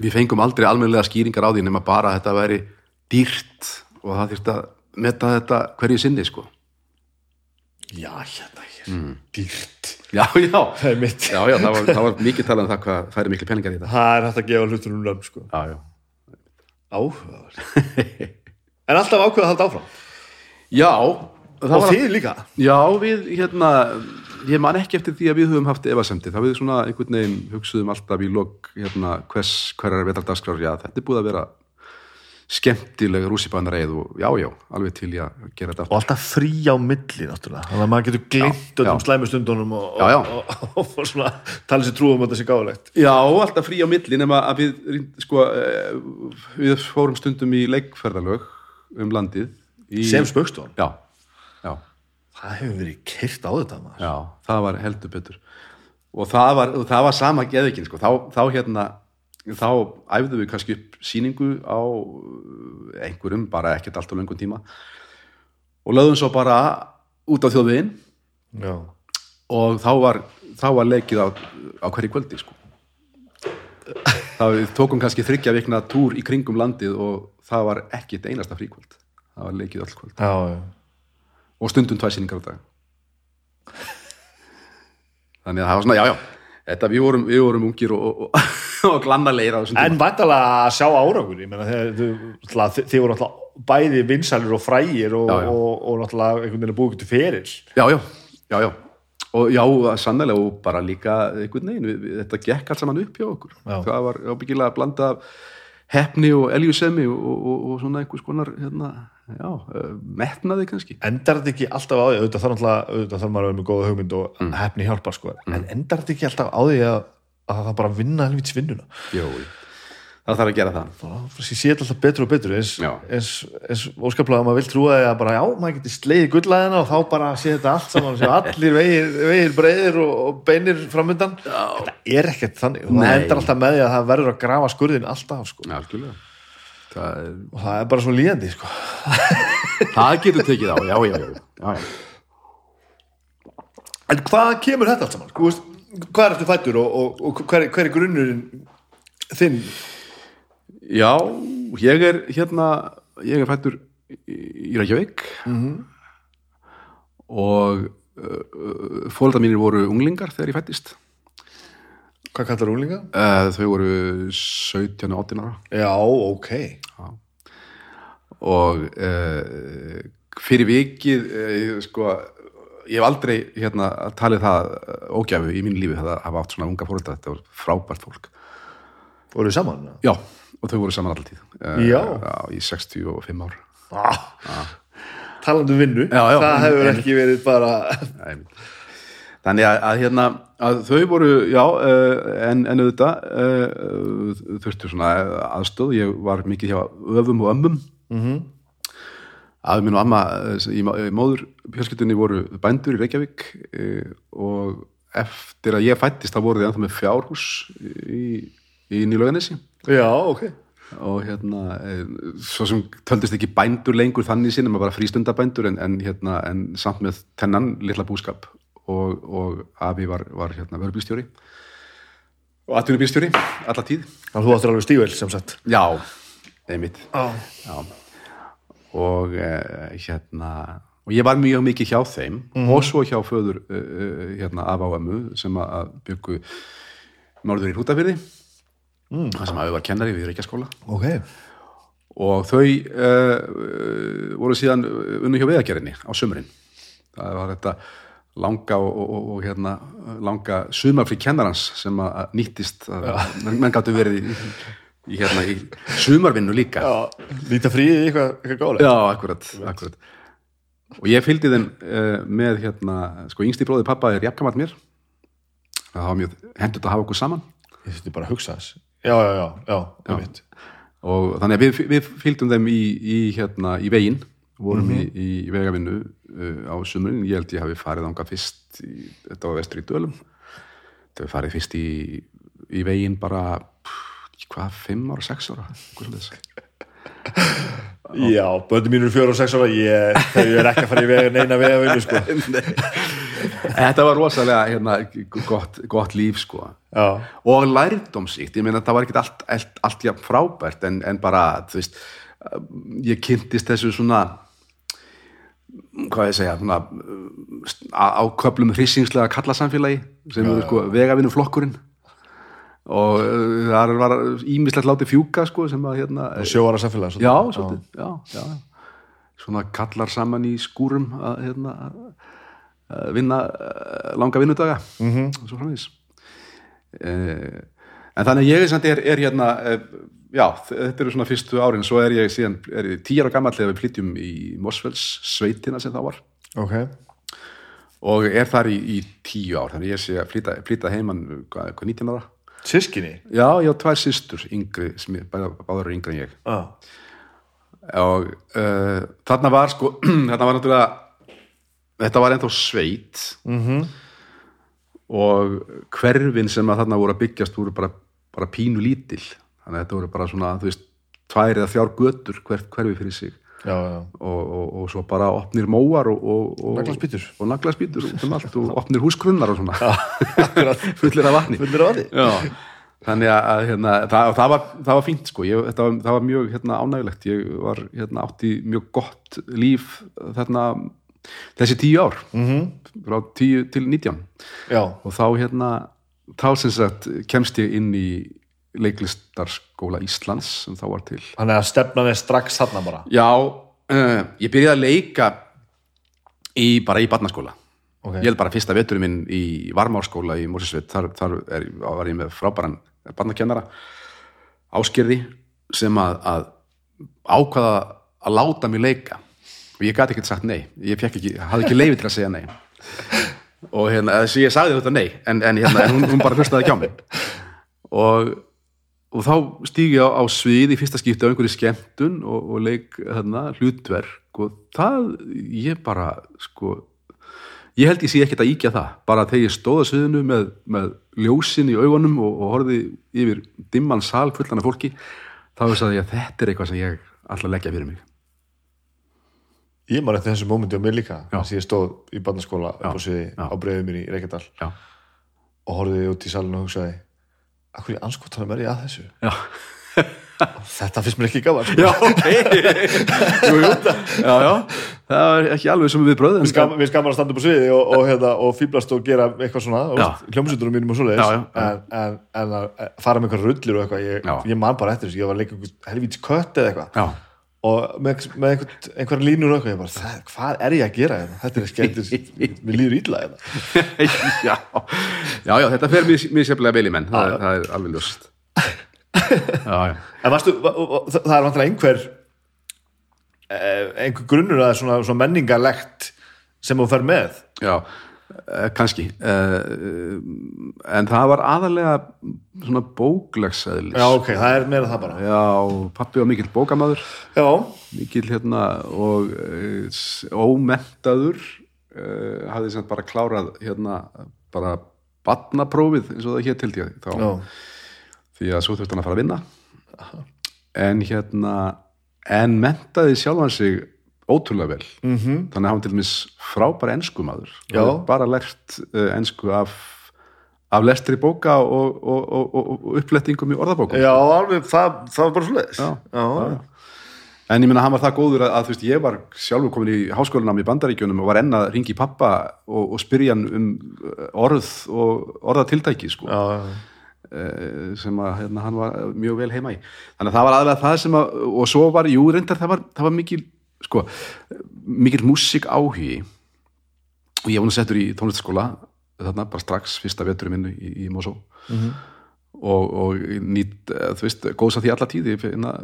við fengum aldrei almennilega skýringar á því nema bara að þetta væri dýrt og það þyrfti að metta þetta hverju sinni sko Já, hérna hér, dýrt. Já, já, (laughs) já, já það, var, það var mikið talað um það hvað færi miklu peningar í þetta Það er hægt að gefa hlutunum nöfn sko. Áhugaður En alltaf ákveða að halda áfram? Já, Og þið líka? Já, við hérna ég man ekki eftir því að við höfum haft efasemdi þá við svona einhvern veginn hugsuðum alltaf í lok hérna hvers, hverjar er vetardagskrár já, þetta er búið að vera skemmtileg rússipannareið og já, já, alveg til ég að gera þetta Og alltaf frí á milli náttúrulega. Þannig að maður getur glimt öllum já. slæmu stundunum og, Já, já. og, og, og, svona tala sér trúum að þetta sé gáðulegt Já, alltaf frí á milli nema að við, sko, eh, við fórum stundum í leikferðalög um landið í, Sem spöggstofan Já, já, Það hefur verið kyrt á þetta maður. Já, það var heldur betur. Og það var, og það var sama geðvikinn, sko, þá, þá hérna þá æfðum við kannski upp síningu á uh, einhverjum, bara ekkert allt á löngum tíma. Og lögðum svo bara út á þjóðveginn. Og þá var, þá var leikið á, á hverju kvöldi sko. það við tókum kannski þryggja vikna túr í kringum landið og það var ekkit einasta fríkvöld. Það var leikið öll kvöld. Já, já. og stundum tvær sýningar á dag. Þannig að það var svona, já, já þetta, við, vorum, við vorum ungir og, og, og, glannalegir á þessum tíma En vantalega að sjá árangur ég meina þegar þið, voru náttúrulega bæði vinsalir og frægir og, Já, já. og, og náttúrulega einhvern veginn að búið til feril já, já, já, já og já, sannlega og bara líka einhvern veginn, við, við, þetta gekk allt saman upp hjá okkur Já. það var ábyggilega að blanda hefni og eljusemi og, og, og svona einhvers konar hérna, já, uh, metnaði kannski. Endar þetta ekki alltaf á því auðvitað þarf auðvitað þarf maður að vera með góða hugmynd og hefni hjálpa sko. en endar þetta ekki alltaf á því að, að það bara vinna helvits vinnuna? Jó, það þarf að gera það. Það sé alltaf betur og betur eins, eins, eins óskaplega að maður vil trúa því að bara já, maður geti sleiði gullaðina og þá bara sé þetta allt saman sé allir vegir, vegir breiðir og, og beinir framundan þetta er ekkert þannig. Og það Nei. endar alltaf með því að það verður að grafa skurðin alltaf sko. Skilja það, er, og það er bara svo líðandi sko. (laughs) það getur tekið á, já, já, já, en hvað kemur þetta allt saman? Veist, hvað er þetta fættur og, og, og hver, hver er grunnurinn þinn? Já, ég er hérna ég er fættur í í Reykjavík -hmm. og uh, fóldar mínir voru unglingar þegar ég fættist Hvað kallar úlinga? uh, þau voru 17 og 18 ára Já, ok. og uh, fyrir vikið uh, sko, ég hef aldrei hérna, talið það ógæfu í mínu lífi það að hafa átt svona unga fóreldra þetta var frábært fólk Voruð þið saman? já, og þau voru saman Já. í 65 ár Ah. Talandi um vinnu, Já, já. það hefur En- ekki verið bara... Nei, þannig að, að hérna að þau voru, já, uh, en, en auðvitað uh, þurftu svona aðstöð, ég var mikið hjá öfum og ömmum mm -hmm. að minn og amma eh, í, móður fjölskyldunni voru bændur í Reykjavík og eftir að ég fættist þá voru þið ennþá með fjárhús í, í Nýlauganissi Já, ok. og hérna svo sem töldist ekki bændur lengur þannig sinni, maður bara frístundabændur en, en, hérna, en samt með tennan litla búskap og, og Afi var, var hérna vörubílstjóri og atvinnubílstjóri alla tíð Þannig að þú áttir alveg stível, sem sagt. já, einmitt Já. já. og e, hérna og ég var mjög mikið hjá þeim og svo hjá föður e, hérna Afa og Ömmu sem að- byggu norður í Hrútafyrði mm. sem Afi var kennari við Reykjaskóla Ok. og þau uh, voru síðan unnu hjá veðagerðinni á sömurinn það var þetta langa og, og, og, og hérna langa sumarfrí kennarans sem að nýttist að menn, gáttu verið í, í, hérna, í sumarvinnu líka. Já, líta fríið í eitthvað, eitthvað gálega. Já, akkurat, akkurat. Og ég fylgdi þeim uh, með hérna, sko yngsti bróði pappa er jafngamall mér. Það var mjög hendut að hafa okkur saman. Ég þurfti bara að hugsa þess. Já, já, já, já, veit. og þannig að við, við fylgdum þeim í, í, hérna, í veginn vorum í, í vegavinnu uh, á sumurinn, ég held ég hafi farið ánga fyrst í, þetta var vestur í Dölum. Þetta hafi farið fyrst í, í veginn bara pff, hvað, fimm ára, sex ára eitthvað svoleiðis. Já, böndi mínu fjóra og sex ára, ég, þau er ekki að fara í vega neina vega vinnu, sko. (laughs) þetta var rosalega hérna, gott, gott líf sko. Já, og lærdómsíkt, ég meina það var ekki allt, allt, allt frábært en, en bara, þú veist ég kynntist þessu svona hvað ég segja svona, á, á köflum hrissingslega kallasamfélagi sem eru sko vegavinnu flokkurinn og uh, það var ímislegt látið fjúka sko sem að hérna sjóara samfélag. já, svolítið, já, já, svona kallar saman í skúrum að hérna að vinna eh, langa vinnudaga mm -hmm. og svo framvís eh, en þannig að ég samt er, er hérna eh, já, þetta eru svona fyrstu árin svo er ég síðan, er ég tíjar og gammal þegar við flytjum í Mosfells sveitina sem það var Ok. og er þar í, í tíu ár þannig ég sé að flytta, flytta heiman hvað, hvað 19 ára Sískinni? já, ég á tvær systur yngri, sem báðar eru yngri en ég Já. og uh, þarna var sko (clears throat) þarna var náttúrulega þetta var ennþá sveit. Mhm. og hverfin sem að þarna voru að byggjast voru bara, bara pínu lítil þannig að þetta voru bara svona, þú veist tvær eða þjár götur hvert hverfi fyrir sig Já, já. og, og, og svo bara opnir móar og, og, og Naglaspýtur. og naglaspýtur út um allt og opnir húsgrunnar og svona (laughs) fullir af vatni Fullir af vatni? Já, þannig að hérna, það, það, var, það var fínt sko, ég, var, það var mjög hérna, ánægilegt, ég var hérna, átti mjög gott líf þarna, þessi tíu ár -hmm. Mhm. frá tíu til nítján Já. og þá hérna þá sem sagt kemst ég inn í leiklistarskóla Íslands sem þá var til. Þannig að stefnan er strax þarna bara. Já, uh, ég byrjaði að leika í, bara í barnaskóla. Ok. ég held bara fyrsta veturinn minn í Varmárskóla í Mósisveit, þar, þar er, var ég með frábæran barnakennara áskýrði sem að, að ákvaða að láta mig leika. Og ég gæti ekkert sagt nei. Ég ekki, hafði ekki leifi til að segja nei og hérna, þess að ég sagði þetta nei en, en, hérna, en hún, hún bara hlustaði ekki á mig. Og, og þá stíg ég á, á svið í fyrsta skipti á einhverju skemmtun og, og leik hérna, hlutverk og það, ég bara sko ég held ég sé ekkert að íkja það. Bara þegar ég stóða sviðinu með, með ljósin í augunum og, og horfði yfir dimman sal fullan af fólki þá sagði ég að þetta er eitthvað sem ég ætla að leggja fyrir mig Ég maður eftir þessu mómenti á mér líka. Þess að ég stóð í barnaskóla upp á sviði á breiðum mér í Reykjadal og horfði út í salinu og hugsaði Akkur ég anskotanum er ég að þessu? já, Þetta finnst mér ekki gaman. sko. já ok (laughs) jú, jú. já, já, það var ekki alveg sem við bröðum Við skam- skammar að standa upp á sviði og, og, hérna, og fýblast og gera eitthvað svona Já. hljómsveitunum mínum og svoleiðis Já. En, en, en að fara með eitthvað rullir og eitthvað ég, ég man bara eftir þessu, ég var einhver helvíts kött eða eitthvað og með, með einhver, einhver línur og eitthvað ég bara, það, hvað er ég að gera hérna? þetta er skemmtis, mér líður illa hérna. (laughs) já, já, já, þetta fer mér sefnilega vel í menn, það, það er alveg já, já. En varstu, va- va- það það er vantilega einhver eh, einhver grunnur að svona, svona menningalegt sem þú fer með? Já, kannski. Eh, en það var aðalega svona bóklegseðlis já ok, það er meira það bara. Já, pappi var mikill bókamaður. Já, mikill hérna og uh, ómentaður hafði sem bara klárað hérna bara batnaprófið eins og það hér til því því að svo þurfti hann að fara að vinna. En hérna en mentaði sjálfan sig ótrúlega vel. Mm -hmm. þannig að hann til dæmis frábær enskumaður. Já. Hafði bara lært uh, ensku af, af lestri bóka og, og, og, og, upplettingum í orðabókum. Já alveg, það, það var bara svo leiðis en ég meina hann var það góður að, að þú veist, ég var sjálfur komin í háskólanám í bandaríkjunum og var enn að ringi pappa og, spyrja hann um uh, orð og orðatildæki sko, uh, sem að hérna, hann var mjög vel heima í. Þannig að það var aðlega það sem að og svo var, jú, reyndar, það var, það var mikil sko, mikil músík áhugi. Og ég var nú settur í tónlistaskóla þarna bara strax fyrsta veturum minn í, í Mosó. Mhm. og, og nýtt, eh, þú veist, góðs að því alla tíð. Ég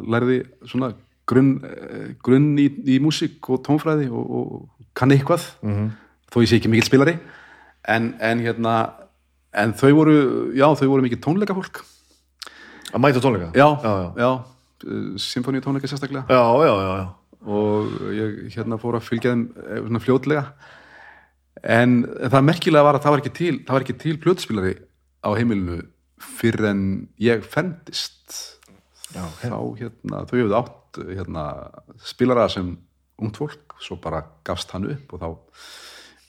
lærði svona grunn, eh, grunn í, í músík og tónfræði og, og kann eitthvað Mhm. þó ég sé ekki mikill spilari. En, en hérna en þau voru, já, þau voru mikill tónleika fólk að mæta tónleika? Já, já, já, já, symfóníu tónleika sérstaklega. Já, já, já, já. Og ég hérna fór að fylgja þeim eh, svona fljótlega. En það merkilega var að það var ekki til það var ekki til plötuspilari á heimilinu fyrir en ég fendist Já, ok. þá hérna, þau hefðu átt hérna, spilara sem ungt fólk svo bara gafst hann upp og þá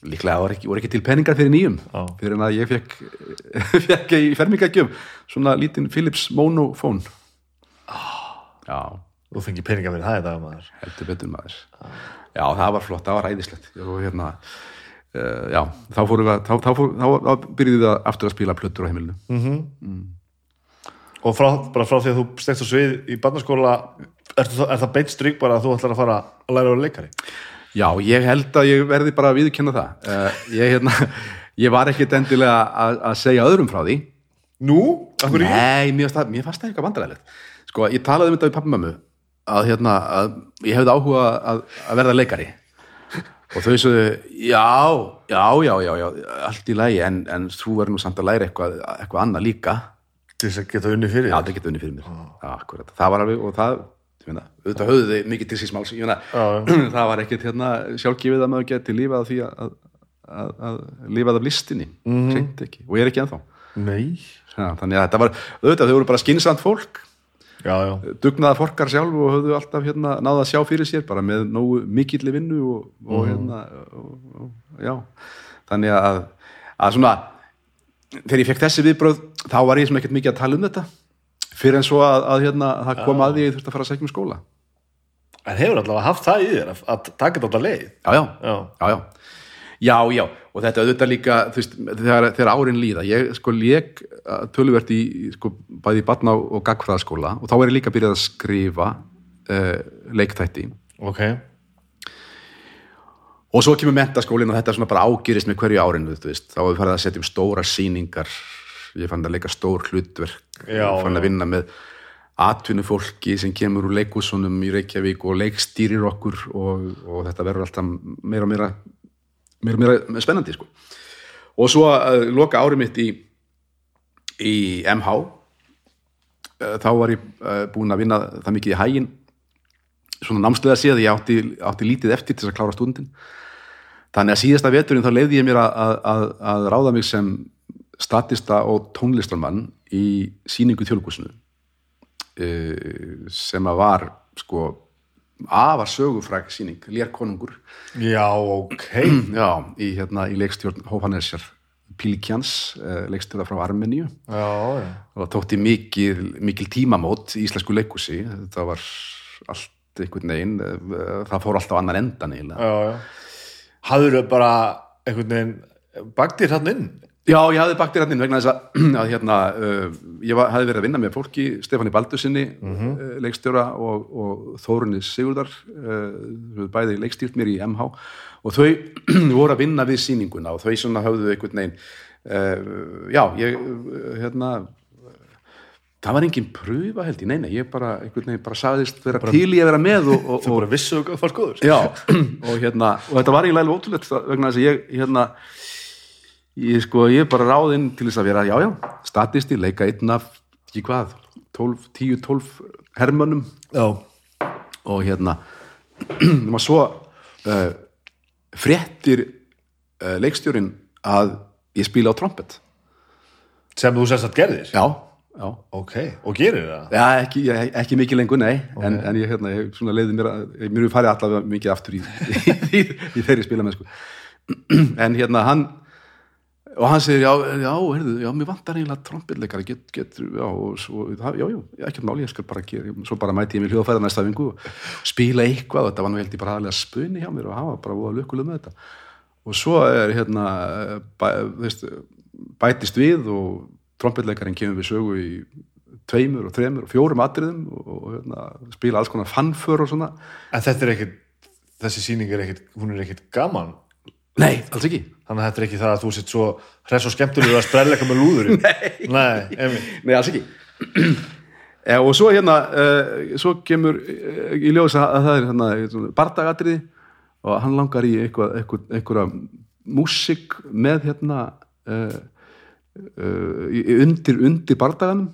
líklega voru ekki, ekki til peningar fyrir nýjum Já. fyrir en að ég fekk (laughs) fekk í fermingagjöf svona lítinn Philips monofón já, þú fengið peninga fyrir það í dag maður. Heldur betur maður. Já, það var flott, það var ræðislegt. Og hérna uh, já, þá fórum við að þá, þá, þá, þá byrjuðum við að aftur að spila plötur á heimilinu. Og frá, bara frá því að þú stekst á svið í barnaskóla er, er það beint stryk bara að þú ætlar að fara að læra vera leikari? Já, ég held að ég verði bara að viðkynna það. Uh, ég, hérna, (laughs) ég var ekkit endilega að, að segja öðrum frá því. nú? Nei, það, mér fannst það eitthvað vandræðilegt. Sko, ég talaði um þetta við pappamömmu að, hérna, að ég hefði áhuga að, að verða leikari. Og þau sögðu, já, já, já, já, já, allt í lagi, en, en þú verður nú samt að læra eitthvað, eitthvað annað líka. til þess að geta unni fyrir Já, það getur unni fyrir mér. Akkurat. Það var alveg, og það, meina, auðvitað höfðu þið mikið til sísmáls, Já, (clears throat) það var ekkert hérna sjálfgefið að maður geti lífað því að, að, að lífað af listinni, mm -hmm. og ég er ekki ennþá. nei, þannig að þetta var, auðvitað, þau voru bara skinsamt fólk, dugnaða fólkar sjálf og höfðu alltaf hérna náða að sjá fyrir sér, bara með nógu mikilli vinnu og, og hérna, og, já, þannig að, að svona, þegar ég fekk þessi viðbröð, þá var ég ekkert mikið að tala um þetta, fyrir en svo að, að hérna, að það kom að því að ég þurfti að fara að segja um skóla. en hefur allavega haft það í þér að, taka þetta á leið? Já, já, já, já, já, já, og þetta auðvitað líka, veist, þegar, þegar árin líða, ég sko lék uh, töluvert í, sko, bæði í barna og gagfræðaskóla og þá er ég líka byrjað að skrifa uh, leikþætti ok. Og svo kemur mentaskólinn og þetta er svona bara ágyrist með hverju árin, þú veist, þá hefur farið að setja um stóra sýningar, ég fann að leika stór hlutverk, Já, fann að vinna með atvinnufólki sem kemur úr leikúsunum í Reykjavík og leikstýrir okkur og, og þetta verður alltaf meira og meira meira og meira spennandi sko. og svo að loka árið mitt í í MH eh, þá var ég uh, búin að vinna það mikið í hægin svona námslega séð ég átti, átti lítið eftir til þess að klára stundin þannig að síðasta veturinn þá leiði ég mér að, að, að, ráða mig sem statista og tónlistarmann í síningu þjóðlugusinu uh, sem að var sko afar sögufræk síning, Lér konungur. Já, ok. (clears throat) Já, í, hérna, í leikstjórn Hófanesjar Pílikjans, uh, leikstjóra frá Armeníu. Já, já, og tótti mikil, mikil tímamót í íslensku leikusi það var allt einhvern veginn eh, það fór alltaf annar endan eiginlega. Hafður þau bara einhvern veginn baktir hann inn Já, ég hafði baktir hann inn vegna þess að, (clears throat) að hérna, uh, ég var, hafði verið að vinna með fólki Stefáni Baldursinni uh, leikstjóra og, og Þórunni Sigurdar uh, bæði leikstýrt mér í MH og þau (clears throat) voru að vinna við sýninguna og þau svona höfðu einhvern veginn uh, já, ég uh, hérna það var engin pröfa held ég, neina, ég bara einhvern veginn bara sagðist vera til í að vera með og, og, þú bara vissu og fannst góður. Já, (clears throat) og hérna og þetta var eiginlega ótrúlegt vegna þess að ég hérna ég sko, ég er bara ráðinn til þess að vera, já, já, statisti, leika einn af, ekki hvað 12, 10, 12 hermönnum. Já, og hérna (clears throat) maður svo uh, fréttir uh, leikstjórin að ég spila á trompet. Sem þú sérst að gerðir? Já, já. Ok, og gerir það? Já, ekki, ég- ekki mikið lengur, nei. En, en ég, hérna, ég svona leiði mér að mér er farið allavega mikið aftur í, í, (laughs) í, í þeirri spila með sko (clears throat) en hérna hann og hann segir, já, já, heyrðu, já, mér vantar eiginlega trompetleikari, get, get, já, og svo, já, já, ekkert máli, ég skal bara gera, svo bara mæti ég mér hljóðfæða næsta vingu og spila eitthvað, þetta var nú held ég bara aðlega spuni hjá mér og var bara voða lukkulega með þetta. Og svo er hérna bæ, veist, bætist við og trompetleikarin kemur við sögu í tveimur og þremur og fjórum atriðum og, hérna, spila alls konar fannför og svona. En þetta er ekkit, þessi sýning er ekkit hún er ekkit gaman Nei, alls ekki. Þannig að þetta er ekki það að þú sitt svo hress og skemmtilegur að sprelleika með lúðurinn. (laughs) Nei, nei. Nei, alls ekki. (clears throat) E, og svo hérna uh, svo kemur uh, í ljós að, að það er hérna, bardagatriði og hann langar í eitthvað, eitthvað, einhverja músik með hérna í- undir, undir bardaganum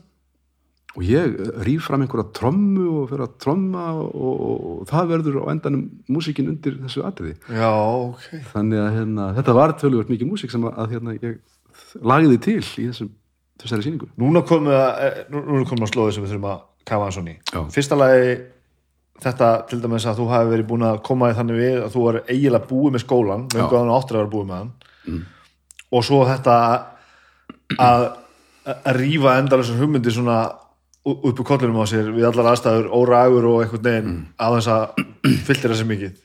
og ég rýf fram einhverja trommu og fyrir að tromma og, og, og það verður á endanum músikin undir þessu atriði. Já, ok. Þannig að hérna, þetta var tölvöld mikið músik sem að, hérna, ég lagði til í þessum, þessari sýningu. Núna komum við að, eh, slóði sem við þurfum að kafa hans í Já. fyrsta lagi þetta til dæmis að þú hafi verið búin að koma í þannig við að þú var eiginlega búið með skólan með einhverjum áttur að vera búið með hann. Og svo þetta að, að rífa endar þessar hugmyndir svona upp úr kollinum á sér við allar aðstæður, óragur og einhvern veginn á þess að (clears throat) fylltir þessi mikið.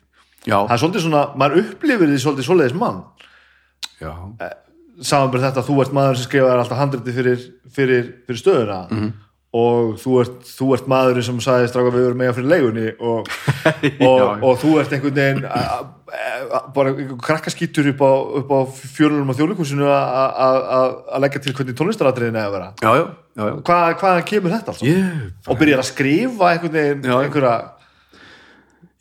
Já, það er svolítið svona, maður upplifir því svolítið svoleiðis mann. Já, samanbyrð þetta að þú ert maður sem skrifaði alltaf handriti fyrir, fyrir, fyrir stöðuna Mhm. og þú ert, þú ert maðurinn sem sagði stráka við verum mega fyrir leigunni og, (laughs) og, Já. og þú ert einhvern veginn bara einhver krakkaskítur upp á, á fjörunum á þjóðleikusinu að leggja til hvernig tónlistaratriðin eða vera já, já, já, já. Hvað, kemur þetta alltaf? Ég, og byrjar að skrifa einhvern veginn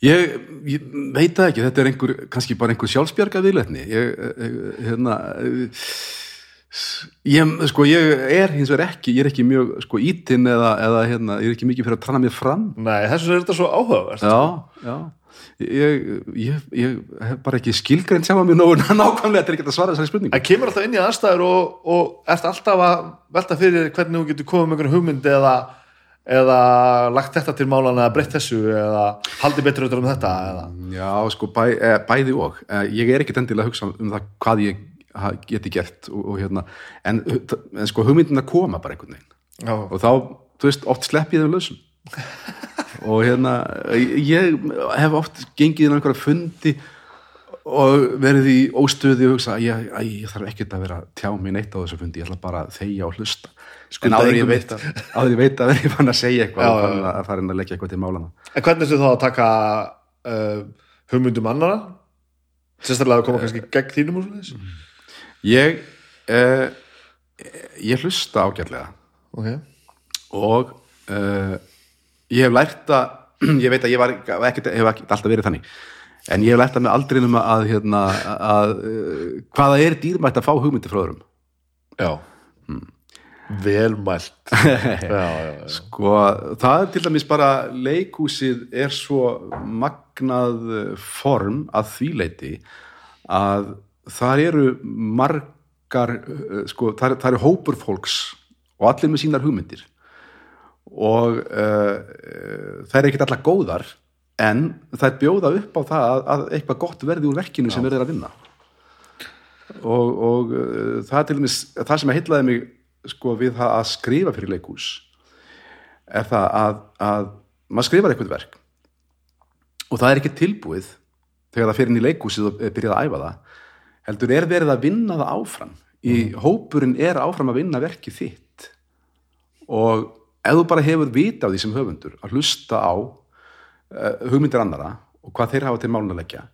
ég, ég veit það ekki, þetta er einhver, kannski bara einhver sjálfsbjarga viðletni. Ég, eh, hérna, eh, ég, sko, ég er hins vegar ekki, ég er ekki mjög, sko, ítinn eða, eða, hérna, ég er ekki mikið fyrir að tranna mér fram. Nei, þess vegna er þetta svo áhugavert Já, já. Ég, ég, ég hef bara ekki skilgrein sjá að mér nógu nákvæmlega til að svara þessari spurningu. En kemur alltaf inn í aðstæður og, og ert alltaf að velta fyrir hvernig þú getur komið með einhvern hugmynd eða, eða lagt þetta til málana eða breytt þessu eða haldið betur auðvitað um þetta eða. Já, sko, bæ, eh, bæði og. Eh, ég er ekkert endilega að hugsa um það hvað ég geti gert og, og hérna, en, en sko hugmyndin að koma bara einhvern veginn. Já, og þá, þú veist, oft slepp ég þeim lausum (laughs) og hérna ég hef oft gengið inn á einhverja fundi og verið í óstöði og hugsa ég, æ, ég þarf ekkert að vera að tjá mig neitt á þessu fundi, ég ætla bara að þegja og hlusta. En Skulda áður en ég veit (laughs) áður en ég veit að vera ég fann að segja eitthvað Já, og að fara inn að leggja eitthvað til málana En hvernig ertu þá að taka uh, hugmyndum annara? Sérstaklega að koma kannski gegn þínum og svona ég eh, ég hlusta ágætlega. Ok, og uh, ég hef lært að (clears throat) ég veit að ég var ekkert, hef ekkert alltaf verið þannig. En ég hef lært að með aldrinum að, hérna, að uh, hvaða er dýrmætt að fá hugmyndi frá öðrum? Já. Vel mælt. (laughs) Já, já, já. Sko, það er til dæmis bara leikhúsið er svo magnað eh, form að því leiti að það eru margar eh, sko, það, er- það eru hópur fólks og allir með sínar hugmyndir og uh, það er ekkert allar góðar en það er bjóða upp á það að, að eitthvað gott verði úr verkinu sem verður að vinna. Og, og uh, það er til dæmis það sem að heitlaði mig sko við það að skrifa fyrir leikhús er það að, að maður skrifar eitthvað verk og það er ekki tilbúið þegar það fyrir inn í leikhúsið og er byrjað að æfa það heldur er verið að vinna það áfram. Í hópurinn er áfram að vinna verkið þitt. Og ef þú bara hefur vita á því sem höfundur að hlusta á uh, hugmyndir annara og hvað þeir hafa til málun að leggja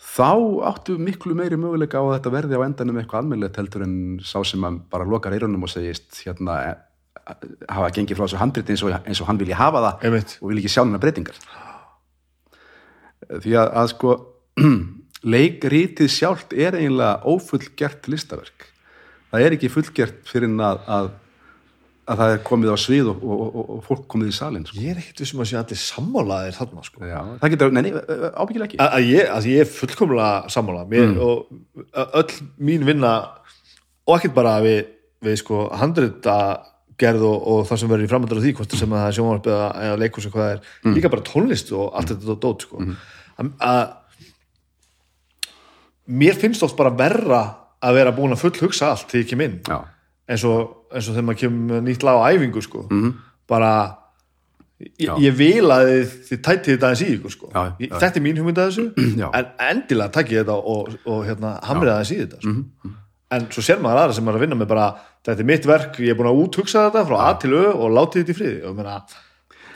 þá áttu miklu meiri möguleika á að þetta verði á endanum eitthvað almennilegt heldur en sá sem bara lokar eyrunum og segist hérna eh, hafa gengið frá þessu handriti eins og, eins og hann vilji hafa það Einmitt. og vil ekki sjá hennar breytingar því að, að sko (clears throat) leikrítið sjálft er eiginlega ófullgert listaverk það er ekki fullgert fyrir að, að, að það er komið á svið og, og, og, og fólk komið í salin sko. ég er ekkert vissum að sé allir sammálaðir þarna sko. Það getur, nei, nei, ábyggilega ekki. Að, ég, ég er fullkomlega sammála. Mér, og öll mín vinna og ekkert bara við, við sko handrita gerð og, og það sem verður í framöndar af því hvort sem að það er sjónvarp eða, leikur sem hvað er. Líka bara tónlist og allt þetta dót sko. að, að mér finnst oft bara verra að vera búin að full hugsa allt þegar ég kem inn. Já, eins og, eins og þegar maður kemur nýtt lag á æfingu sko. bara ég, ég vil að þið, þið tætið þetta aðeins í ykkur sko. Já, já. þetta er mín hugmynd að þessu Já. en endilega takk ég þetta og, og hérna, hamrið aðeins í þetta sko. en svo sér maður aðra sem er að vinna með bara þetta er mitt verk, ég er búin að úthugsa þetta frá A til Ö og látið þetta í friði og meina,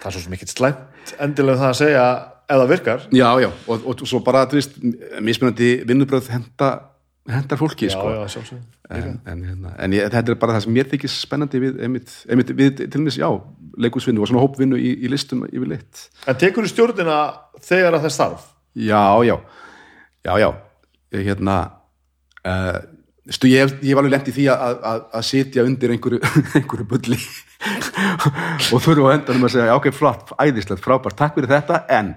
það er svo ekkert slæmt endilega um það að segja það virkar já, já og, og svo bara, mismunandi vinnubröð henda, hendar fólki sko. já, já, sjálfsög en, en, hérna, en ég, þetta er bara það sem mér þykir spennandi við, einmitt, einmitt, við til dæmis, já, leikusvinnu og svona hópvinnu í, í listum yfir lit. En tekur þú stjórnina þegar að það starf já, já, já, já. Hérna uh, stu, ég, hef- alveg lent í því að, að, að sitja undir einhverju, (laughs) einhverju bulli (laughs) og þurfa á endanum að segja, já, ok, flott, æðislegt, frábært takk fyrir þetta, en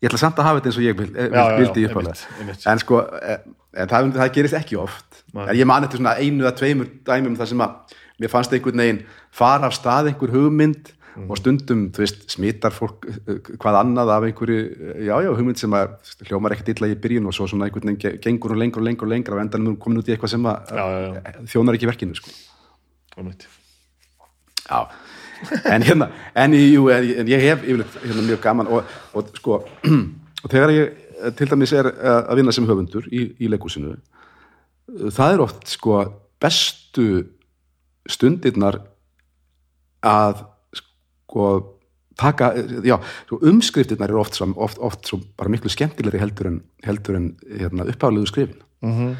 ég ætla samt að hafa þetta eins og ég Já, já, já, vildi uppalega einmitt. en sko, eh, en það, það gerist ekki oft. En ég man eftir svona einu eða tveimur dæmum þar sem að mér fannst einhvern veginn fara af stað einhver hugmynd Mhm. og stundum, þú veist, smittar fólk eh, hvað annað af einhverju eh, já, hugmynd sem að hljómar ekkert illa í byrjun og svo svona einhvern veginn ge- gengur og lengur og lengur og lengur og endanum komin út í eitthvað sem að Já, já, eh, þjónar ekki verkinu, sko. Já, en hérna en, jú, en, ég hef yfirleitt hérna, mjög gaman og, og sko (clears throat) og þegar ég eh, til dæmis er eh, að vinna sem höfundur í, í leikúsinu það er oft sko bestu stundirnar að sko taka, já, sko, umskriftirnar eru oft, svo- oft, oft svo bara miklu skemmtilegri heldur en, heldur en hérna, uppáflegu skrifin Mhm.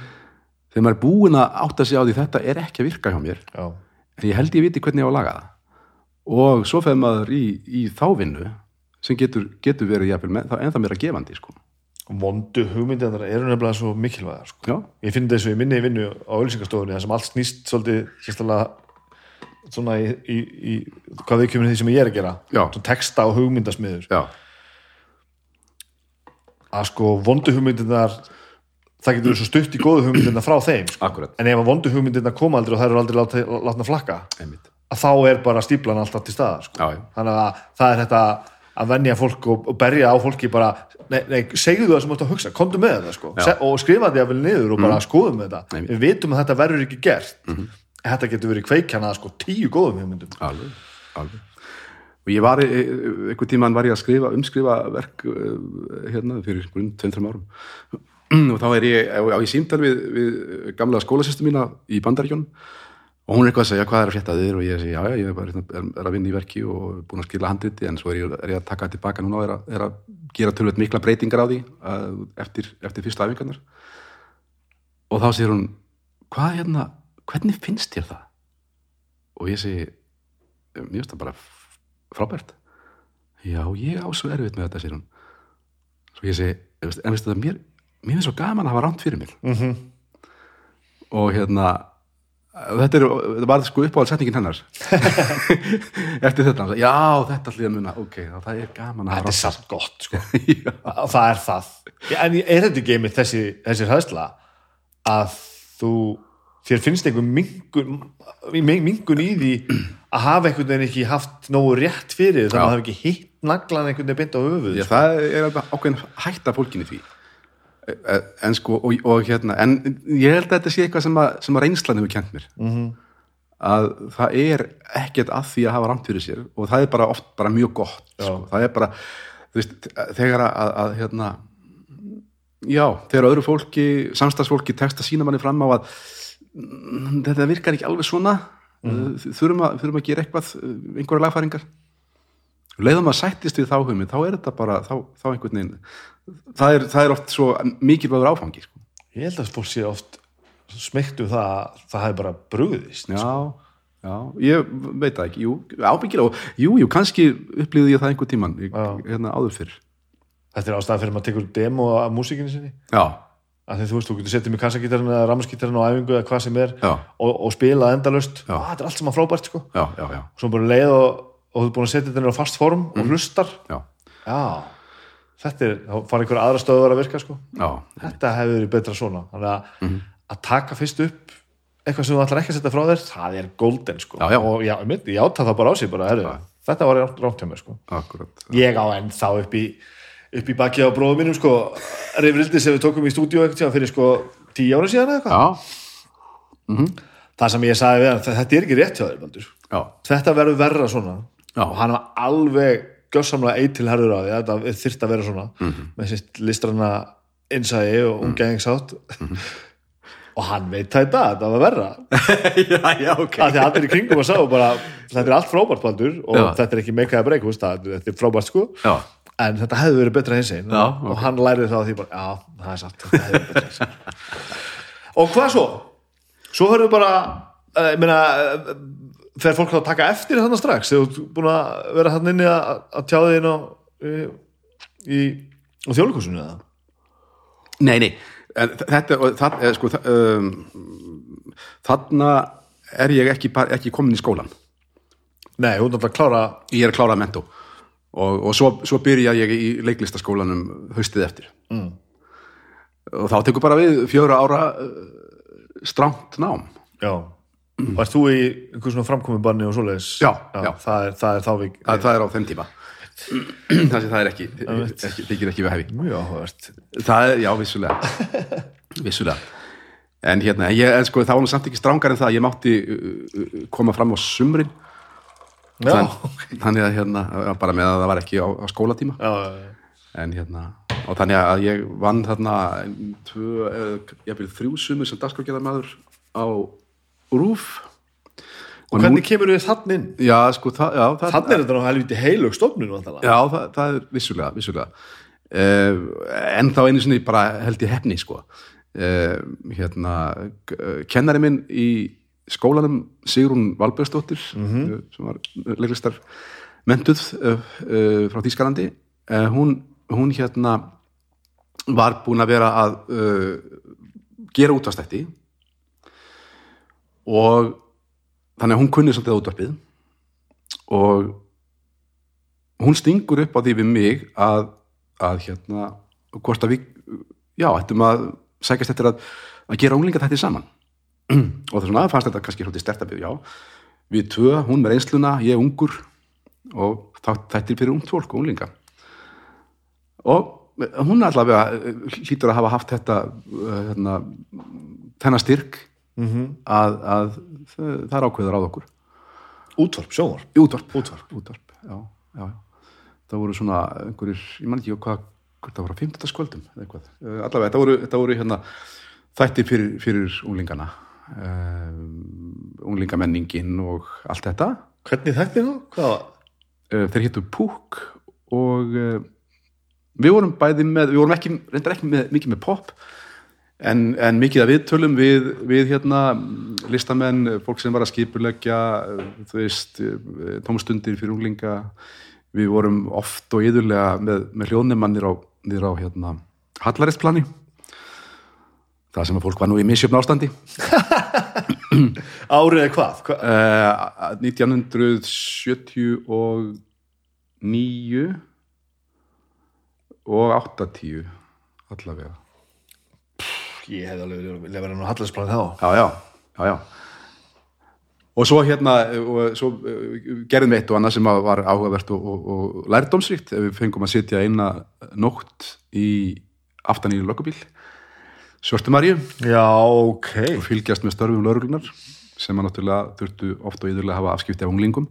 þegar maður er búin að átta sig á því þetta er ekki að virka hjá mér já, en ég held ég viti hvernig ég á að laga það og svo fer maður í, í þá vinnu sem getur, getur verið jafnvel með, þá ennþá mér að gefandi sko. Vondu hugmyndir eru nefnilega svo mikilvægar sko. ég finn þessu í minni vinnu á auðlýsingastofunni þar sem allt snýst svolítið sérstaklega svona í, í, í hvað við kemur því sem ég er að gera svona texta og hugmyndasmiður já, að sko vondu hugmyndirnar það getur svo stutt í góðu hugmyndirnar frá þeim sko. en ef að vondu hugmyndirnar koma aldrei og þær eru aldrei látna, látna flakka einmitt. að þá er bara stíplan alltaf til staðar sko. Þannig að það er þetta að venja fólk og, og berja á fólki bara, nei, nei segðu það sem þú ert að hugsa komdu með þetta sko. Se, og skrifa því að vel niður og bara skoðum þetta. Einmitt. við vitum að þetta verður ekki gert. Þetta getur verið kveikjana sko tíu góðum hugmyndum. Alveg, alveg. Og ég var, einhvern tímann var ég að skrifa umskrifa verk eh, hérna fyrir einhverjum tveim-þreim árum. (clears throat) Og þá er ég á, í símtal við, við gamla skólasýstu mína í bandaríkjónum og hún er eitthvað að segja hvað er að frétta þér? Og ég segi já, já, ég er, bara, er, er að vinna í verki og búin að skila handriti en svo er ég, er ég að taka það tilbaka núna og er að, er að gera tölvöld mikla breytingar á því að, eftir, eftir fyrstu æfingarnar. Og þá segir hún hvað hérna, hvernig finnst þér það? og ég segi mér finnst það bara frábært. Já, ég á svo erfitt með þetta, segir hún. Svo ég segi, en veistu- það, mér mér finnst svo gaman að hafa rámt fyrir mér. Mm -hmm. og hérna þetta, er, var sko uppáhaldsetningin hennar. (laughs) Eftir þetta. Sagði, já, þetta að muna. Ok, það er gaman að þetta er samt gott sko. (laughs) Það er það. En er þetta ekki einmitt þessi, þessi hræðsla að þú þér finnst einhver mingun mingun í því að hafa einhvern veginn ekki haft nógu rétt fyrir þannig að það hafi ekki hitt naglan einhvern veginn beint á höfuð Já, það er ákveðin hætta fólkinni því en sko, og, og hérna en ég held að þetta sé eitthvað sem að, sem að reynslan hefur kent mér mm -hmm. að það er ekkert að því að hafa rámt fyrir sér og það er bara oft bara mjög gott sko. það er bara, veist, þegar að, að, að hérna já, þegar öðru fólki, samstagsfólki tekst að sína manni fram á að mm, þetta virkar ekki alveg svona mm. þurfum, að, þurfum að gera eitthvað einhverja lagfæringar leiðum að sættist við þá hugmynd, þá er þetta bara þá, þá einhvern veginn það er, það er oft svo mikilvægur áfangi sko. Ég held að fólk sé oft smektu það að það hefði bara brugðist já, já, ég veit það ekki jú, ábyggilega, jú, jú, kannski upplýði ég það einhver tíman, hérna áður fyrr. Þetta er ástæðan fyrir að maður tekur demo af músíkinni sinni. Já, að því þú veist, þú getur settið með kassagítarinn eða rammaskítarinn á æfingu eða hvað sem er og, og spila endalust Já. þetta er allt saman frábært sko. Já, já, já, svo bara leið og, og þú er búin að setja þetta niður á fast form og hlustar. Já, já, þetta er, þá fara einhver aðra stöður að virka sko. Já, þetta hefur verið betra svona. Þannig að, að taka fyrst upp eitthvað sem þú ætlar ekki að setja frá þér það er golden sko. Já, og ég átta það bara á sig bara, herri, þetta var rámt hjá mér sko. Akkurat. Ég á enn þá upp í upp í baki á bróðum mínum sko. Reyfrildi sem við tókum í stúdíu eitthvað fyrir sko tíu ára síðan eða eitthvað. Já, það sem ég sagði við hann, þetta er ekki rétt hjá þér þetta verður verra svona Já. og hann var alveg gjössamlega eitilherður á því að þetta þyrft að vera svona. Með sitt listrana innsæði og umgengsátt (laughs) og hann veit þetta, þetta var verra. (laughs) Já, já, ok. Að því að allir í kringum að sá bara, þetta er allt frábært Baldur og Já. þetta er ekki meikaða breyk, það, þetta er frábært sko. Já, en þetta hefði verið betra hins einn Já, og hann lærið það á því bara, já, það er satt þetta hefði verið betra hins einn (laughs) og hvað svo? svo höfum við bara uh, ég meina fer fólk þá að taka eftir þannig strax? Þegar þú ert búin að vera hann inni að, að tjá þig inn á í, á þjóðleikusinu eða? nei, nei. Þetta, það, eh, sko um, þarna er ég ekki, ekki komin í skólan Nei, hún er alltaf að klára ég er að klára mentó. Og, og svo, svo byrja ég í leiklistaskólanum haustið eftir. Mm. og þá tekur bara við fjögra ára uh, stránt nám. Já, varst þú í einhver svona framkomi og svoleiðis? Já, já. Það, er, það er þá við það, það er á þeim tíma. Þannig að það er ekki, ekki þykir ekki við hefi Mjög er, já, vissulega. (laughs) Vissulega. En hérna, ég, en sko, það var nú samt ekki strángar en það, ég mátti uh, uh, koma fram á sumrin. Já, Þann, þannig að hérna, bara með að það var ekki á, á skólatíma. Já, já, já. en hérna, og þannig að ég vann þarna tvö, eða, ég byrði þrjú sumur sem dagskrákjæðarmaður á RÚF Og hvernig kemur við þann inn? já, sko, það, já, það, Þannig er þetta nú helviti heilug stofnun. Já, það, það er vissulega, vissulega. Uh, en þá einu sinni bara held ég hefni, sko. Uh, hérna, uh, kennari minn í skólanum Sigrún Valbergsdóttir, -hmm. sem var leiklistar mentuð uh, uh, frá Þýskalandi, uh, hún, hún hérna var búin að vera að gera útvastætti og þannig að hún kunni svolítið á útvarpið. Og hún stingur upp á því við mig að, að hérna, hvort að við já, ættum að sækast eftir að, að gera unglinga þetta saman. Og það svona fannst þetta kannski hluti sterta við, já við tvö, hún með reynsluna, ég ungur og þetta er fyrir ungt fólk unglinga. Og hún allavega hlýtur að hafa haft þetta eh, hérna, styrk -hmm. að, að það, er ákveður á okkur Útvarp, sjónvarp. útvarp, útvarp, útvarp já, já, já. það voru svona einhverjir, ég man ekki hvað, það voru að 15. skvöldum Eh, allavega þetta voru, þetta voru hérna, þættir fyrir, fyrir unglingana um, unglingamenningin og allt þetta Hvernig þekkti þú? Uh, þeir héttu Púk og uh, við vorum bæði með, við vorum ekki, reyndar ekki með, mikið með pop en, en mikið að viðtölum við, við hérna listamenn, fólk sem var að skipuleggja uh, þú veist, tómstundir fyrir unglinga við vorum oft og yðurlega með, með hljóðnumannir á, á hérna Hallarisplani það sem að fólk var nú í misjöfn ástandi (laughs) Árið eða hvað? Hva? uh, 1979 og 80 allavega Ég hefði alveg viljað vera nú hallarsplanið þá. já, já, já, já. og svo hérna og svo uh, gerðum við eitt og annað sem að var áhugavert og, og, og lærdómsríkt ef við fengum að sitja eina nótt í aftan í lögubíl Svörtumarju Já, ok. og fylgjast með störfum lauruglunar sem að náttúrulega þurftu oft og yðurlega að hafa afskipti af unglingum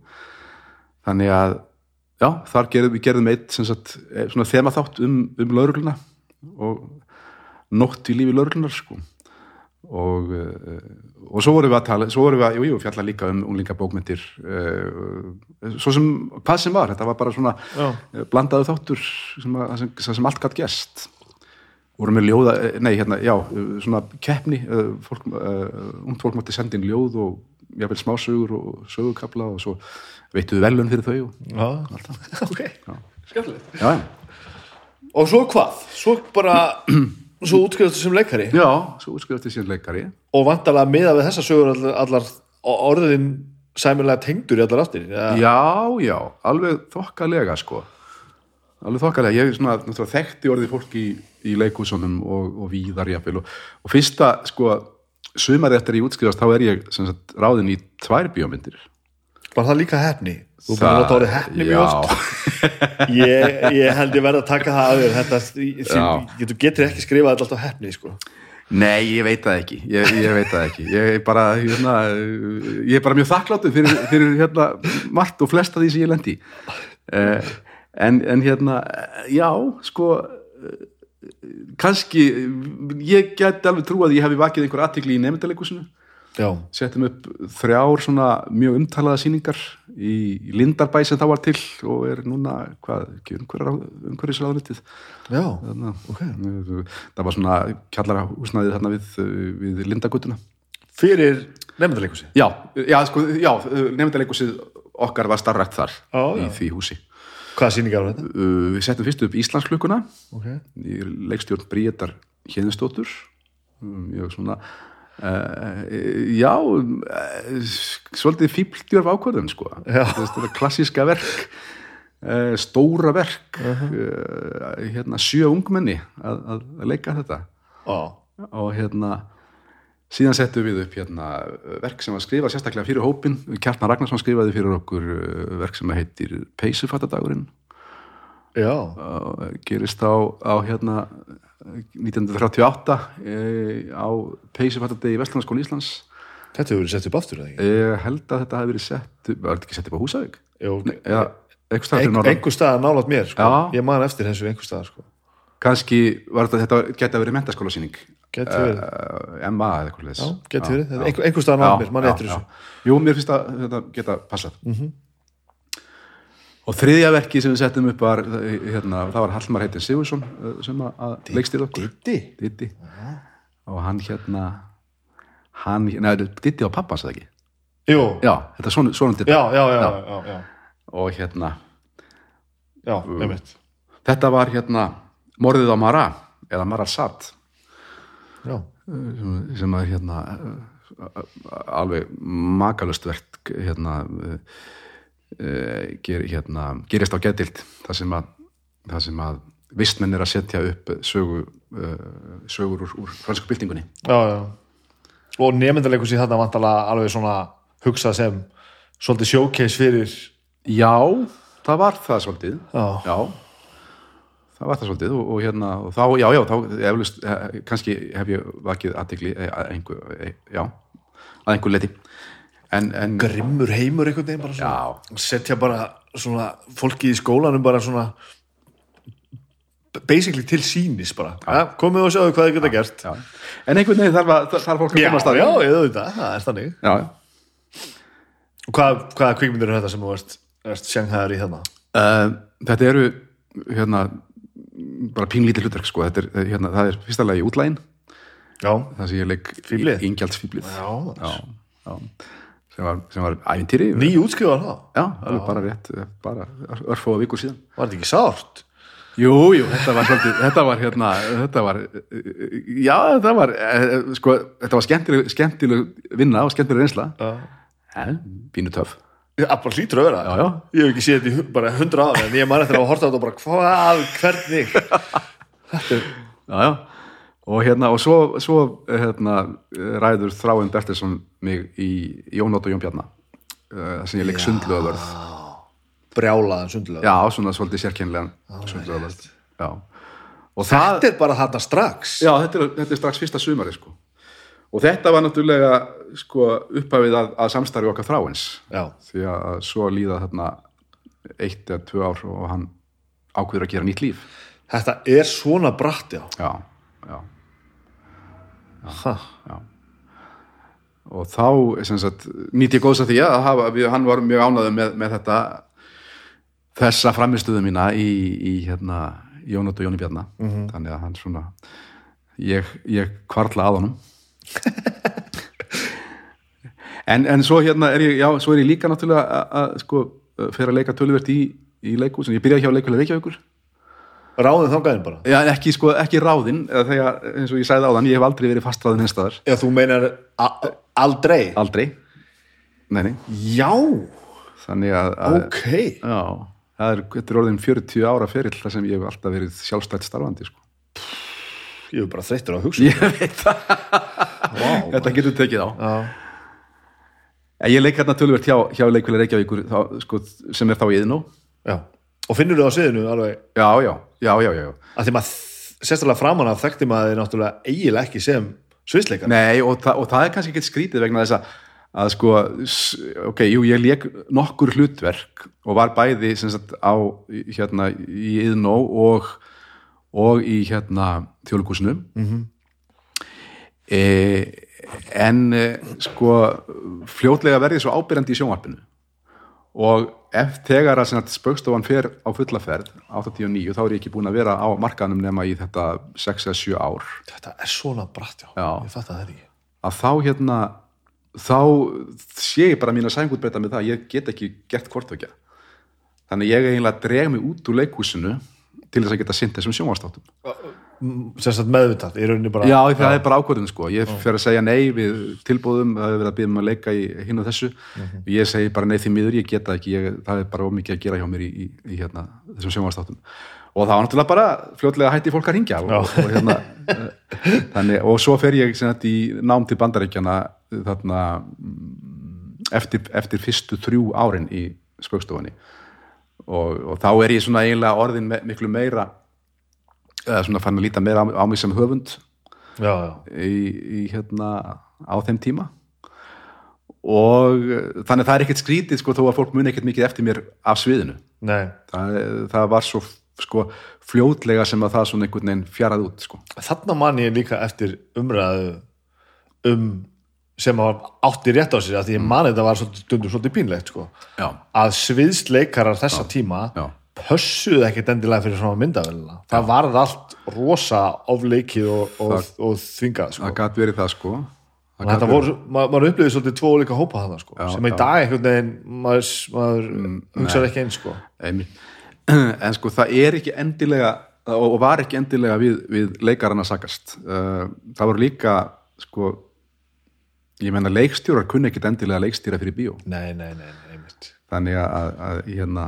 þannig að já, þar gerðum við gerðum eitt sem sagt, eh, svona þemaþátt um, um laurugluna og nótt í lífi lauruglunar sko. Og, uh, og svo vorum við að tala svo vorum við að, jú, jú, fjalla líka um unglingabókmyndir uh, svo sem, hvað sem var, þetta var bara svona Já. uh, blandaðu þáttur sem, að, sem, sem allt gætt gest vorum við ljóða, eh, nei hérna, já svona keppni uh, fólk, uh, ungt fólk mátti senda inn ljóð og jafnvel smásögur og sögukabla og svo veittuðu velun fyrir þau og, Já, ok, skemmtilegt. já, já, Og svo hvað? Svo bara, svo útskrifastu sem leikari já, svo útskrifaði síðan leikari og vantarlega miða við þessa sögur allar, allar orðin sæmilega tengdur í allar áttir. Ja. Já, já, alveg þokkalega sko alveg þokkalega, ég er svona þekkti orðið fólki í, í leikúsunum og, og víðar jafnvel og, og fyrsta sko sumarið eftir ég útskrifast þá er ég sem sagt, ráðin í tvær bíómyndir Var það líka hefni? Þú búin að nota orðið hefni mjög oft. (laughs) Ég, ég held ég verð að taka það að þér. Þetta, Já. þú getur ekki skrifað alltaf hefni, sko. Nei, ég veit það ekki ég, ég veit það ekki ég er bara, hérna, ég er bara mjög þakkláttur fyrir, fyrir hérna, margt og flest af því sem ég lendi uh, en, en hérna já, sko eh, kannski ég get alveg trú að ég hefði vakið einhver aðtikli í nefndalekusinu Já. settum upp þrjár svona mjög umtalaða sýningar í Lindarbæ sem það var til og er núna, hvað, ekki umhverjusráðunitið Já. þarna, Ok. það var svona kjallara húsnaðið þarna við, við Lindagutuna Fyrir nefndaleikusi. já, já, sko, já nefndalekusið okkar var starrætt þar Já, í því húsi Hvaða sýningar var þetta? uh, við settum fyrst upp Íslandsklukkuna Ok. í leikstjórn Bríetar Hjeðinsdóttur mjög svona uh, já uh, svolítið fíbldjörf ákvörðun sko. Klassíska verk uh, stóra verk uh, hérna sjö ungmenni að, að, að leika þetta. Já. og hérna síðan settum við upp hérna verk sem var skrifað sérstaklega fyrir hópin Kjartnar Ragnarsson skrifaði fyrir okkur verk sem heitir Peysufattadagurinn gerist á, á hérna 1938 e, á Peysufattadegi í Vestlandskóla Íslands Þetta hefur verið sett upp aftur, eða ekki? ég held að þetta hafi verið sett upp- var þetta ekki sett upp á Húsavík? Stað norðan einhver staðar nálat mér, sko. Ég man eftir þessu einhver staðar, sko. kannski var þetta, þetta geti að verið mentaskóla síning Geti verið. uh, MA eða eitthvað geti verið. Einhver, staðar nálat mér, man eftir þessu. Jú, mér finnst að þetta geta passað og þriðja verki sem við settum upp var hérna, það var Hallmar heitin Sigursson uh, sem að- leikstýrði okkur Ditti? Ditti og hann hérna hann, neða, Ditti á pappans eða ekki Jú. já, þetta er svona, svona Ditti Já, já, já, já, já. og hérna, Já, einmitt. þetta var hérna morðið á Mara eða Mara Sat Já. sem, sem að hérna alveg makalust verk hérna uh, uh, ger, hérna gerist á getild það sem að, það sem að vistmenn er að setja upp sögu, uh, sögur úr, úr fransku byltingunni Já, já. Og nefndarleikus í þarna vantalega alveg svona hugsað sem svolítið showcase fyrir já, það var það svolítið Já. það var það svolítið og, og hérna og þá, já, já, þá eflust, eh, kannski hef ég vakið aðtikli að einhver, já, að einhver leti en, en grimmur heimur einhvern veginn bara svona. Setja bara svona fólki í skólanum bara svona basically til sínis bara. Ja, komið og sjáðu hvað þið geta gert. já. en einhvern veginn þarf, þarf fólk að já, komast að já, ég veit það, það er þannig. Já, og hvað, hvaða kvikmyndir er þetta sem þú ert, sjanghæðar í þarna? Uh, þetta eru hérna bara pínlítið hlutverk sko. Þetta er, hérna, það er fyrsta lagi útlægin. Já, það sem ég leik Fíflið? ingjaldsfíblið já, já, já. Sem, var, sem var ævintýri. Ný útskrifa það? Já, alveg bara rétt bara örfóða vikur síðan. Var þetta ekki sárt? Jú, jú, þetta var svolítið þetta var hérna, þetta var já, þetta var eh, sko, þetta var skemmtileg, skemmtileg vinna og skemmtileg reynsla. En, pínu töff. Það bara hlýtur að vera. Já, já. ég hef ekki séð þetta í bara hundra ára en ég man eftir að horta á þetta og bara hvað, hvernig? (laughs) Já, já. Og hérna og svo, svo hérna, ræður Þráin Bertilsson mig í Jónótt og Jón Bjarna uh, sem ég leik sundlöðvörð brjálaðan sundlega já, svona svolítið sérkennilegan sundlöðvörð þetta er bara þarna strax. Já, þetta er, þetta er strax fyrsta sumari sko. og þetta var náttúrulega sko, upphafið að, að samstarfi okkar Þráins. Já, því að svo líða þarna eitt eða tvö ár og hann ákveður að gera nýtt líf. Þetta er svona bratt, já. já, já, Ha. og þá sem sagt, nýtt ég góðs að því að hafa, við, hann var mjög ánæður með, með þetta þessa framistuðu mína í, í hérna, Jónat og Jóni Bjarna. Þannig að hann svona ég, ég kvarla að honum. (laughs) En, en svo hérna er ég, já, svo er ég líka náttúrulega að, sko, fyrir að leika töluvert í, í leikúsin, ég byrjaði hjá leikulega Reykjavíkur Ráðið þangaðin bara. Já, ekki, sko, ekki ráðinn eða þegar, eins og ég sagði áðan, ég hef aldrei verið fastráðinn einstæðar, Já, þú meinar aldrei. aldrei nei, nei, Já, þannig að, að ok. já, það er, þetta er orðin 40 ára ferill þar sem ég hef alltaf verið sjálfstætt starfandi, sko Ég er bara þreyttur að hugsa. ég veit það, Vá. (laughs) þetta getur tekið á Já. ég leik hérna tölvert hjá, hjá leikvili Reykjavíkur þá, sko, sem er þá í Iðnó Já. Og finnur þú á sviðinu alveg, já, já, já, já, já, að því maður, sérstaklega framan af þekkti maður þið náttúrulega eiginlega ekki sem sviðsleikar. Nei, og, þa og það er kannski ekki skrítið vegna þess að, að sko, ok, jú, ég leik nokkur hlutverk og var bæði sem sagt á, hérna, í Iðnó og, og í, hérna, þjóðlugúsinu. Mm -hmm. e, en, e, sko, fljótlega verði svo ábyrjandi í sjónvarpinu og ef þegar að spaukstofan fer á fullaferð 89, þá er ég ekki búin að vera á markaðnum nema í þetta 6 eða 7 ár Þetta er svona bratt, já. Já. Ég fatt að það er ekki. að þá hérna þá sé ég bara mín að sængutbreyta með það að ég get ekki gert hvortvekja þannig ég eiginlega dreg mig út úr leikhúsinu til þess að geta sint þessum sjónvastáttum Sérstaklega meðvitað, í rauninni bara. já, það er bara ákvörðun sko. Ég fer að segja nei við tilbúðum það hefur verið að byrja um að leika í hinn og þessu. Ég segi bara nei því miður, ég geta ekki. Ég, það er bara ómikið að gera hjá mér í, í, í hérna, þessum sjónvastáttum og það var náttúrulega bara fljótlega hætti fólk að ringja og, og, hérna, (laughs) þannig, og svo fer ég sem sagt, í nám til bandaríkjana þarna mm, eftir, eftir fyrstu þrjú árin í spaukstofunni og, og þá er ég svona eiginlega orðin me, miklu meira eða svona fann að líta meira á, á mig sem höfund Já, já. í, í hérna á þeim tíma. Og eh, þannig að það er ekkert skrítið sko þó að fólk muni ekkert mikið eftir mér af sviðinu. Það, það var svo sko fljótlega sem að það svona einhvern veginn fjarað út sko. Þarna man ég líka eftir umræðu um sem átti rétt á sér að því ég man þetta var stundum svolítið pínlegt sko. já, að sviðsleikarar þessa tíma já. pössuðu ekkert endilega fyrir svona myndavélina það varð allt rosa ofleikið og, og, og þvingað sko. það gat verið það sko Það voru, maður, maður upplifði svolítið tvo líka hópa þarna sko, Já, sem í já. dag einhvern veginn maður, maður hugsaði ekki eins sko. Einmitt. (clears throat) en sko það er ekki endilega og og var ekki endilega við, við leikarana sakast Uh, það voru líka sko ég menna leikstjórar kunni ekkit endilega leikstýra fyrir bíó. Nei, nei, nei, einmitt. Þannig að, að, að hérna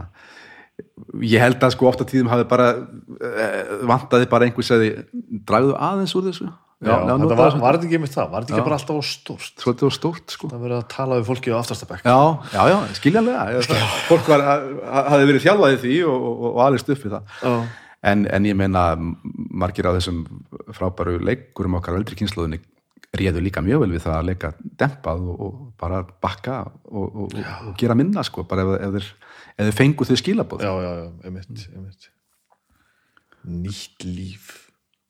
ég held að sko ofta tíðum hafi bara uh, vantaði bara einhvers að dragðu aðeins úr þessu. Já, já, þetta var, var ekki einmitt það, var þetta ekki bara alltaf stórt? Svolítið var stórt sko. Það verið að tala við fólki á aftastabæk Já, já, já, skiljanlega. Fólk var, hafði verið þjálfaði því og, og, og alveg stuð fyrir það. En, en ég meina margir af þessum frábæru leikurum okkar á eldri kynsluðinni réðu líka mjög vel við það að leika dempað og, og bara bakka og, og, og, gera minna sko, bara ef, ef, þeir, fengu þau skilabóð já, já, já, einmitt, einmitt. Nýtt líf.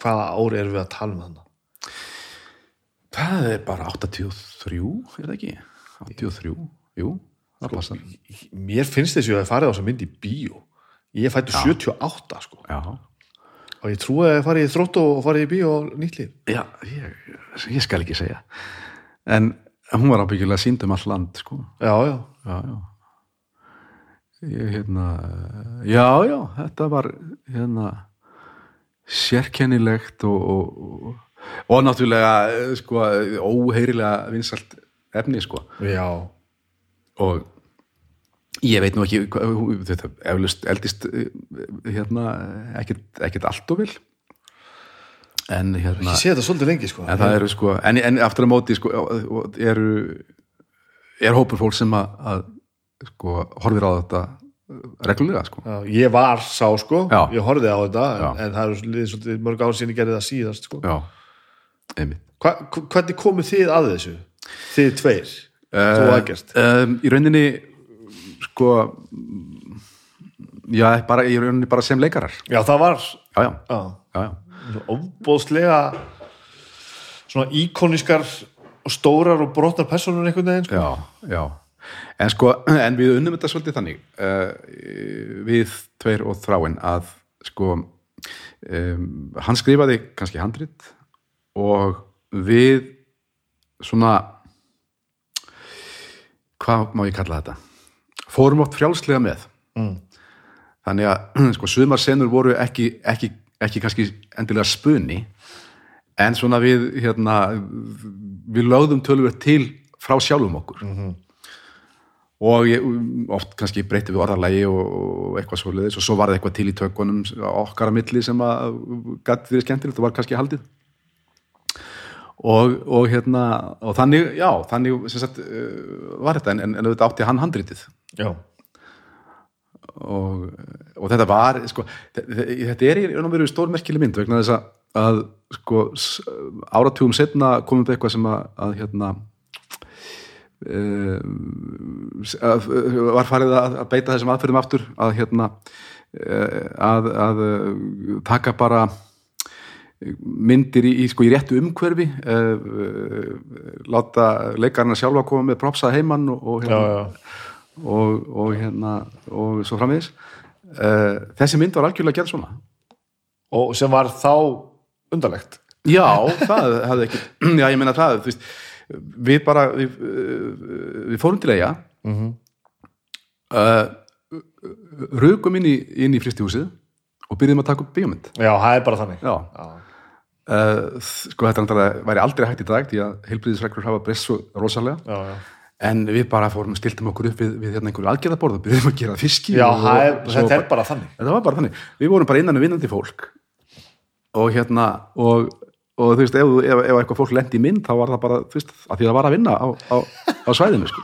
Hvaða ári erum við að tala um þannig Það er bara 83, er það ekki? 83, jú, það passar. mér finnst þessi að ég farið á þessa mynd í bíó. Ég fættu 78 sko. Já, og ég trúi að ég farið í þrótt og farið í bíó á nýtt líf. Já ég, ég skal ekki segja. En hún var ábyggilega sínd um all land sko. Já, já, já, já. Ég hérna já, já, þetta var hérna sérkennilegt og, og, og, og náttúrulega eh, sko, óheirilega vinsalt efni sko. Já. Og ég veit nú ekki þetta eflust eldist eh, hérna ekkert, ekkert allt og vil en hérna ég sé þetta svolítið lengi sko en eru sko, en, en aftur á móti sko, eru er hópur fólk sem að, að sko, horfir á þetta reglulega sko. já, ég var sá sko, Já. ég horfið á þetta en, Já. en það eru liðið svolítið mörg ár síðan ég gerði það síðast sko. Hva, hvernig komuð þið að þessu? þið tveir, þú aðgerst um, í rauninni sko já, bara, ég er bara sem leikarar Já, það var já, já, já, já, já. ofbóðslega svona íkonískar og stórar og brotnar personur einhvern veginn sko. Já, já. En sko, en við unnum þetta svolítið þannig uh, við tveir og þráin að sko um, hann skrifaði kannski handrit og við svona hvað má ég kalla þetta fórum oft frjálslega með Mm. þannig að (clears throat) sko sumar senur voru ekki, ekki, ekki kannski endilega spunni en svona við hérna, við lögðum tölvöld til frá sjálfum okkur -hmm. og ég, oft kannski breytti við orðarlægi og, og eitthvað svo leiðis og svo var það eitthvað til í tökunum okkar að milli sem að gæti fyrir skemmtilegt og var kannski haldið og, og hérna og þannig, já, þannig sagt, uh, var þetta en, en, auðvitað átti hann handritið. Já, og, og þetta var sko, þe- þe- þetta er í raun og veru stórmerkileg mynd vegna þess að, sko, áratugum setna komum við eitthvað sem að, að hérna um, að, var farið að, beita þessum aðferðum aftur að hérna að, að taka bara myndir í, í, sko, í réttu umhverfi uh, láta leikarna sjálfa koma með propsað heimann og, og já, hérna, já. og, og hérna og svo framvegis. Uh, þessi mynd var algjörlega gerð svona. Og sem var þá undarlegt. Já, það hafði ekki (clears throat) já, ég meina það, þú veist við bara, við, uh, við fórum til eiga mm. -hmm. rugum inn í, í fristihúsið og byrjum að taka upp bíómynd. Já, það er bara þannig. Já, Já, uh, sko þetta náttúrulega væri aldrei hægt í dag því að heilbriðisreglur hafa breyst svo rosalega. Já, já. en við bara fórum, stiltum okkur upp við, við hérna einhverju aðgerðaborð og byrjum að gera fiski Já, og, er, og þetta er bara- bara þannig. Þetta var bara þannig, við vorum bara innan um vinnandi fólk. Og hérna og, og þú veist, ef, ef, ef eitthvað fólk lendi í mynd þá var það bara, þú veist, að því það var að vinna á, á, á svæðinu sko.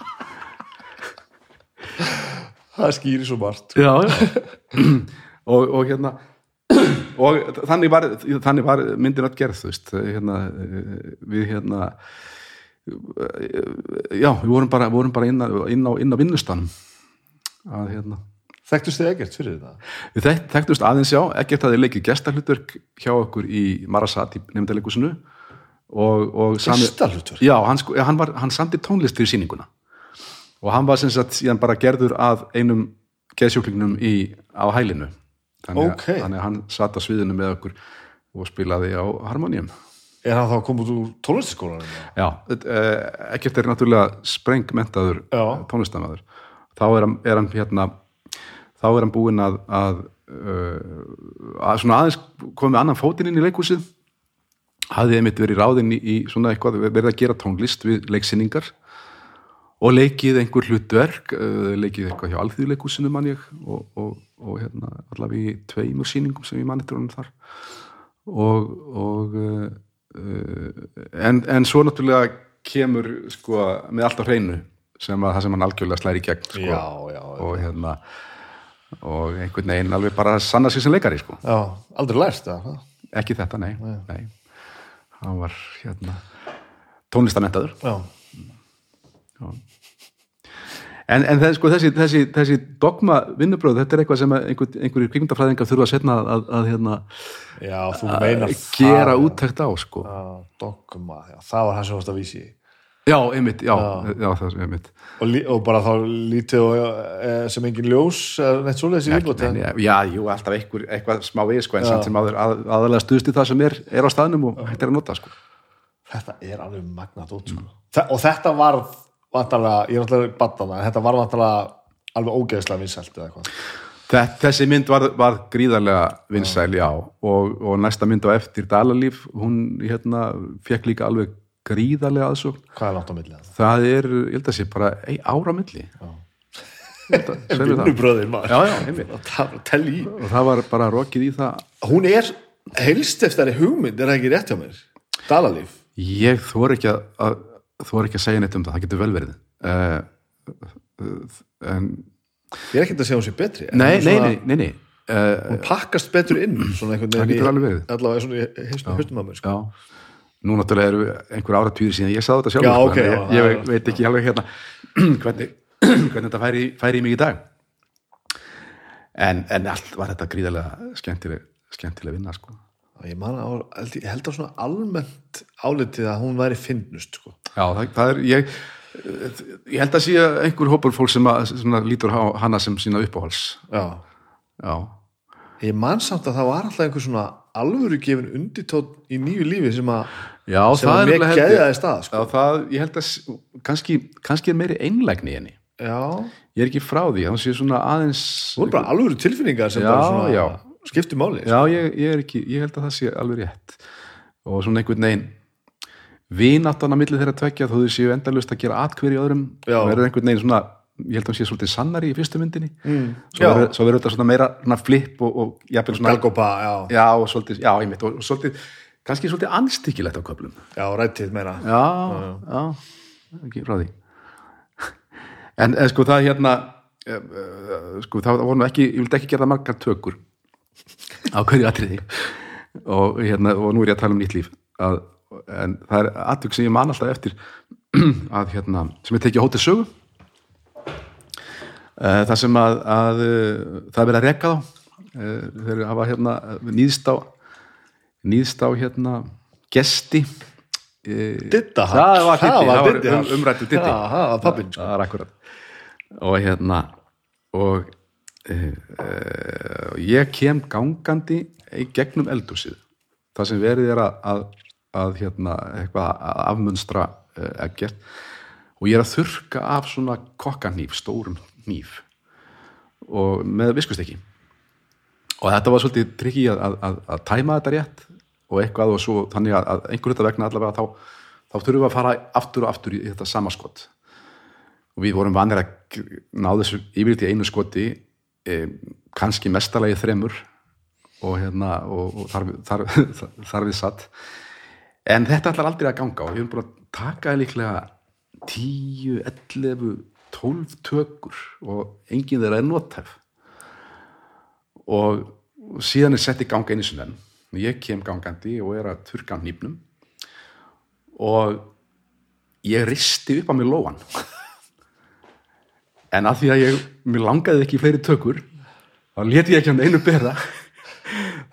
Það skýri svo margt. (clears throat) Og hérna og þannig var, þannig var myndin að gerð, veist hérna, við hérna já, við vorum bara, vorum bara inn, á, inn, á, á vinnustanum að hérna. Þekktust þið ekkert fyrir þetta? Við þekkt, þekktust aðeins já, ekkert að þið leikið gestarhlutverk hjá okkur í Marasat í nefndalekusinu Gestalhutverk? Já, hann, sko, hann, var, hann samdi tónlist fyrir sýninguna. Og hann var sem sagt síðan bara gerður að einum geðsjúklingnum í, á hælinu þannig, Ok. að, þannig að hann satt á sviðinu með okkur og spilaði á harmoníum Er hann þá komið úr tónlistaskólanum? Já, ekkert er náttúrulega sprengmentaður tónlistamæður þá er hann, er hann hérna þá er hann búinn að að, uh, að svona aðeins komið annan fótinn inn í leikhúsið hafði einmitt verið ráðinn í, í svona eitthvað verið að gera tónlist við leiksinningar og leikið einhver hlutverk uh, leikið eitthvað hjá alþýðuleikhúsinu mann ég og, og, og hérna allavega í tveimur sýningum sem ég mann eftir honum þar. Og, og uh, en, en svo náttúrulega kemur sko með allt á hreinu sem að það sem hann algjörlega slæri í gegn sko, Já, já, já. og hérna og einhvern veginn alveg bara sanna sig sem leikari sko. Já, aldrei lært það ekki þetta, nei, nei. hann var hérna tónlistamentaður Já, en, en það, sko, þessi, þessi, þessi dogma vinnubröð, þetta er eitthvað sem að einhver, einhverjir kvikmyndafræðingar þurfa að setna að, að, að hérna, já meina gera það úttækt á sko. Já, dogma, já, það var það sem varst að vísi í. já, einmitt, já, já. það er einmitt og, og bara þá lítið og, e, sem engin ljós eða neitt svoleiðis í Ekki, viðbót nei, nei, já, jú, alltaf einhver, eitthvað smá við sko, en samt sem að, aðalega stuðst í það sem er, er á staðnum og hægt er að nota sko. þetta er alveg magnat út sko. Þa, og þetta var vantarlega, ég er náttúrulega batnað en þetta var vantarlega alveg ógeðslega vinsælt eða eitthvað Þe- Þessi mynd var, var gríðarlega vinsæl, já, og, og næsta mynd á eftir Dalalíf, hún hérna, fekk líka alveg gríðarlega aðsókn. hvað er langt á milli það? Það er, ég held að sé, bara ei, ára á milli. Þetta, segðu það. Vinnubröðin maður Já, já, einmitt. það var tell í Og það var bara rokið í það. hún er helst eftir hugmynd er það ekki rétt hjá mér Dalalíf Ég þor ekki að, að, þor ekki að segja neitt um það, það getur vel verið. Uh, en, ég er ekkert að segja hún sé betri nei, svona- nei, nei, nei. Uh, hún pakkast betur inn (clears throat) Það getur alveg verið. allavega svona haustum að mér sko. Já, nú náttúrulega eru einhver áratvíður síðan ég sagði þetta sjálf Já, sko, ok, já, ég, ég er- veit ekki alveg hérna (clears throat) hvernig, (clears throat) hvernig þetta færi, færi í mig í dag en, en allt var þetta gríðarlega skemmtileg, skemmtileg vinna sko. Ég, man, á, ég held að svona almennt álitið að hún væri finnust sko. Já, það, það er ég, ég held að sé einhver hópur fólk sem að, svona, lítur hana sem sína uppáhals já. já, ég man samt að það var alltaf einhver svona alvöru gefin undirtótt í nýju lífi sem að já sem það að er mér ég- geðaði stað sko. Já, það, ég held að kannski, kannski er meiri einlægni í henni. Já, ég er ekki frá því, þannig sé svona aðeins það voru bara alvöru tilfinningar sem Já, bara svona já. skipti máli já, ég, ég er ekki, ég held að það sé alveg rétt. Og svona einhvern veginn vináttan að milli þeirra tvekja þó þau séu endalust að gera atkverju öðrum Já. og verður einhvern veginn svona ég held að hann sé svolítið sannari í fyrstu myndinni. Mm. Já. svo, verður, þetta svona meira svona flip og, og jafnvel svona Galgopa, já, já, og svolítið, já, ég mitt og svolítið, kannski svolítið anstíkilegt á köflum. Já, rættið meira. Já, já, ekki frá því. (laughs) En, en sko það hérna uh, uh, sko það voru nú ekki ég vildi ekki gera margar tökur á hverju atriði. Og, hérna, og nú er ég að tala um nýtt líf að, en það er atvik sem ég man alltaf eftir (clears throat) að hérna, sem ég tekið á hótið sögu. Uh, það sem að, að uh, það er verið að rekka þá. Uh, þeir hafa hérna nýðst á nýðst á hérna gesti hann. það var, Diddi um, umrættu Já, það var sko. það er akkurat og hérna og uh, uh, ég kem gangandi í gegnum eldhúsið. Það sem verið er að, að, að hérna, eitthvað að afmunstra ekkert og ég er að þurka af svona kokkanýf, stórum nýf og með viskustykki. Og þetta var svolítið trikki að, að, að, tæma þetta rétt og eitthvað og svo þannig að, að einhver þetta vegna allavega þá, þá þurfum við að fara aftur og aftur í þetta sama skot. Og við vorum vanir að ná þessu yfirleitt í einu skoti e, kannski mestalagi þremur og hérna og, og þar, þar, þar, (laughs) þar við satt en þetta ætlar aldrei að ganga og við erum búin að taka líklega 10, 11 12 tökur og enginn þeirra er notæf og síðan er sett í ganga einu sinni enn. Ég kem gangandi og er að turka nýpnum og ég risti upp á mig lóan en að því að ég mér langaði ekki fleiri tökur þá leti ég ekki hann einu bera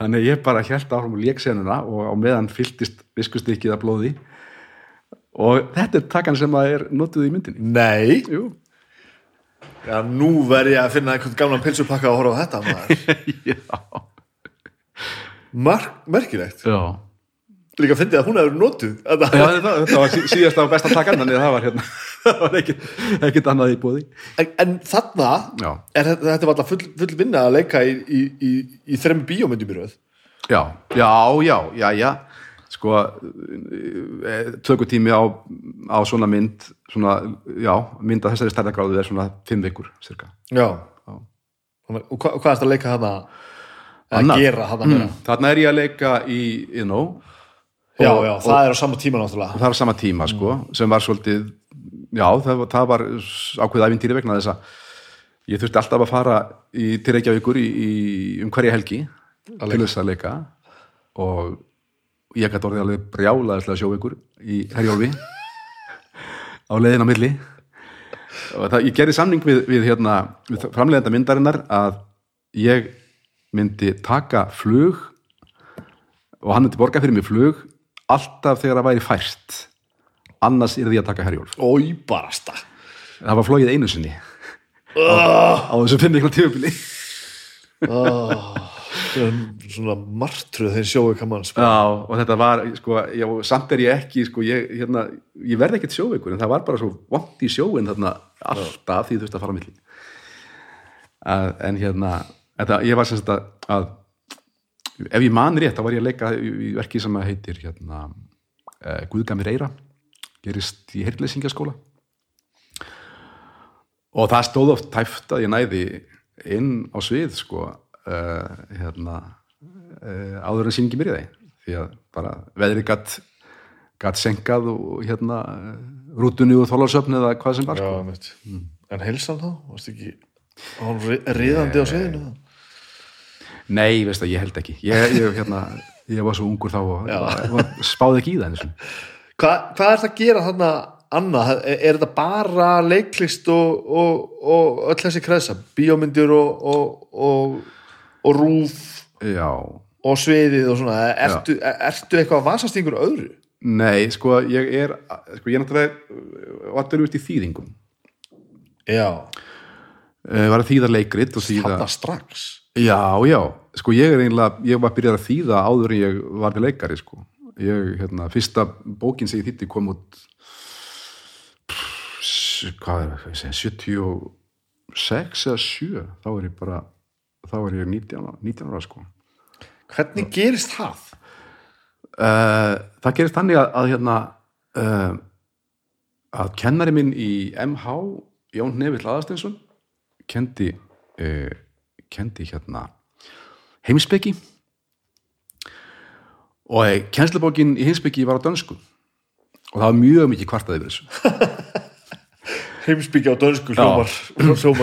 þannig að ég bara held áfram og lék senuna og á meðan fylltist viskustykkið af blóði. Og þetta er takan sem að er notuð í myndinni. Nei, Jú. já, nú verð ég að finna einhvern gamlan pilsupakka og horfa á þetta (laughs) já, merkilegt. Já. Líka fyndið að hún hefur notuð. Þetta. Já, þetta, þetta var sí- síðasta og besta takan þannig að það var hérna. (laughs) Það var ekkit annað í búði En, en þarna Já. er þetta, var alltaf full, full vinna að leika í, í, í, í þremmu bíómyndum í röð. Já, já, já, já, já. Sko eh, tökutími á, á svona mynd svona, já, mynd að þessari stærðagráðu er svona fimm vikur, cirka. Já, Og hva, hvað er þetta að leika hana að Annað. gera hana meira? Þarna er ég að leika í, you know Já, og- já, það er á sama tíma náttúrulega. Og það er á sama tíma, sko, sem var svolítið já, það, það var ákveð æfintýri vegna þess að ég þurfti alltaf að fara í, til Reykjavíkur í, í, um hverja helgi til þess að leika. Og ég gæti orðið alveg brjálaðislega sjóveikur í Herjólfi (laughs) á leiðin á milli. Og það, ég gerði samning við, við, hérna, við framleiðenda myndarinnar að ég myndi taka flug og hann myndi borga fyrir mig flug alltaf þegar það væri fært. Annars er því að taka herjólf. Ói barasta það var flogið einu sinni. Á, á þessu finni ykkur tífubili Svona martruð þeir sjóu kaman sko. Og þetta var, sko, já, samt er ég ekki, sko, ég, hérna, ég verði ekkert sjóveikur, en það var bara svo vont í sjóin þarna alltaf því þú veist að fara á milli. En hérna, þetta, ég var sem sagt að, að, ef ég man rétt, þá var ég að leika í, í verki sem heitir, hérna, uh, Guðgamir Eira, gerist í heyrleysingaskóla. Og það stóð oft tæft að ég næði inn á svið, sko, uh, hérna, uh, áður en sýningi byrjaði því að bara veðri gatt gatt senkað og hérna rútunni úr þólarsöfni eða hvað sem var Já, sko. mitt En heilsan þá? Varst ekki riðandi á sviðinu Nei, veist það, ég held ekki. Ég, ég, hérna, ég var svo ungur þá og, og spáði ekki í það. Hva, Hvað er það að gera þarna annað, er, er þetta bara leiklist og, og, og öll þessi kreðsa, bíómyndir og, og, og, og rúf já, og sviðið og svona, ertu, ertu eitthvað að vasast í einhverju öðru? nei, sko ég er sko ég er náttúrulega vartur út í þýðingum. Já, uh, var að þýða leikrit þarna strax Já, já, sko ég er einlega, ég var byrjað að þýða áður en ég var með leikari, sko. Ég, hérna, fyrsta bókin sem ég þýtti kom út, pff, hvað er það, ég segja, 76 eða 7, þá er ég bara, þá er ég 19, ára- 19 ára, sko. Hvernig gerist það? Uh, það gerist þannig að, að hérna, uh, að kennari minn í MH, Jón Nevill Aðarsteinsson, kendi, uh, kendi hérna heimspeki. Og eh, kennslubókin í heimspeki var á dönsku. Og það var mjög mikið kvartað yfir þessu. (laughs) Heimsbyggja á dönsku (clears throat) hljómar,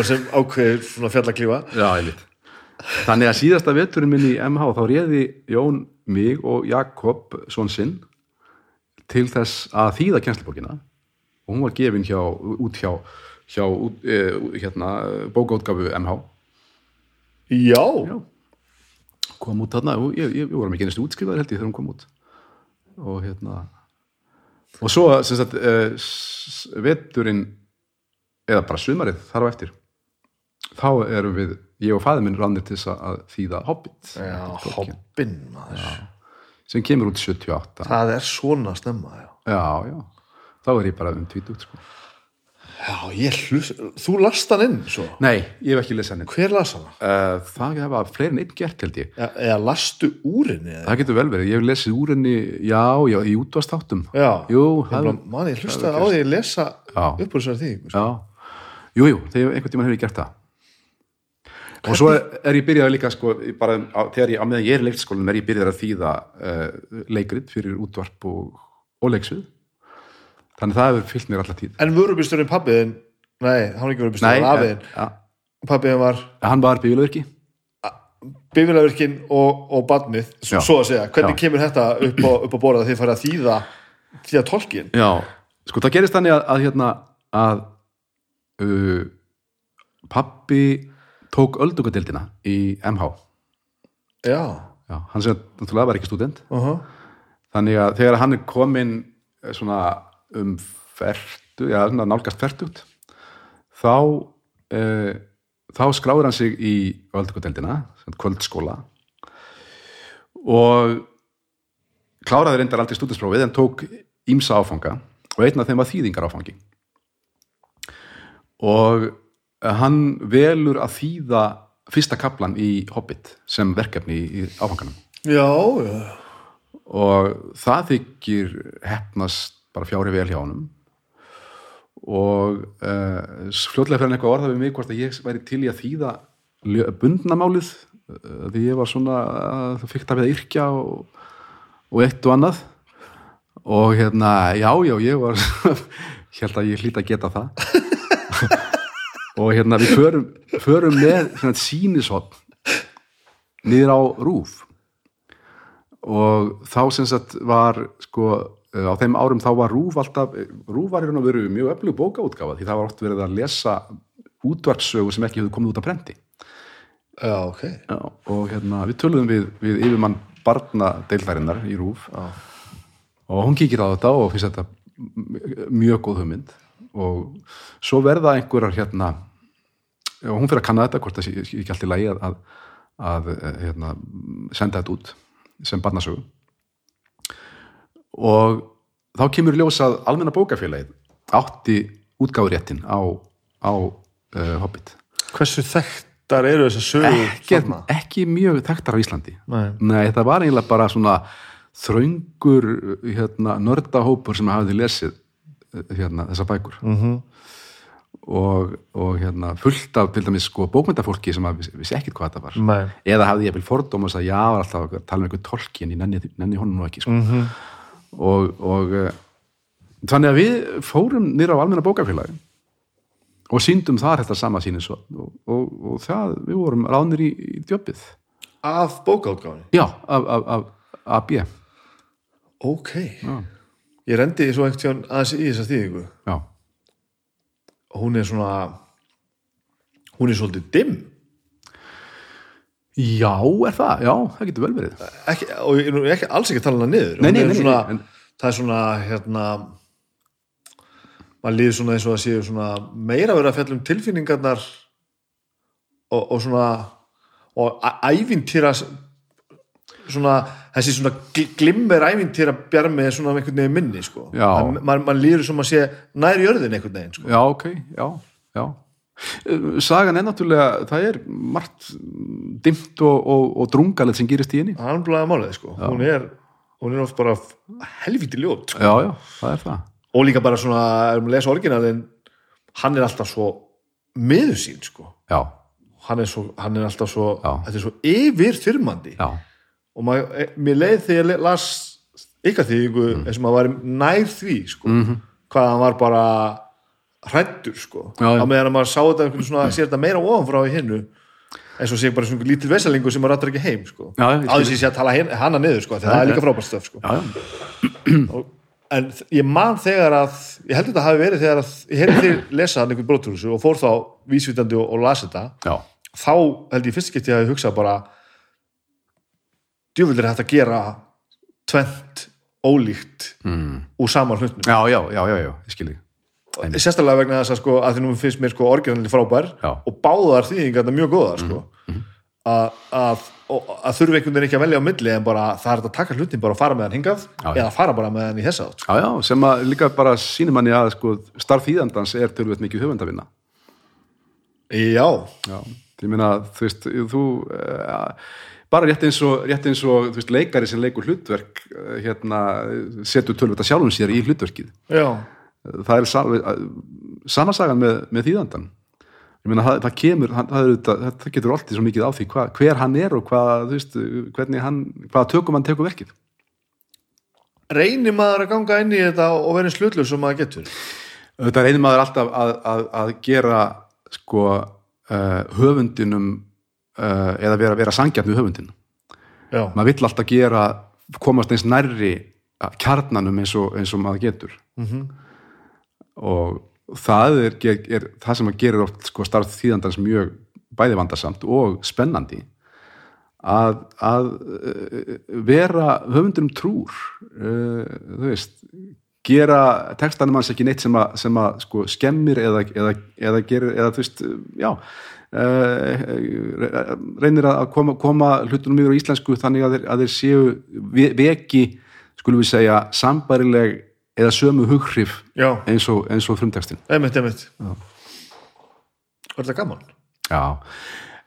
sem ákveðir svona fjallaklífa Já. Þannig að síðasta veturinn minn í MH þá réði Jón mig og Jakob svon sinn til þess að þýða kennslubókina. Og hún var gefin hjá, út hjá, hjá út, e, hérna, bókaútgafu MH Já, Já. kom út þarna og ég, ég, vorum ekki einstu útskrifaður held ég þegar hún kom út. Og hérna og svo sem sagt uh, veturinn eða bara sumarið þar á eftir þá erum við, ég og fæður minn rannir til þess að þýða Hobbit. Já hoppin maður. Sem kemur út 78 Það er svona snemma, já. Já, já, þá er ég bara um tvítut sko. Já, ég hlust, þú last hann inn svo? Nei, ég hef ekki lesað henni Hver las hann? uh, það hefa fleiri en einn gert held ég. Ja, eða lastu úr henni? eða? það getur vel verið, ég hef lesið úr henni já, já, í útvastáttum Já, Jú, ég, það- man, ég hlustaði á því að lesa Já. upp úr þessari því Já, jú, jú, þegar einhvern tímann hefur ég gert það. Og svo er, ég byrjað líka sko, bara á, þegar ég, á meðan ég er í leikskólanum er ég byrjað að þýða uh, leikrit fyrir útvarp og, og leiksvið þannig það hefur fyllt mér alltaf tíð. En vörubisturinn pabbiðin Nei, hann var ekki vörubisturinn, afiðin ja, Pabbiðin var hann var bílverki bifilagvirkin og, og badnið svo, svo að segja, hvernig Já. kemur þetta upp á, upp á borða því að fara að þýða þýða tolkin? Já, sko það gerist þannig að, að hérna að uh, pappi tók öldungadeildina í MH Já, Já, hann sem náttúrulega var ekki student uh -huh. þannig að þegar hann er komin eh, svona um fertu, já, nálgast fertugt þá uh, þá skráður hann sig í öldungadeildina, kvöldskóla og kláraði reyndar aldrei stúdinsprófið en tók ímsa áfanga og einn af þeim var þýðingar áfangi og eh, hann velur að þýða fyrsta kaplan í Hobbit sem verkefni í, áfanganum. Já, já. Og það þykir hefnast bara fjári vel hjá honum. Og uh, fljótlega fyrir hann eitthvað orða við mig hvort að ég væri til í að þýða bundnamálið uh, því ég var svona uh, fikk það við að yrkja og, og eitt og annað. Og hérna, já, já, ég var (laughs) held að ég hlýta að geta það. (laughs) Og hérna við förum, förum með svona sínishopp niður á rúf. Og þá sem sagt var sko á þeim árum þá var Rúf alltaf Rúf var í raun og veru mjög öflug bókaútgáfa því það var oft verið að lesa útvarpsögu sem ekki hefur komið út á prenti. Já, ok. Já, og hérna við töluðum við, við yfirmann barna deildarinnar í Rúf Já. og hún kíkir á þetta og finnst þetta mjög góð hugmynd. Og svo verða einhverjar hérna og hún fyrir að kanna þetta hvort það sé ekki allt í lagi að, að, að hérna, senda þetta út sem barnasögu og þá kemur í ljós að almenna bókafélagið átti útgáfuréttin á, á uh, Hobbit Hversu þekktar eru þessar sögur ekki, ekki mjög þekktar á Íslandi Nei. þetta var eiginlega bara svona þröngur hérna, nördahópur sem hafði lesið eh, hérna, þessar bækur mm -hmm. og, og hérna, fullt af til dæmis sko, bókmyndafólki sem vissi, vissi ekkit hvað þetta var Nei. eða hafði ég vel fordóm og sagði já, var alltaf að tala um einhver tolkin, ég nenni, nenni honum nú ekki sko. Mm og, og eh, þannig að við fórum nýra á almenna bókafélagi og síndum þar þetta sama sínis og, og, og það, við vorum ránir í, í djöpið Af bókaútgáfinni? já, af, af, af AB Ok. Já. ég rendi svo einhvern tíðan aðeins í þessa þýðingu. Já, hún er svona hún er svolítið dimm já, er það? Já, það getur vel verið. Ekki, og ég er ekki, alls ekki að tala hana niður. Nei, nei, nei, svona, en- það er svona hérna maður líður svona eins og að séu svona meira verið að fjalla um tilfinningarnar og, og svona og ævintýra svona þessi svona gl- glimmer ævintýra bjarmi svona einhvern veginn minni sko. Maður, líður sem að sé nær jörðin einhvern veginn sko. já, ok, já, já sagan er náttúrulega það er margt dimmt og, og, og drungalegt sem gerist í henni það er alveg málið sko. hún er hún er oft bara helviti ljót sko. já, já, það er það og líka bara svona, ef maður lesa orginalinn hann er alltaf svo miður sín sko já, hann er, svo, hann er alltaf svo, Já. þetta er svo yfir þyrmandi já, og maður, e, mér leið þegar ég las ykkar þýðingu Mm. eins og maður var nær því sko, Mhm. hvað hann var bara hrættur sko. Á meðan að maður sá þetta svona, sér þetta meira ofanfrá í hinnu eins og sé bara svona lítil vesalingu sem maður rættur ekki heim sko. Já, ég að sé að tala hana niður sko, það er líka frábært stöf sko. Og, en ég man þegar að ég held þetta hafi verið þegar að ég heyrði þér lesa hann einhvern broturhúsu og fór þá vísvitandi og, og las þetta. Já. þá held ég fyrst að ég hugsað bara djúvillir hægt að gera tvent ólíkt Mm. úr saman hlutnum. Já, já, já, já, já, ég skil ég sérstaklega vegna þess að sko að því nú finnst mér sko orginalli frábær Já. Og báðar þýðingarna mjög góðar sko að, að, og, að þurfi einhvern veginn ekki að velja á milli en bara það er að taka hlutin bara og fara með hann hingað Já, eða fara bara með hann í þessa átt sko. Já, já, sem að líka bara sýnir manni að sko, starf þýðandans er tölvöld mikið höfundavinna. já, Já, ég meina, þú veist, þú uh, bara rétt eins og, rétt eins og veist, leikari sem leikur hlutverk uh, hérna, setur tölvöld að sjálfum sér í hlutverkið. já, Það er sa, uh, sama sagan með, með þýðandan. Ég meina, það, það kemur, það, það, getur alltaf svo mikið á því hva, hver hann er og hvað, hvaða tökum hann tekur verkið. reynir maður að ganga inn í þetta og vera slutlu sem maður getur Þetta reynir maður alltaf að, að, að gera sko uh, höfundinum uh, eða vera, vera sangjarn við höfundin. já, Maður vill alltaf gera, komast eins nærri kjarnanum eins og, eins og maður getur. Mhm. Og það er, er, það sem að gera oft sko starf þýðandans mjög bæði vandarsamt og spennandi. Að, að uh, vera höfundum trúr uh, þú veist gera textanum hans ekki neitt sem að, sem að sko, skemmir eða, eða, eða gerir, eða þú veist, já uh, reynir að koma, koma hlutunum yfir á íslensku þannig að þeir, að þeir séu ve- veki, skulum við segja sambarileg eða sömu hughrif já, eins og, eins og frumtekstin einmitt, einmitt. Er þetta gaman? já,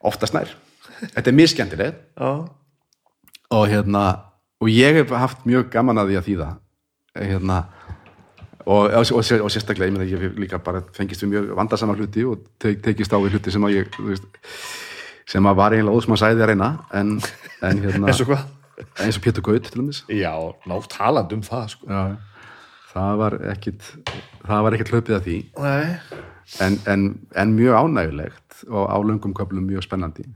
oftast nær. Þetta er miskjendileg já, og hérna og ég hef haft mjög gaman að því að þýða. Hérna og, og, og, og sérstaklega, ég meina ég hef líka bara fengist við mjög vandasama hluti og te, tekist á við hluti sem að ég veist, sem að var eiginlega óðsmann sæði að reyna en, en (laughs) hérna eins og hvað? eins og Pétur Gaut til dæmis. Já, ná talandi um það sko. Já. Það var ekkit það var ekkit hlaupið að því. En, en, en mjög ánægulegt og á löngum köflum mjög spennandi.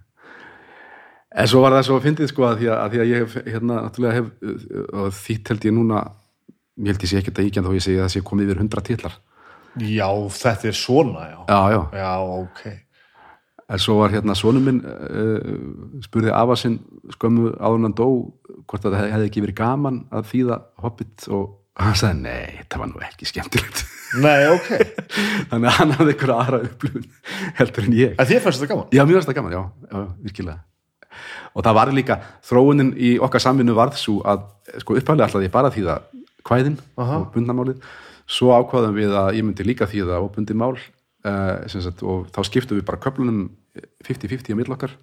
En svo var það svo að fyndið sko að því að, að, því að ég hef hérna náttúrulega hef uh, og þýtt held ég núna ég held ég sé ekkert að íkjönda þó ég segi að það sé komið yfir 100 titlar. Já, þetta er svona já, já, já, já ok. En svo var hérna sonum minn uh, spurði afa sinn skömmu hann dó hvort að það hefði- hefði ekki verið gaman að þýða Hobbit og hann sagði nei, það var nú ekki skemmtilegt. Nei, ok, (laughs) þannig að hann hafði eitthvað aðra upplifun heldur en ég. En þér fannst þetta gaman? Já, mjög finnst það gaman, já, já, virkilega. Og það var líka, þróunin í okkar samvinnu varð svo að sko upphæðlega alltaf ég bara þýða kvæðin Aha. og bundnamálið. Svo ákvaðum við að ég myndi líka þýða og bundi mál uh, sagt, og þá skiptum við bara köflunum 50-50 á mill okkar.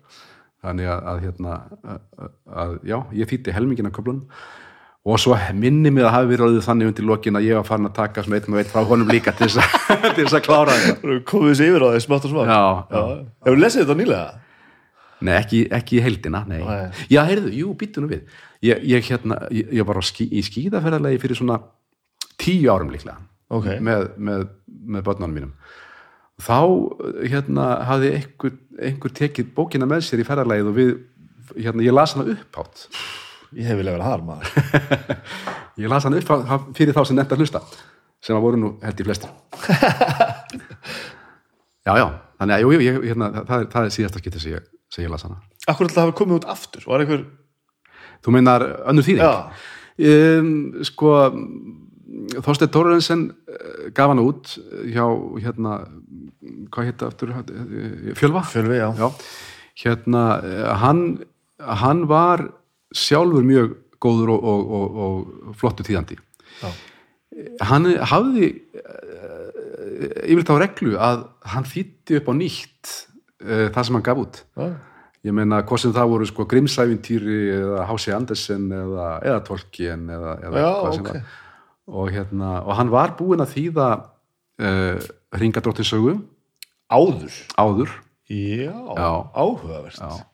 Þannig að, að hérna að, að, já, ég þýtti helmingina köflunum og svo minni mig að hafi verið orðið þannig undir lokin að ég var farin að taka svona einn og einn frá honum líka til þess að, (laughs) til þess að klára þetta komið þessi yfir á því smátt og smátt hefur lesið þetta nýlega? Nei, ekki, ekki í heildina, nei. Nei. Já, heyrðu, jú, býttu nú við. Ég, ég, hérna, ég, ég var skí, í skíðaferðarlegi fyrir svona tíu árum líklega Ok. með, með, með börnunum mínum. Þá, hérna, hafði einhver, einhver tekið bókina með sér í ferðarlegið og við, hérna, ég las hana upphátt ég hef viljað vera þar maður. (laughs) Ég las hann upp fyrir þá sem nefnt að hlusta sem að voru nú held í flestir. (laughs) Já, já, þannig að jú, jú, ég, hérna, það, er, það er síðasta skipti sem ég, sem ég las hana. Akkur alltaf hafi komið út aftur? Var einhver, Þú meinar önnur þýðing? Um, sko Þorsteinn Tórensen gaf hann út hjá hérna, hvað heita aftur? Eh, Fjölva? fjölvi, já, Já, hérna eh, hann, hann var sjálfur mjög góður og, og, og, og flottu tíðandi Já. hann hafði uh, yfirleitt á reglu að hann þýtti upp á nýtt uh, það sem hann gaf út já. ég meina hvað sem það voru sko Grimsævintýri eða H.C. Andersen eða, eða Tolkien eða, eða Já, hvað sem ok. var og, hérna, og hann var búinn að þýða uh, Ringadróttinsögu Áður áður áhugaverst Já.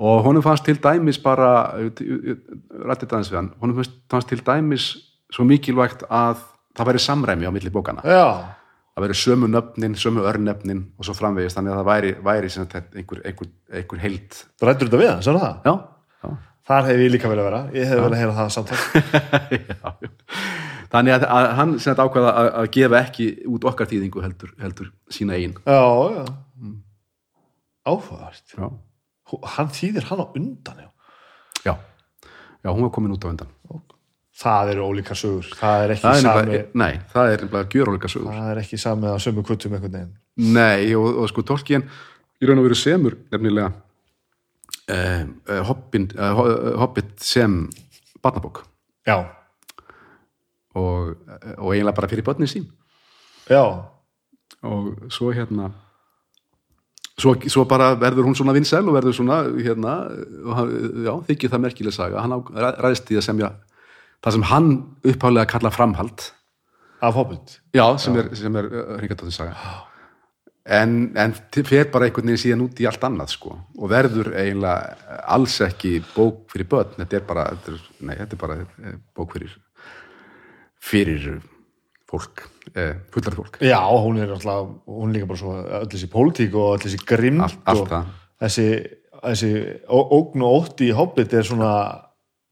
Og honum fannst til dæmis bara rættið aðeins við hann honum fannst, til dæmis svo mikilvægt að það væri samræmi á milli bókana Já, það væri sömu nöfnin, sömu örnefnin og svo framvegist þannig að það væri, væri einhver, einhver, einhver heild. Rættur þetta við sagði það? já, já, Þar hef ég líka vel að vera, ég hef vel að heyra það samtal. Já, (laughs) já. þannig að, að hann sem sagt ákvaða að, að gefa ekki út okkar þýðingu heldur, heldur sína einn Já, já. Áhugaverst já, Hú- Hann þýðir hann á undan, já. Já, já hún var komin út á undan. Það eru ólíkar sögur, það er ekki það er sami nefnilega, nei, það er nefnilega gjöróleika sögur. Það er ekki sami að sömu kvötum einhvern veginn. Nei, og, og sko Tolkien í raun og veru semur nefnilega eh, eh, Hobbin, eh, Hobbit sem barnabók. Já, og, og eiginlega bara fyrir börnin sín. Já, og svo hérna svo, svo bara verður hún svona vinsæl og verður svona hérna, já, þykir það merkileg saga. Hann á- ræ- ræðst í að semja það sem hann upphálega kalla framhald. Af Hobbit? Já, sem er, sem er hringatóttin saga. En, en fer bara einhvern veginn síðan út í allt annað sko og verður eiginlega alls ekki bók fyrir börn, þetta er bara þetta er, nei, þetta er bara eh, bók fyrir fyrir fólk fullar fólk. Já, hún er alltaf, hún er líka bara svo öll þessi pólitík og öll þessi grimd allt og þessi, þessi ógn og ótti í Hobbit er svona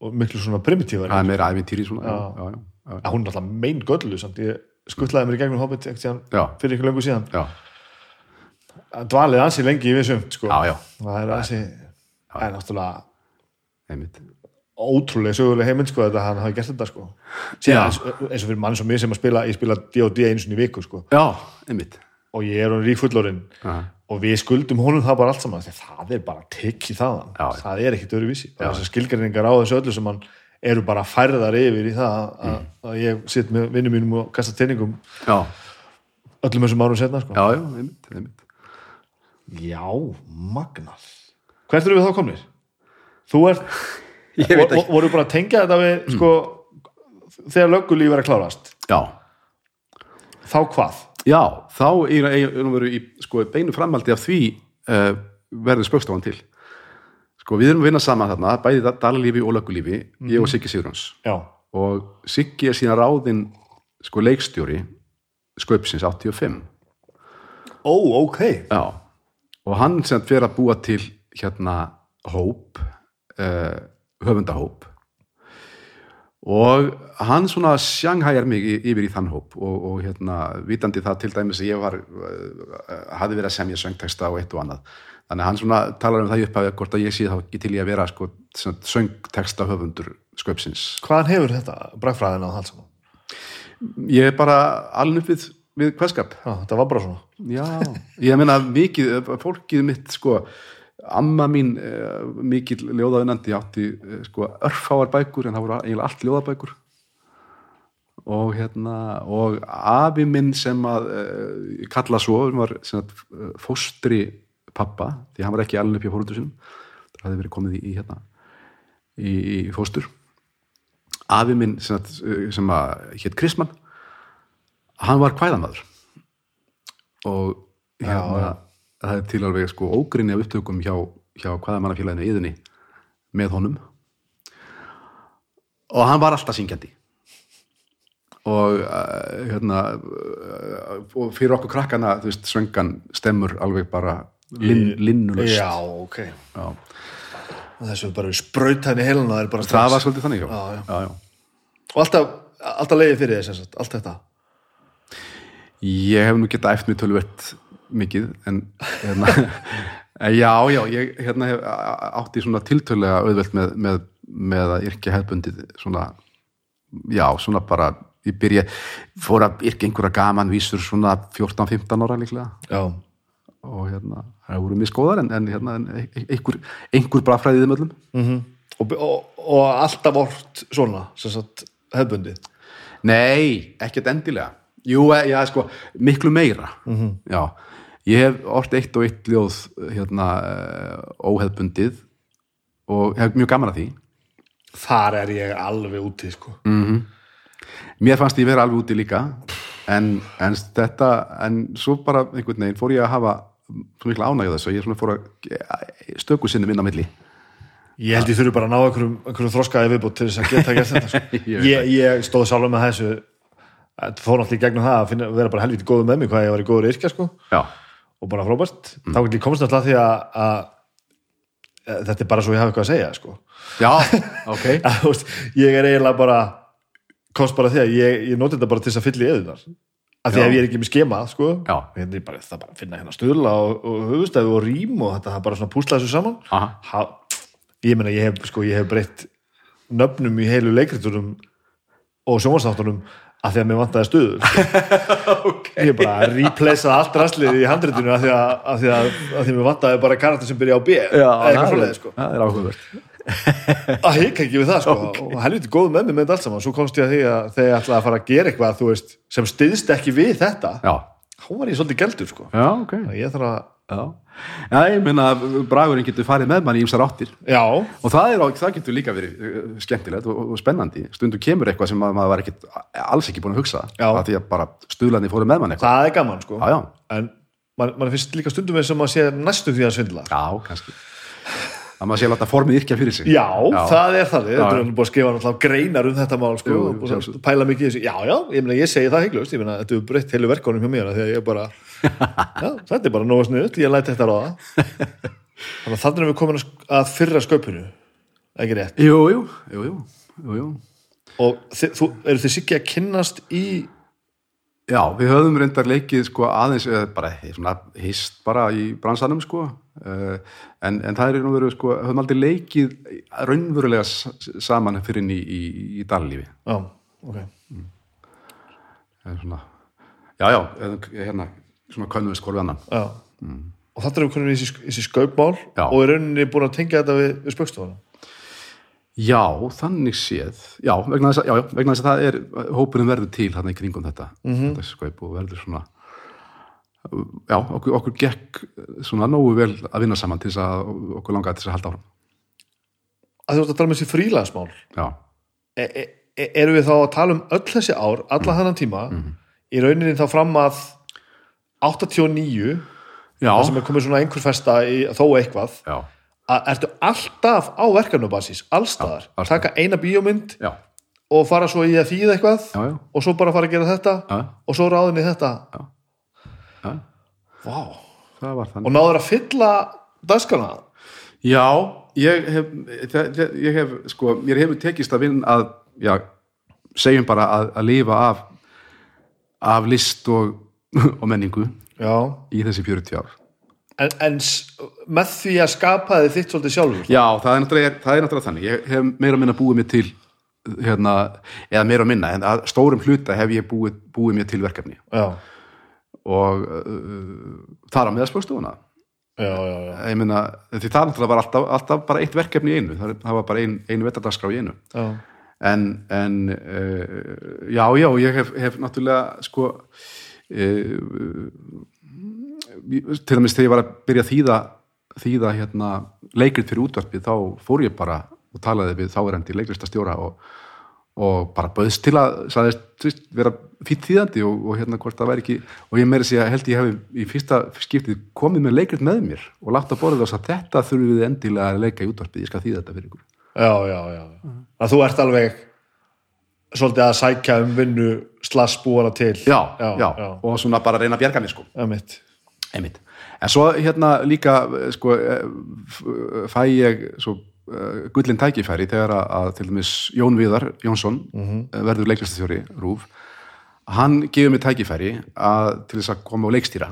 miklu svona primitívar það er meira ævintýri svona. Já, Já. já, já, hún er alltaf mein göllu samt. Ég skuttlaði mér í gegnum Hobbit fyrir ykkur löngu síðan. Já, dvalið ansi lengi í vissum sko. já, já, það er ansi það er náttúrulega einmitt ótrúlega söguleg heimild sko þetta hann hafi gert þetta sko. Eins, eins og fyrir mann sem mér sem að spila ég spila D&D einu sinni í viku sko. Já, og ég er hann ríkfullorinn Aha. og við skuldum honum það bara allt saman að það er bara tekki þaðan. Já, það er ekkit þessar skilgreiningar á þessu öllu sem hann eru bara færðar yfir í það að, Mm. að ég sitt með vinnum mínum og kasta tenningum öllum þessum árum setna sko. já, já, einmitt, einmitt. Já, magnað. Hvert eru við þá komnir? þú ert Voru bara að tengja þetta við sko, þegar löggulíf er að klárast já, þá hvað? Já, þá það veru í sko, beinu framaldi af því uh, verður spöggstofan til. Sko, við erum að vinna saman þarna, bæði dalalífi og löggulífi, ég og Siggi Sigurjóns. já, Og Siggi er síðan ráðinn sko, leikstjóri sköpsins 85. ó, ok Já, og hann sem fyrir að búa til hérna hóp, uh, höfundahóp. Og hann svona sjanghæjar mig yfir í þann hóp og, og hérna vitandi það til dæmis að ég var uh, hafði verið að semja söngteksta og eitt og annað. Þannig að hann svona talar um það í upphafið hvort að ég sé þá ekki til í að vera sko, söngteksta höfundur sköpsins hvaðan hefur þetta brækfræðin á það saman? ég er bara alveg við, við hverskap já, þetta var bara svona. Já, ég meina mikið, fólkið mitt sko, amma mín eh, mikið ljóðaðunandi átti eh, sko örfáar bækur en það voru eiginlega allt ljóðabækur. Og hérna og afi minn sem að eh, kalla svo, hann var að, eh, fóstri pappa því hann var ekki alveg upp hjá fóröldur sinum það hafði verið komið í, í hérna í, í fóstur. Afi minn sem að, sem að hétt Krisman hann var kvæðamaður. Og hérna það er til alveg sko ógrinni af upptökum hjá, hjá hvaðamannafélaginu yðinni með honum. Og hann var alltaf syngjandi. Og uh, hérna uh, og fyrir okkur krakkana þú veist, söngan stemmur alveg bara lin, linnulöst já, ok. Já. þessu bara sprautaðin í heiluna það er bara það strax. var svolítið þannig já. Já, já. Og alltaf, alltaf leiði fyrir þess sagt, allt þetta? Ég hef nú getað eftir mig tölvert mikið en hérna, (laughs) en já, já, ég hérna hef átti svona tiltölulega auðvelt með, með, með að yrkja hefbundið svona, já, svona bara ég byrja, fór að yrkja einhverja gaman vísur svona 14-15 ára líklega. Já, og hérna, það voru miskóðar en, en hérna, en e- einhver, einhver bara fræðið öllum. Mm og, og, og alltaf vort svona sem sagt, hefbundið Nei, ekkert endilega. Jú, eh, já, sko, miklu meira. Já, ég hef orðið eitt og eitt ljóð hérna eh, óheðbundið og hef mjög gaman að því þar er ég alveg úti sko. Mér fannst ég vera alveg úti líka en, en þetta en svo bara einhvern veginn fór ég að hafa svo mikla ánægja þessu ég svona fór að stöku sinni minna á milli ég held ég þurfi bara að ná einhverjum, einhverjum þroskaði viðbútt til þess að geta gert þetta sko. (laughs) Ég ég, ég stóð sjálfur með þessu fór náttúrulega í gegnum það að finna, vera bara helviti góðu með mig hvað ég var í góður yrkja sko. Já, og bara frábært. Þá get ég komst alltaf því að, þetta er bara svo ég hafa eitthvað að segja sko. já, (laughs) ok. Ég er eiginlega bara komst bara því að ég, ég noti þetta bara til þess að fylla í eðunar af því að ef ég er ekki með skema sko, hérna er bara, það bara að finna hérna stöðla og, og höfustæðu og og þetta það er bara svona púsla þessu saman. Ha, ég meina ég hef, sko, hef breytt nöfnum í heilu leikriturum og sjónvarsnáttunum af því að mér vantaði stöður sko. (laughs) ég bara að replacea allt rastlið í handritinu af því að, af því að, af því að mér vantaði bara karakter sem byrja á B eða eitthvað svoleiðis sko. það er áhugavert. (laughs) Að hika ekki við það sko. Og helviti góð með mig með þetta allt saman. Svo komst ég að því að þegar ég ætlaði að fara að gera eitthvað veist, sem styðst ekki við þetta Já, þá var ég svolítið geldur sko. Já, ok. Að ég þarf að, Já, já ég meina bragurinn getur farið með mann í ýmsar áttir. Já, og það, er, það getur líka verið uh, skemmtilegt og, og spennandi. Stundum kemur eitthvað sem maður, var ekkit, alls ekki búin að hugsa Já. að því að bara stuðlandi fóru með mann eitthvað. Það er gaman sko. Já, já, en man, man finnst líka stundum eins sem að sé næstu því að svindla. Já, kannski. Að maður sé að láta formið yrkja fyrir sig. Já, það er það, þetta er búin að skrifa greinar um þetta mál sko, Jú, jú, að pæla mikið í þessu, já, já, ég ég segi það heiklust, ég meina þetta er breytt heilu verkefnum hjá mér af því að ég bara, já, þetta er bara nóga sniðut, ég læti þetta ráða. Þannig að þannig erum við komin að- að fyrra sköpunu ekki rétt? Jú, jú, jú, jú, jú, og þi, þú, eru þið sikki að kynnast í já, við höfum reyndar leikið sko aðeins bara svona hist bara í bransanum sko. Uh, en, en það er nú verið sko höfum aldrei leikið raunverulega saman fyrir inn í, í, í dallífi já, ok, Það er svona, já, já, hérna, svona könnumist hvort annan. já og þetta erum við komin í þessi, skaupmál Já. og er rauninni búin að tengja þetta við, við spöggstofana Já, þannig séð, já, vegna þess að, já, vegna þess að það er, hópurinn verður til þarna í kringum þetta, Mhm. þetta skaup og verður svona, já, okkur, okkur gekk svona nógu vel að vinna saman til þess að okkur langaði til þess að halda áfram. að þú ert að tala um þessi frílansmál Já, e, e, e- erum við þá að tala um öll þessi ár, alla þennan tíma í rauninni þá fram að 89 já, það sem er komið svona einhver festa í, þó eitthvað já, að ertu alltaf á verkefnubasis allstaðar, allstaðar. taka eina bíómynd já, og fara svo í að þýða eitthvað já, já, og svo bara fara að gera þetta já, og svo ráðin í þetta. Já, Vá. og náður að fylla dagskana Já, ég hef, ég hef, sko, mér hefur tekist að vinna að, já, segjum bara að, að lifa af, af list og, og menningu já. í þessi 40 ár. En, en með því að skapa þið þitt svolítið sjálfur Já, það er náttúrulega, það er náttúrulega þannig. Ég hef meira minna búið mér til, hérna, eða meira minna, en að stórum hluta hef ég búið, búið mér til verkefni já, og uh, þar á meðspökstofuna. já, já, já. Ég meina, því það náttúrulega var alltaf, alltaf bara eitt verkefni í einu, það, var bara ein, einu vetardagskrá í einu. já. en, en uh, já, já, ég hef, hef náttúrulega sko til dæmis þegar ég var að byrja að þýða þýða hérna leikrit fyrir útvarpið þá fór ég bara og talaði við þáverandi leikristastjóra og, og bara bauðst til að sagðist, vera fýtt þýðandi og, og hérna hvort það væri ekki og ég meiri sig að held ég hefði í fyrsta skiptið komið með leikrit með mér og látt að borðið þess að þetta þurfum við endilega að leika í útvarpið, ég skal þýða þetta fyrir ykkur já, já, já. að þú ert alveg svolítið að sækja um vinnu slass búana til. Já, já, já, og svona bara reyna að bjarga mér sko. Einmitt. Einmitt. En svo hérna líka sko, eh, f- fæ ég svo gullin tækifæri þegar að, til dæmis Jón Viðar Jónsson Mhm. uh, verður leiklistastjóri Rúf hann gefur mig tækifæri að, til þess að koma á leikstýra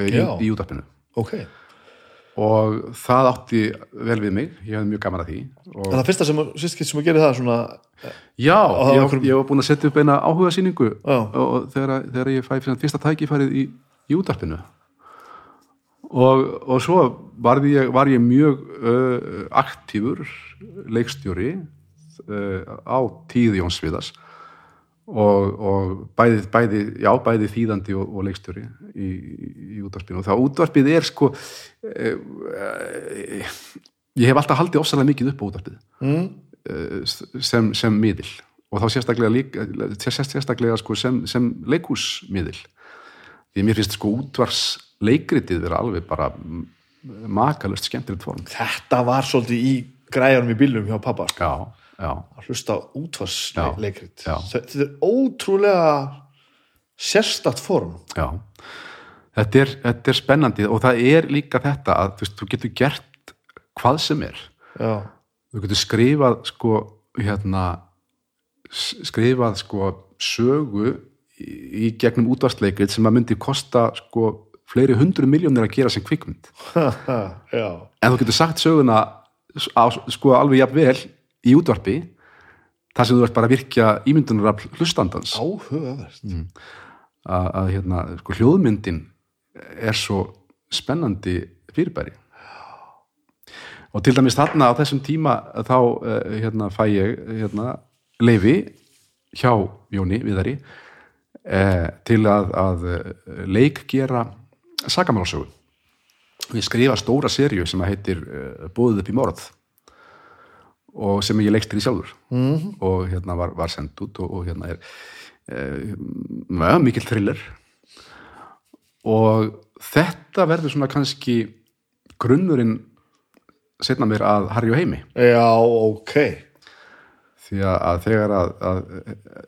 í, í útarpinu ok og það átti vel við mig ég hefði mjög gaman að því. Og, en það fyrsta sem, sem að gera það svona já, það ég, var ég var búin að setja upp eina áhuga síningu Já. og, og þegar, þegar ég fæ fyrsta tækifærið í, í útarpinu og, og svo var ég, var ég mjög uh, aktífur leikstjóri uh, á tíð Jóns Viðas og, og bæði, bæði, já, bæði þýðandi og, og leikstjóri í, í, útvarpinu. Og það útvarpið er sko uh, uh, ég hef alltaf haldið ofsalega mikið upp á útvarpið mm, uh, sem, sem miðil. Og þá sérstaklega, líka, sérst- sérstaklega sko sem, sem leikhúsmiðil. Því mér finnst sko útvars leikritið vera alveg bara makalust skemmtilegt form. Þetta var svolítið í græjanum í bílnum hjá pappa sko, já, já, að hlusta á útvarsleikrit þetta er ótrúlega sérstakt form. Já. Þetta er, þetta er spennandi og það er líka þetta að þú, veist, þú getur gert hvað sem er. Já, þú getur skrifað sko hérna skrifað sko sögu í, gegnum útvarsleikrit sem að myndi kosta sko fleiri hundru miljónir að gera sem kvikmynd. (laughs) En þú getur sagt söguna á, sko alveg jafn vel í útvarpi þar sem þú ert bara að virkja ímyndunar af hlustandans. Að, áhugavert að hérna, sko hljóðmyndin er svo spennandi fyrirbæri. Og til dæmis þarna á þessum tíma þá uh, hérna fæ ég hérna, leifi hjá Jóni Viðari uh, til að, að uh, leikgera sakamálasögu. Ég skrifa stóra serju sem að heitir Bóðið upp í morð og sem ég leikstir í sjálfur. -hmm. og hérna var, var sendt út og, og hérna er uh, mikil thriller. Og þetta verður svona kannski grunnurinn setna mér að Harry og Heimi. Já, ok. Því að, að þegar að, að,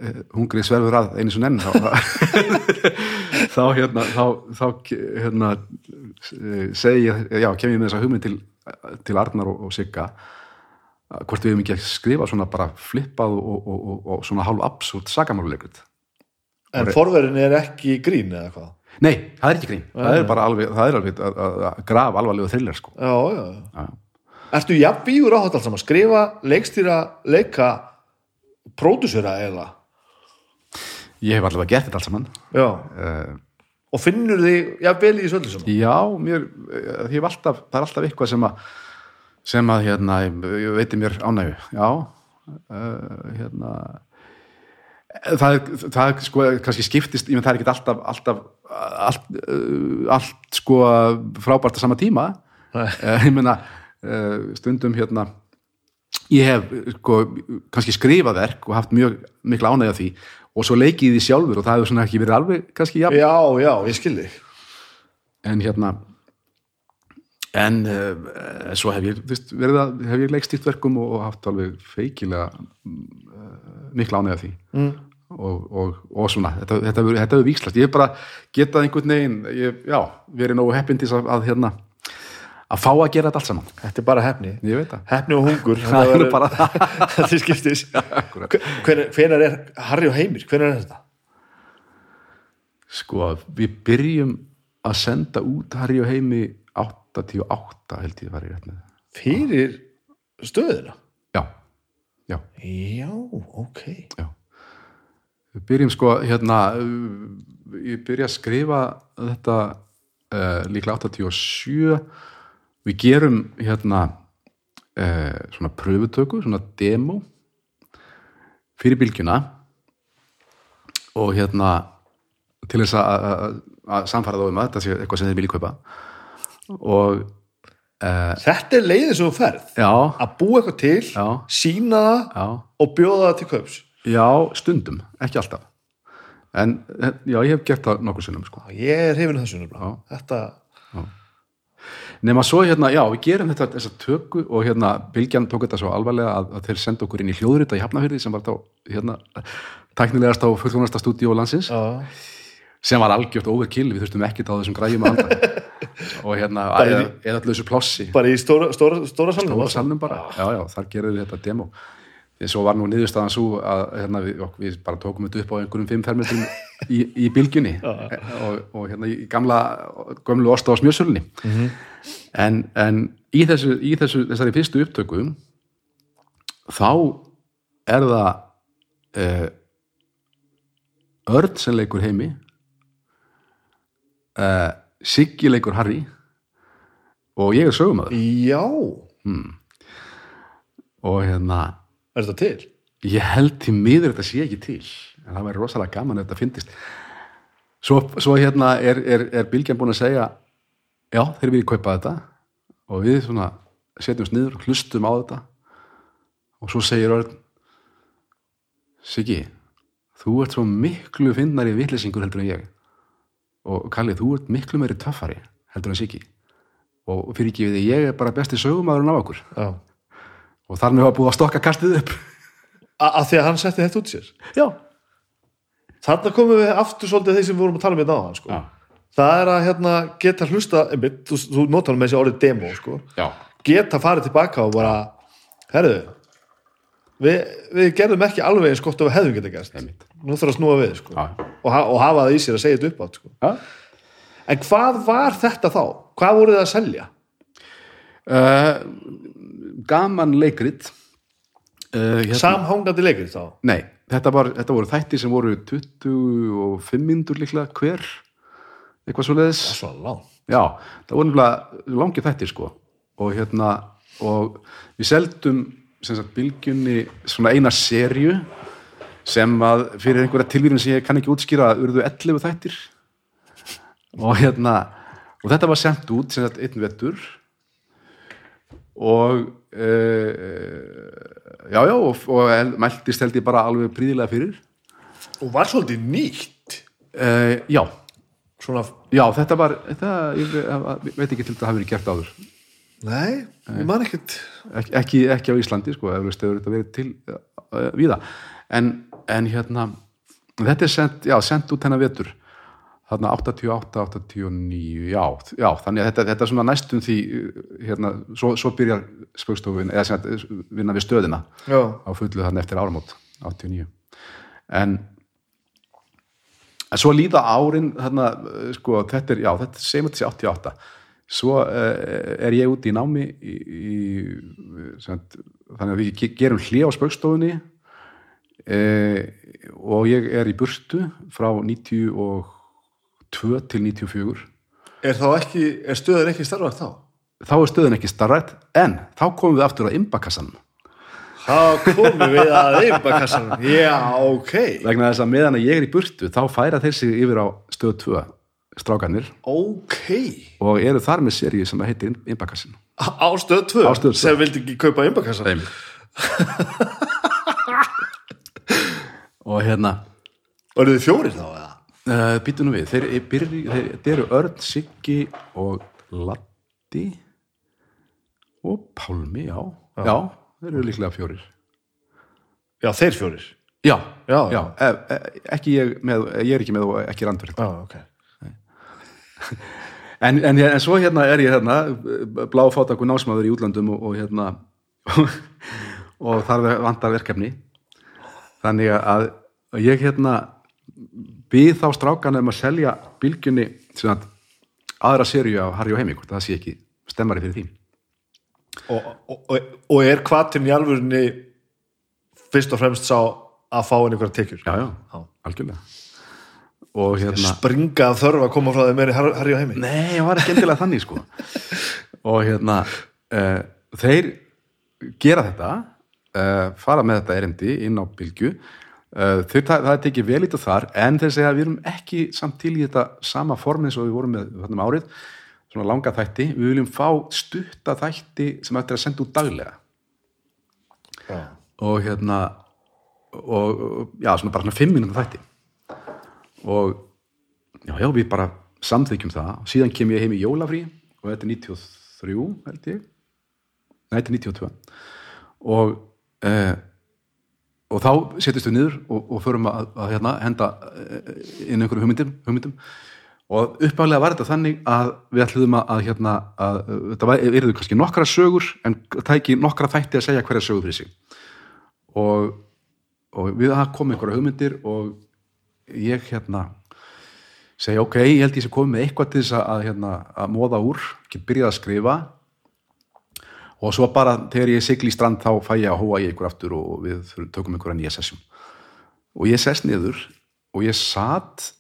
að hungrið sverfur að einu svo nenn þá, (laughs) þá hérna þá, þá hérna segi ég, já, kem ég með þessa hugmynd til, til Arnar og, og Sigga hvort við hefum ekki að skrifa svona bara flippað og, og, og, og svona hálf absúrt sagamáluleikrit en forverðin er ekki grín eða hvað? Nei, það er ekki grín, það er bara alveg það er alveg að, að, að graf alvarlegu thriller sko. já, já, Já. ertu jafnvígur á þetta allt saman? Skrifa, leikstýra, leika pródusera eða? Ég hef allavega gert þetta allt saman. Já, uh, og finnur þig jafnvel í þessu öllu saman? Já, mér, eh, ég hef alltaf, það er alltaf eitthvað sem að, sem að hérna, ég veitir mér ánægju, já, uh, hérna, það það sko, kannski skiptist, ég menn það er ekki alltaf, alltaf, allt, uh, allt sko frábært á sama tíma, uh, ég menna, stundum hérna, ég hef sko, kannski skrifað verk og haft mjög mikla ánægju af því og svo leikið því sjálfur og það hefur svona ekki verið alveg kannski jafn já, já, ég skilði en hérna en uh, svo hef ég veist, að, hef ég leikstýrt verkum og, og haft alveg feikilega uh, mikla ánægja því. Mm. og, og, og svona þetta, þetta, hefur- þetta hefur víkslast, ég hef bara getað einhvern veginn, ég, já, verið nógu heppin til þess að, að hérna að fá að gera þetta allt saman, þetta er bara hefni það. Hefni og hungur. (laughs) Það (laughs) er bara þetta skiptis hvenær er Harry og Heimir, hvenær er þetta? sko, við byrjum að senda út Harry og Heimi 88 held ég var ég rétt með. Fyrir stöðina já, já. Já, ok. Já. Við byrjum sko hérna, ég byrja að skrifa þetta uh, líklega 87 við gerum hérna uh, svona pröfutöku, svona demo fyrir bylgjuna. Og hérna til þess að- samfara þá um að þetta sé eitthvað sem þeir vilja kaupa og uh, þetta er leiðið sem þú ferð. Já, að búa eitthvað til, Já. sína það já. og bjóða það til kaups. Já, stundum, ekki alltaf. En eh, já, ég hef gert það nokkur sinnum sko. ég er hefinu þessu þetta, nema svo hérna, já, við gerum þetta þessa tökku og hérna, Bilgjan tók þetta svo alvarlega að, að þeir senda okkur inn í hljóðrita í Hafnafyrði sem var þá, hérna tæknilegast á fullkomnasta stúdíó landsins. Já, sem var algjört overkill, við þurftum ekkert á þessum græjum að (laughs) og hérna, (laughs) eða, þessu plássi? bara í stóra, stóra, stóra salnum og salnum bara, já, já, þar gerðum við þetta demo. Því svo var nú niðurstaðan svo að hérna, við, við bara tókum þetta upp á einhverjum fimm fermetrum í, í bylgjunni. (laughs) Og, og hérna í gamla gömlu osta á smjössulni en, en í, þessu, í þessu, þessari fyrstu upptöku þá er það eh, Örn sem leikur heimi eh, Siggi leikur Harry og ég er sögumæður já, og hérna er þetta til? ég held til miður þetta sé ekki til en það væri rosalega gaman ef þetta fyndist. Svo, svo hérna er, er, er Bilgjan búin að segja já, þeir vilja kaupa þetta. Og við svona setjumst niður og hlustum á þetta. Og svo segir Örn Siggi þú ert svo miklu fyndnari vitleysingur heldur en ég og Kalli, þú ert miklu meiri töffari heldur en Siggi. Og fyrir ekki við því, ég er bara besti sögumæðurinn á okkur. Já. Og þar með var búið að stokka kastið upp. Að því að hann setti þetta út sér? Já, þarna komum við aftur svolítið þeir sem vorum að tala um þetta á hann sko. Það er að hérna, geta hlusta einmitt, þú, þú notar með þessi orðið demo sko. geta farið tilbaka og bara herðu við, við gerðum ekki alveg eins gott og við hefðum gert Einmitt. nú þarf að snúa við sko. Og, ha og hafa það í sér að segja þetta upp átt sko. En hvað var þetta þá? hvað voruð þið að selja? Uh, gaman leikrit uh, hérna, samhangandi leikir þá? nei, þetta, var, þetta voru þættir sem voru 25 myndur líklega hver eitthvað svo leiðis svo langt já, það voru langið þættir sko og hérna og við seldum sagt bylgjunni svona eina serju sem að fyrir einhverja tilvíðin sem ég kann ekki útskýra urðu 11 þættir. Og hérna og þetta var sendt út sem sagt einn vettur og uh, já já og, og mæltist held ég bara alveg príðilega fyrir. Og var svolítið nýtt? Uh, já, svona, já þetta var þetta, ég ve- veit ekki til þetta hafi verið gert áður nei, ég man ekkert. Ekki, ekki, ekki á Íslandi sko, hefur þetta verið til uh, víða. En, en hérna þetta er sendt, já, sendt út hennar vetur. Þarna 88, 89 já, já þannig að þetta, þetta er svona næstum því uh, hérna, svo, svo byrjar spöggstofun eða sem vinna við stöðina já, á fullu þannig eftir áramót 89 en en svo líða árin þarna, uh, sko, þetta er, já, þetta sé 88 svo uh, er ég úti í námi í, í sagt, þannig að við ge- gerum hlið á spaukstofunni uh, og ég er í burtu frá 92 til 94 er ekki er stöðin ekki starfað þá? þá er stöðin ekki starrætt en þá komum við aftur á imbakassan þá komum við að eimbakassanum já, ok. Vegna þess að meðan ég er í burtu þá færa þeir sig yfir á stöð 2 strákanir ok, og eru þar með seríu sem heitir Imbakassin á stöð 2 Á Stöð tvö. sem vildi ekki kaupa eimbakassan og hérna. Og eru þið fjórir þá eða? uh, býtu nú við, þeir, byrji, þeir, þeir eru Örn, Siggi og Latti og Pálmi, já. Já, þeir eru líklega fjórir. Já, þeir fjórir. Já, Já, já, e, e, ekki ég með ég er ekki með og ekki randverð já, ok (laughs) en, en, en svo hérna er ég hérna bláfátakur námsmaður í útlandum og, og hérna (laughs) og þar vantar verkefni. Þannig að ég hérna býð þá strákan um að selja bylgjunni að aðra seríu af Harry og Heimi hvort það sé ekki stemmari fyrir því. Og, og, og, og er kvatin í alvörunni fyrst og fremst sá að fá einhverja tekjur? Já, já, Já. algjörlega og hérna springa að þörfa að koma frá þeim meiri Har- Harry og Heimi Nei, það var ekki endilega þannig sko. (laughs) Og hérna uh, þeir gera þetta uh, fara með þetta erindi inn á bylgju. Uh, þeir, það, það er tekið vel ít og þar en þeir segja að við erum ekki samt til í þetta sama form eins og við vorum með þarna um árið. Svona langa þætti, við viljum fá stutta þætti sem ættir að senda út daglega. Já, og hérna og já, svona bara svona fimm mínútur þætti og já, já, við bara samþykjum það. Og síðan kem ég heim í jólafrí og þetta er 93 held ég. Nei, þetta er 92 og eh, og þá setjumst við niður og, og förum að, að hérna, henda eh, inn einhverju hugmyndum, hugmyndum. Og uppálega var þetta þannig að við ætluðum að, að hérna að, þetta var, eruðu kannski nokkra sögur en tæki nokkra þætti að segja hverja sögur fyrir sig. Og, og við það kom einhverja hugmyndir og ég hérna segja ok, ég held ég sé komið með eitthvað til þess að, að hérna, að móða úr ekki byrjað að skrifa. Og svo bara þegar ég sigli í strand þá fæ ég að hóa ég ykkur aftur og við tökum einhverja nýja sessjum og ég sest niður og ég satt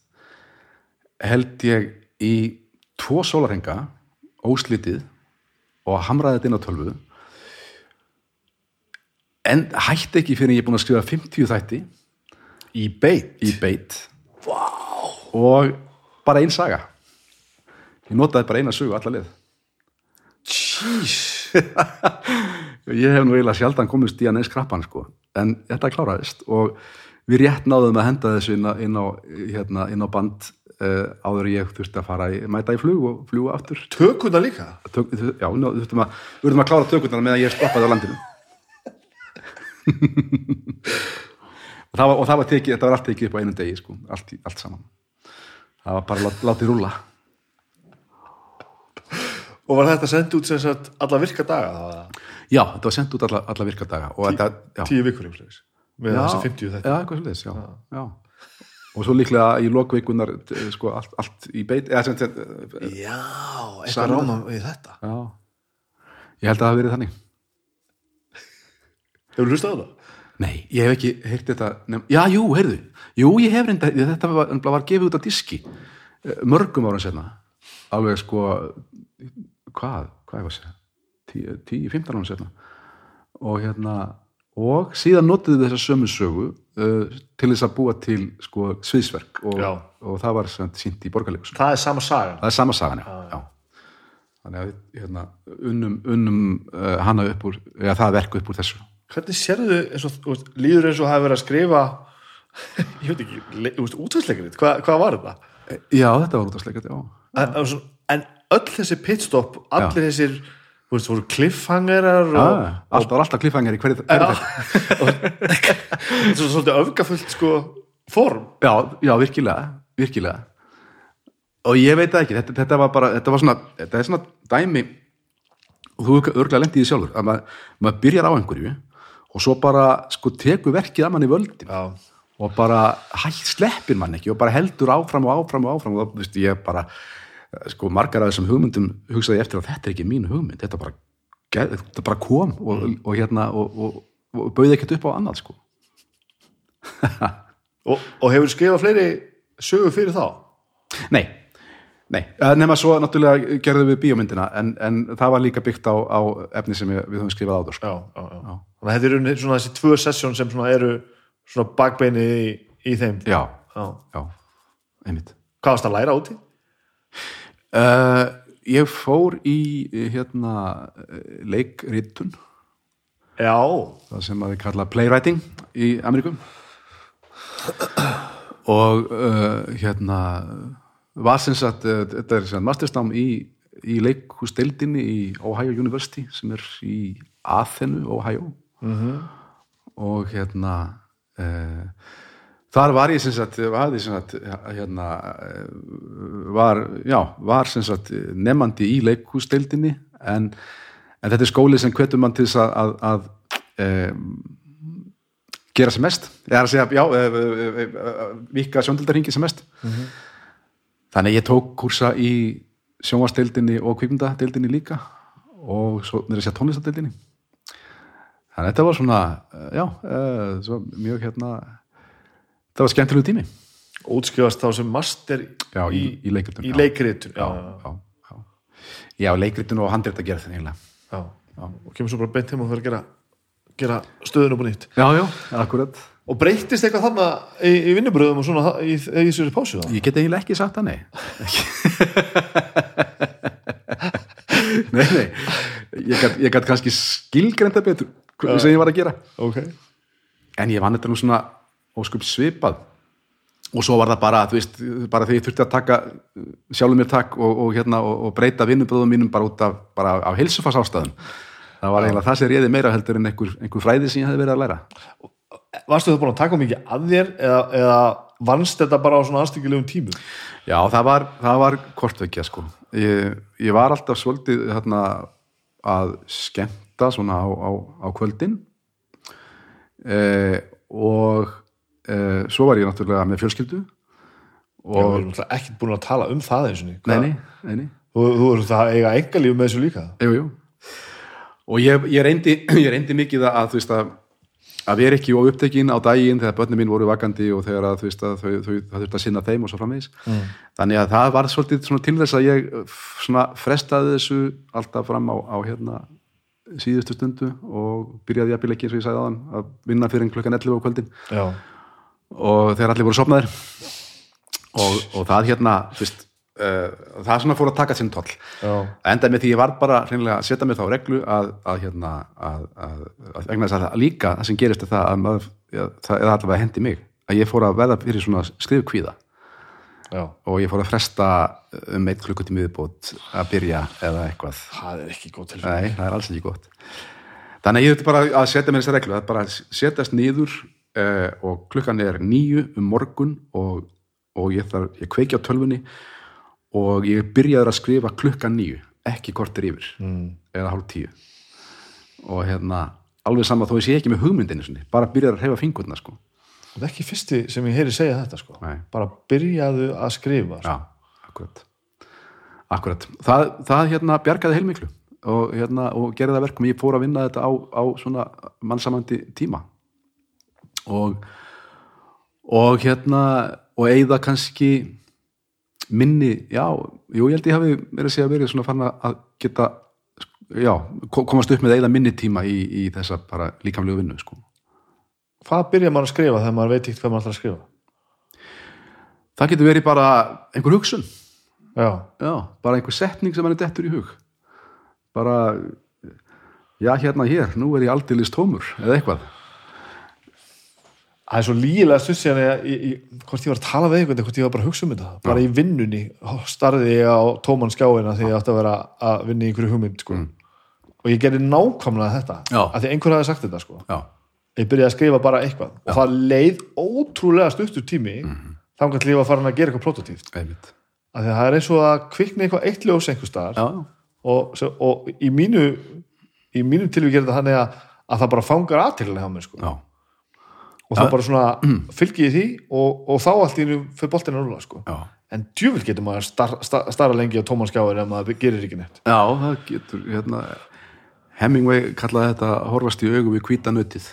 held ég í tvo sólarhenga óslitið og hamraði þetta inn á tölvu. En hætti ekki fyrir ég er búin að skrifa 50 þætti Í beit. Í beit. Wow. og bara ein saga. Ég notaði bara eina sögu alla leið. Jeez. (laughs) Ég hef nú eiginlega sjaldan komist í að neins krappan sko. en þetta kláraðist. Og við rétt náðum að henda þessu inn á, inn á, hérna, inn á band uh, áður ég þurfti að fara í, mæta í flug og fljúga aftur. Tökuna líka? Tök, já, ná, þurftum að, við þurftum að klára tökurnar meðan ég stoppaði á landinu (laughs) og, það var, og það var tekið, þetta var allt tekið upp á einum degi sko, allt, allt saman. Það var bara lát, látið rúlla. Og var þetta sendt út sem sagt alla virka daga já, þetta var sendt út alla, alla virkadaga og þetta, já, tíu vikur veginn með já, þessi 50 þetta já, eitthvað svolítið, já, já. og svo líklega í lokveikunar sko, allt, allt í beit eða, sem, sem, Já, eitthvað ráma við þetta. Já. Ég held að það hafi verið þannig. Hefur hlustað á það? Nei, ég hef ekki heyrt þetta nefn, Já, jú, heyrðu, jú, ég hef reynda þetta var, var gefið út á diski eh, mörgum árum senna alveg sko hvað, hvað var að segja? 10-15 árum senna og hérna og síðan notuðu þessa sömu sögu uh, til þess að búa til sko sviðsverk og, og það var sínt í borgarleikusum Það er sama sagan. Það er sama sagan, já, já. þannig að við hérna, unnum, unnum uh, hana upp úr, eða það verk upp úr þessu Hvernig sérðu eins og, líður eins og hafi verið að skrifa (laughs) ég veit ekki, útvæðsleikarinn Hva, hvað var þetta? Já, þetta var út af sleikat, já. En, en öll þessi pitstop allir þessir, þú veist, voru cliffhangerar og, Já, allt var alltaf kliffangir í hverju (laughs) þetta og svo svolítið öfgafullt sko form. Já, já, virkilega, virkilega. Og ég veit það ekki þetta, þetta var bara, þetta var svona þetta er svona dæmi og þú örglega lendið í því sjálfur að maður, maður byrjar á einhverju og svo bara sko tekur verkið að mann í völdin. Já, og bara hætt sleppir mann ekki og bara heldur áfram og áfram og áfram. Og þá, veist, ég bara sko margar af þessum hugmyndum hugsaði eftir að þetta er ekki mín hugmynd. Þetta bara, þetta bara kom og, og hérna og, og, og bauði ekkert upp á annað sko. (laughs) Og, og hefur skrifað fleiri sögur fyrir þá? Nei, nei, eh, nema svo náttúrulega gerðum við bíómyndina en, en það var líka byggt á, á efni sem við, höfum skrifað áður sko. já, já, já. þannig að þetta eru svona þessi tvö sessjón sem svona eru svona bakbeini í, í þeim. Já, Já. já, einmitt. Hvað varst að læra úti? uh, Ég fór í eh, hérna leikritun. Já, það sem að við kalla playwriting í Ameríkum og uh, hérna var sem sagt, uh, þetta er mastersnám í, í leikhúsdeildinni í Ohio University sem er í Athenu, Ohio. -hmm. og hérna uh, þar var ég sem sagt, var ég sem sagt hérna eh, var, já, var sem sagt nefandi í leikhúsdeildinni en, en þetta er skóli sem hvetur mann til þess að, að, að um, gera sem mest. Eða að segja, já, e, e, e, vika sjóndildarhingi sem mest þannig ég tók kursa í sjónvarsdeildinni og kvikmyndadeildinni líka og svo mér að segja tónlistadeildinni þannig þetta var svona eh, já, uh, svo mjög hérna það var skemmtilegu tími. Útskrifast þá sem master já, í, í leikritun í já. leikritun já, já, já. já, leikritun og handrétt að gera þetta eiginlega. Já. og kemur svo bara beint heim og fyrir að gera, gera stöðun upp og nýtt. Já, já, akkurat og breytist eitthvað þarna í, í vinnubröðum og svona í, þessu pásu þá? Ég get eiginlega ekki sagt það, nei. (laughs) Nei, nei. Ég ég gat kannski skilgrenda betur hvað sem ég var að gera. Ok, en ég vann þetta nú svona óskup svipað. Og svo var það bara, þú veist, bara þegar ég þurfti að taka uh, sjálfum mér takk og, og, hérna, og, og breyta vinnubröðum mínum bara út af, bara af heilsufars ástæðum það var eiginlega það sem réði meira heldur en einhver, einhver fræði sem ég hefði verið að læra varstu það búin að taka mikið að þér eða, eða vannst þetta bara á svona aðstyggilegum tímum Já, það var, það var kortvekja sko. Ég, ég var alltaf svolítið hérna, að skemmta svona á, á, á kvöldin eh, og eh, svo var ég náttúrulega með fjölskyldu og við og erum náttúrulega ekkert búin að tala um það eins og nei, nei, nei, nei. þú, þú erum það að eiga engalíf með þessu líka Jú, jú. og ég, ég, reyndi, (clears throat) ég reyndi mikið að, þú veist, að að vera ekki á upptekinn á daginn þegar börnum mín voru vakandi og þegar að, þú veist, að þau, þau, það þurfti að sinna þeim og svo framvegis. Mm. þannig að það var svolítið til þess að ég frestaði þessu alltaf fram á, á hérna síðustu stundu og byrjaði að byrja ekki eins og ég sagði aðan að vinna fyrir en klukkan 11 á kvöldin. Já, og þegar allir voru sopnaðir og, og það hérna þú veist, uh, það svona fór að taka sinn toll. Já, endaði með því ég var bara að setja mig þá reglu að, að hérna að, að, að, vegna þess að líka það sem gerist er það að maður, já, það er allavega hendi mig. Að ég fór að verða fyrir svona skrifkvíða já. Og ég fór að fresta um eitt klukkutími viðbót að byrja eða eitthvað. Það er ekki til Nei, það er alls ekki gott. Þannig að ég þurfti bara að setja mér þessa reglu að bara setjast niður uh, og klukkan er nýju um morgun og, og ég, þarf, ég kveiki á tölvunni og ég byrjaður að skrifa klukkan nýju ekki kortir yfir mm. eða hálf tíu og hérna alveg sama þó ég sé ekki með hugmyndinu sinni, bara byrjaður að reyfa fingurna sko. það er ekki fyrsti sem ég heyri segja þetta sko. Bara byrjaðu að skrifa sko. Já, akkurat Akkurat, það, það hérna bjargaði heilmiklu og, hérna, og gerði það verkum ég fór að vinna þetta á, á svona mannsamandi tíma og og hérna og eigða kannski minni, já, jú, ég held ég hafi verið að segja verið svona fann að geta já, ko- komast upp með eigða minni tíma í, í þessa bara líkamlegu vinnu sko. hvað byrjar maður að skrifa þegar maður veit ekki hvað maður ætlar að skrifa? Það getur verið bara einhver hugsun. Já, Já, bara einhver setning sem hann er dettur í hug. Bara já, hérna hér, nú er ég aldeilis tómur eða eitthvað það er svo lígilega ég, hvort ég var að tala við einhvern hvort ég var bara að hugsa um þetta. Bara í vinnunni starði ég á tóman skjáina því ég átti að vera að vinna í einhverju hugmynd sko. og ég gerði nákvæmlega þetta Já. af því einhver hafi sagt þetta sko. Já, ég byrjaði að skrifa bara eitthvað. Og það leið ótrúlega stuttur tími mm þannig að ég var farin að gera eitthvað prototíft. Af því að það er eins og að kvikna eitthvað eitt ljós einhver staðar Já, og, í mínu í mínu að, að það bara fangar aðtillega á mér sko. Og það bara svona fylgi ég því og, og þá allt í nú fyrir boltinu að rúla sko. en djúvill getur maður star, star, starra lengi á tóman skjáir ef maður gerir ekki neitt. Já, það getur, hérna Hemingway kallaði þetta að horfast í augum við hvíta nötið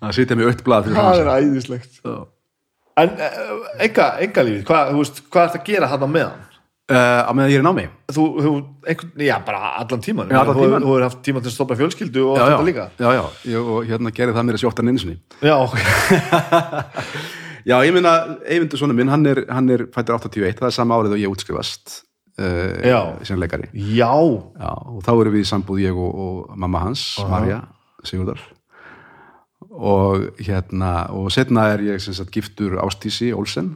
Það (laughs) sitja með aukt blað það er æðislegt. Já. en enga, enga lífið hvað, hvað er það að gera hann á meðan Eh, Á meðan ég er námi. Þú hefur einhvern, já bara allan tíman Já, allan þú, þú hefur haft tíma til að stoppa fjölskyldu og já, allt já, þetta líka. Já, já, ég, og hérna gerði það mér að sjóttan einu sinni. Já, ok, (laughs) Já, ég meina, Eyvindur svona minn, hann er, hann er fættur 81, það er sama árið og ég útskrifast uh, Já. sem leikari. Já. Já, og þá erum við í sambúð ég og, og mamma hans, Marja Sigurdar og hérna og setna er ég sem sagt giftur Ástísi Olsen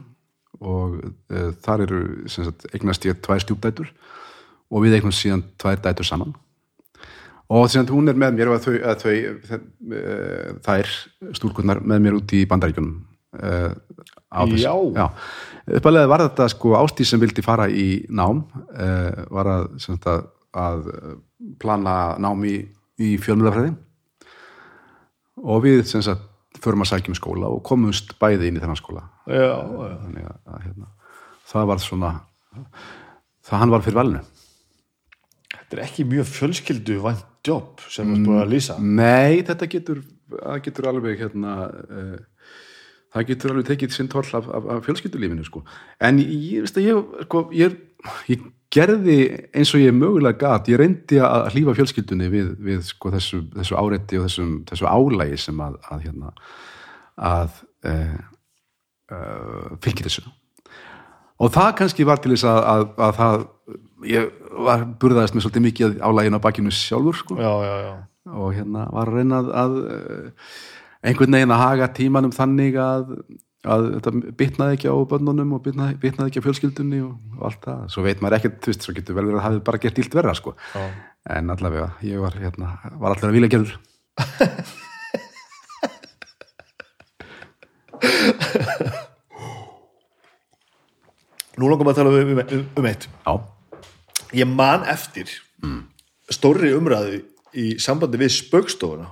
og uh, þar eru sagt eignast ég tvær stjúpdætur og við eignast síðan tvær dætur saman og sem sagt hún er með mér og þau, að þau uh, þær stúlkurnar með mér út í bandaríkjunum á þessu. Já. Já. Uppalega var þetta sko Ástís sem vildi fara í nám var að, að, að plana nám í, í fjölmjöðafræði og við sem sagt förum að sækjum skóla og komumst bæði inn í þennan skóla já, já. þannig að, hérna, það var svona það hann var fyrir valinu þetta er ekki mjög fjölskyldu vænt jobb sem þú búin að lýsa Nei, þetta getur getur alveg hérna uh, það getur alveg tekið sinn toll af, af, af fjölskyldulífinu sko. en ég, veist að ég, sko, ég, ég gerði eins og ég mögulega gat, ég reyndi að hlífa fjölskyldunni við, við sko, þessu, þessu áreiti og þessum, þessu álægi sem að, að hérna að uh, uh, fylgir þessu. Og það kannski var til þess að, að, að það ég var burðaðist með svolítið mikið álægin á bakinu sjálfur sko. Já, já, já. Og hérna var að reyna að, að eh, einhvern veginn að haga tímanum þannig að, að þetta bitnaði ekki á bönnunum og bitnaði, bitnaði ekki á fjölskyldunni og allt það, svo veit maður ekkert, þú veist, svo getur vel verið að hafa bara gert ílt verða, sko. Já. en allavega, ég var, hérna, var allavega vilja gerður Nú langar maður að tala um, um, um, um eitt. Já. Ég man eftir mm. stórri umræðu í sambandi við spöggstofuna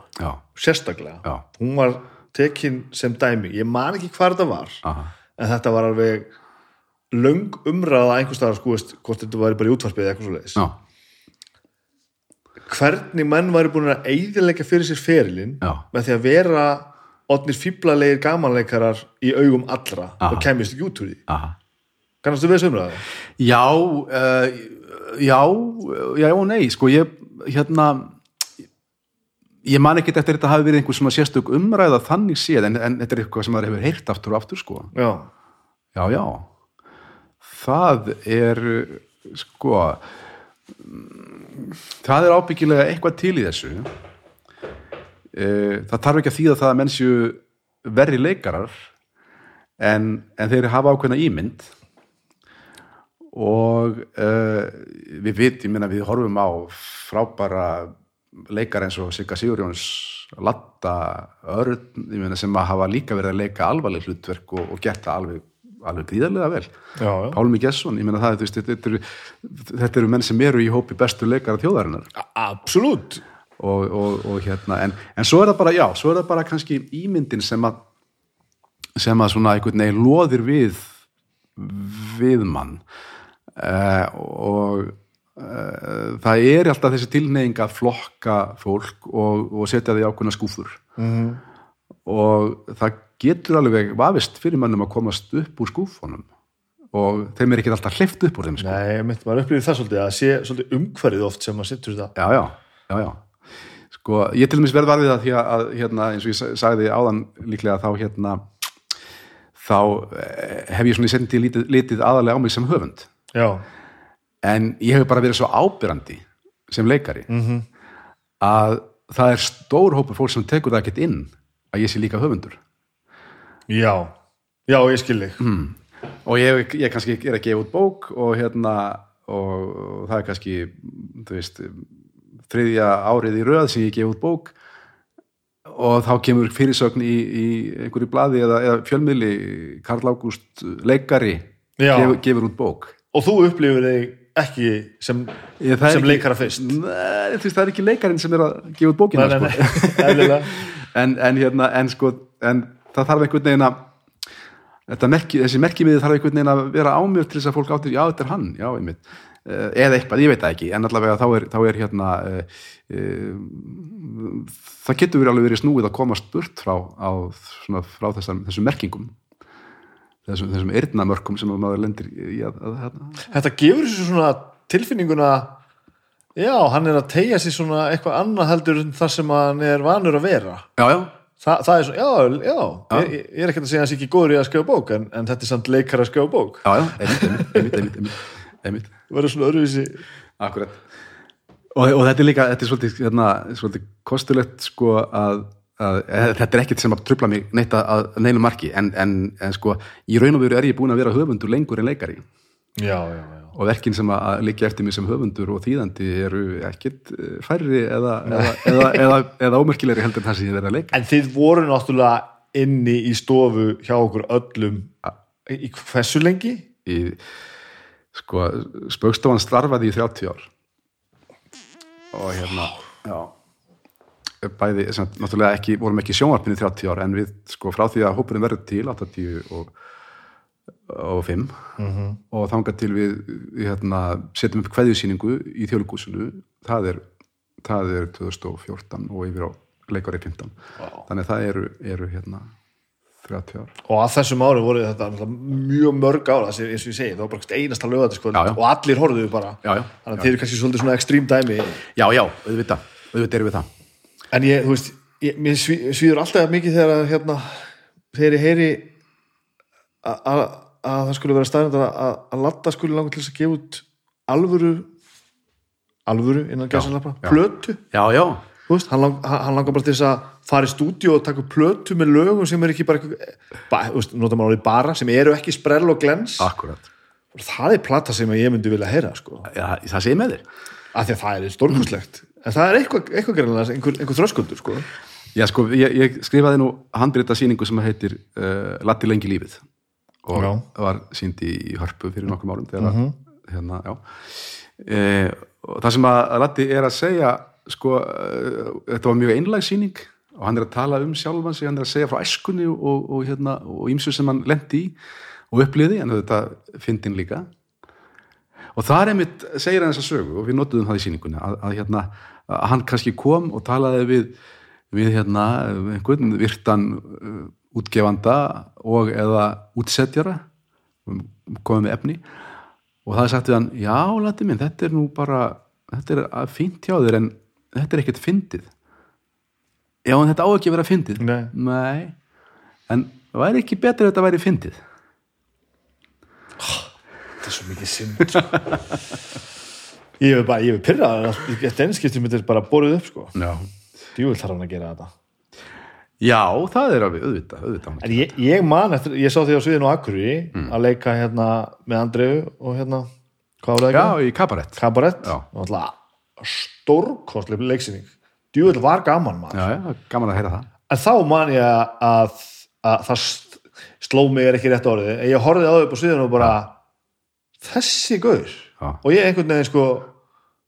sérstaklega, Já. hún var tekin sem dæmi, ég man ekki hvað þetta var aha, en þetta var alveg löng umræða einhvers staðar sko, veist, hvort þetta var bara í útvarpið eða eitthvað svo leiðis já, hvernig menn væri búin að eyðileggja fyrir sér ferilinn með því að vera odnir fíblalegir gamanleikarar í augum allra Aha. og kemist ekki út úr því? Aha. Kannastu við þessu umræðu? Já, uh, já, já og nei, sko, ég, hérna, ég man ekkert eftir þetta hafi verið einhver svona sérstök umræða þannig séð, en, en þetta er eitthvað sem maður hefur heyrt aftur og aftur, sko. Já, Já, já, það er, sko, það er ábyggilega eitthvað til í þessu. Eh, Það þarf ekki að þýða það að menn séu verri leikarar, en, en þeir hafa ákveðna ímynd og uh, við vit, ég meina við horfum á frábæra leikar eins og Sigga Sigurjóns Latta, Örn sem að hafa líka verið að leika alvarleg hlutverk og, og gert það alveg, alveg gríðarlega vel. Já, já. Pálmi Gesson, ég meina það, veist, þetta, eru, þetta eru menn sem eru í hópi bestu leikara þjóðarinnar. Absolutt. Og, og, og hérna, en, en svo er það bara, já, svo er það bara kannski ímyndin sem að sem að svona einhvern veginn loðir við við mann. Uh, og það er alltaf þessi tilneying að flokka fólk og, og setja því ákveðna skúfur. Mm og það getur alveg vafist fyrir mannum að komast upp úr skúfunum. Og þeim er ekki alltaf hleyft upp úr þeim sko. Nei, ég myndi maður upplýði það svolítið að sé svolítið umhverfið oft sem maður sittur þetta. Já, já, já, já. Sko, ég til dæmis verð varfið það því að, hérna, eins og ég sa- sagði áðan líklega þá hérna þá eh, hef ég svona í sendi litið, litið aðalega á mig sem höfund. Já, en ég hef bara verið svo ábyrrandi sem leikari Mhm. að það er stór hópur fólk sem tekur það ekkert inn að ég sé líka höfundur. Já, já, ég skil þig. Mm. og ég, ég kannski er að gefa út bók og hérna og, það er kannski þú veist þriðja árið í röð sem ég gef út bók. Og þá kemur fyrirsögn í, í einhverju blaði eða, eða fjölmiðli Karl Ágúst leikari gefur, gefur út bók. Og þú upplifir þig ekki sem, sem leikara fyrst. Nei, veist, það er ekki leikarinn sem er að gefa út bókina Nei, nei, sko. (laughs) (laughs) en, en hérna en sko, en það þarf einhvern veginn að merki, þessi merkimiði þarf einhvern veginn að vera ámjöf til þess að fólk áttir, já þetta er hann, já einmitt. Eh, eða eitthvað, ég veit það ekki, en allavega þá er, þá er hérna uh, uh, það getur verið alveg verið snúið að komast burt frá, á, svona, frá þessum, þessum merkingum þessum, þessum eyrnamörkum sem maður lendir í að, að, að, Þetta gefur þessu svona tilfinninguna Já, hann er að tegja sér svona eitthvað annað heldur en það sem hann er vanur að vera. Já, já, Þa, það er svona, já, já, Ég, ég er ekkert að segja að hann sé ekki góður í að skrifa bók en, en þetta er samt leikar að skrifa bók. Já, já, einmitt, einmitt, einmitt, einmitt. Það verður svona öðruvísi. Akkurat. Og, og þetta er líka, þetta er svolítið, hérna, svolítið kostulegt sko að þetta er ekkert sem að trubla mig neitt að, neinu marki en, en, en sko í raun og veru er ég búin að vera höfundur lengur en leikari. Já, já, já. Og verkin sem að liggja eftir mig sem höfundur og þýðandi eru ekkert eh, færri eða, eða, (laughs) eða, eða, eða ómerkilegri heldur en það sem ég verið að leika. En þið voru náttúrulega inni í stofu hjá okkur öllum í hversu lengi? í, sko, spaukstofan starfaði í 30 ár. Og hérna já bæði, sem, náttúrulega ekki, vorum ekki sjónvarpinni 30 ár en við, sko, frá því að hópurinn verður til 80 og, og 5 Mhm. og þangað til við, hérna, setjum upp kveðjusýningu í þjóðlugúsinu það er, það er 2014 og yfir á leikari 15 þannig að það eru, eru hérna 30 ár. Og að þessum ári voru þetta mjög mörg ára eins og ég segi, það var bara einasta lögatiskvöld og allir horfðuðu bara. Já, já, Þannig að þeir eru kannski svolítið svona ekstrím dæmi. Já, já, auðvitað, auðvitað erum við það En ég, þú veist, ég, mér sví, svíður alltaf mikið þegar að, hérna, þegar ég heyri að, að, að það skulle vera staðnætt að, að, latta skulle langar til þess að gefa út alvöru alvöru innan gæsalappa, já. plötu. Já, já, veist, hann, lang, hann langar bara til þess að fara í stúdíu og taka plötu með lögum sem er ekki bara ba, veist, bara sem eru ekki sprell og glens. Akkurat. Það er plata sem ég myndi vilja heyra sko, já, það sé með þér. Af því að það er stórkustlegt en það er eitthvað, eitthvað greinlega einhver, einhver þröskuldur sko. Já, sko, ég, ég skrifaði nú handbreyta sýningu sem heitir uh, Latti lengi lífið. Og Já. var sínd í hörpu fyrir nokkrum árum þegar hérna, já. E, og það sem að, að Latti er að segja sko, e, þetta var mjög einlæg sýning og hann er að tala um sjálfan sig, hann er að segja frá æskunni og, og hérna, og ýmsu sem hann lendi í og uppliði, en þetta fyndin líka. Og það er einmitt, segir hann þessa sögu og við notuðum það í sýningunni að, að, hérna, að hann kannski kom og talaði við, við hérna, einhvern virtan uh, útgefanda og eða útsetjara um, komið með efni og það sagt við hann, já, lati minn, þetta er nú bara þetta er að fínt hjá þér en þetta er ekkert fyndið já, en þetta á ekki að vera fyndið Nei. Nei. en væri ekki betur að þetta væri fyndið þetta er svo mikið synd sko. (laughs) ég hef bara, ég hef pyrrað þetta einskiptum þetta er bara borðið upp sko. Já, djúvill þarf hann að gera þetta. Já það er alveg auðvitað, auðvitað. en ég, ég man eftir, ég sá því á sviðinu Akureyri að leika hérna með Andreu og hérna, hvað var það já, ekki? í kabarett Kabarett, Já. stórkostlega leiksýning. Djúvill var gaman maður. Já, já, gaman að heyra það. En þá man ég að, að það st- sló mig er ekki rétt orðið en ég horfði á upp á sviðinu og bara þessi gaur. Já. og ég einhvern veginn sko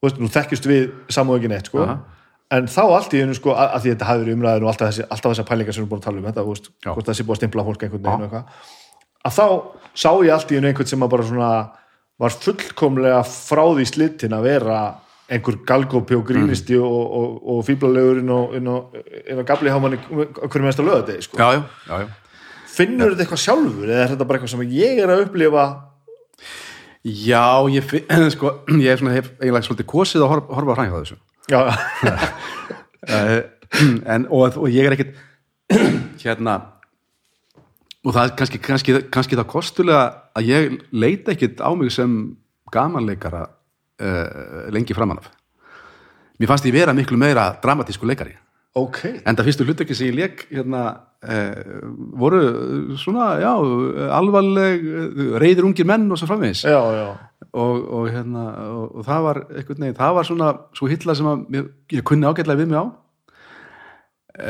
veist, nú þekkjust við samúð ekki neitt sko Aha. en þá allt í einu sko að, að því þetta hafi verið umræðin og alltaf, þessi, alltaf þessar pælingar sem við búin að tala um þetta, veist, hvort það sé búið að stimpla fólk einhvern veginn eitthvað að þá sá ég allt í einu einhvern sem bara svona var fullkomlega frá því slittin að vera einhver galgópi og grínisti og, og, og fíblalegur inn á, inn á, inn á gabli hámanni hverju mennst að löða þetta sko. já, já, já, já. finnur þetta eitthvað sjálfur eða er þetta bara eitthvað sem ég er að upplifa já ég, (clears throat) sko, ég hef, eiginlega svolítið kosið að horfa, horfa hræða þessu. Já, uh, (laughs) (clears throat) en, og, og ég er ekkit (clears throat) hérna og það er kannski, kannski, kannski það kostulega að ég leita ekkit á mig sem gamanleikara uh, lengi framan af. Mér fannst ég vera miklu meira dramatísku leikari ok. En það fyrstu hlutöki sem ég leik hérna, uh, voru svona, já, alvarleg uh, reyðir ungir menn og svo framvegis. Já, já, og, og, hérna, og, og það var einhvern veginn, það var svona svo hilla sem að mér, ég kunni ágætlega við mig á.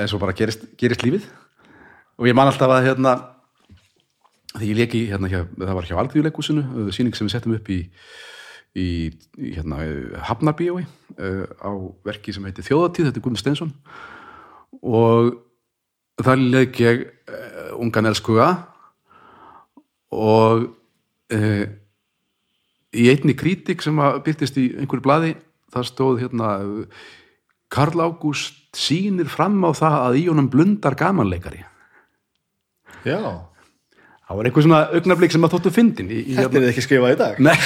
En svo bara gerist, gerist lífið. Og ég man alltaf að hérna því ég leki hérna það var hjá Alþjóðleikúsinu síning sem við settum upp í í, hérna Hafnarbíói á verki sem heitir Þjóðatíð, þetta er Guðmund Steinsson og þar leik ég uh, ungan elskuga. Og uh, í einni krítik sem að byrtist í einhverju blaði það stóð hérna Karl Ágúst sýnir fram á það að í honum blundar gamanleikari. Já. Það var einhver svona augnablík sem að þóttu fyndin í, í, þetta er þið ekki skrifað í dag. Nei.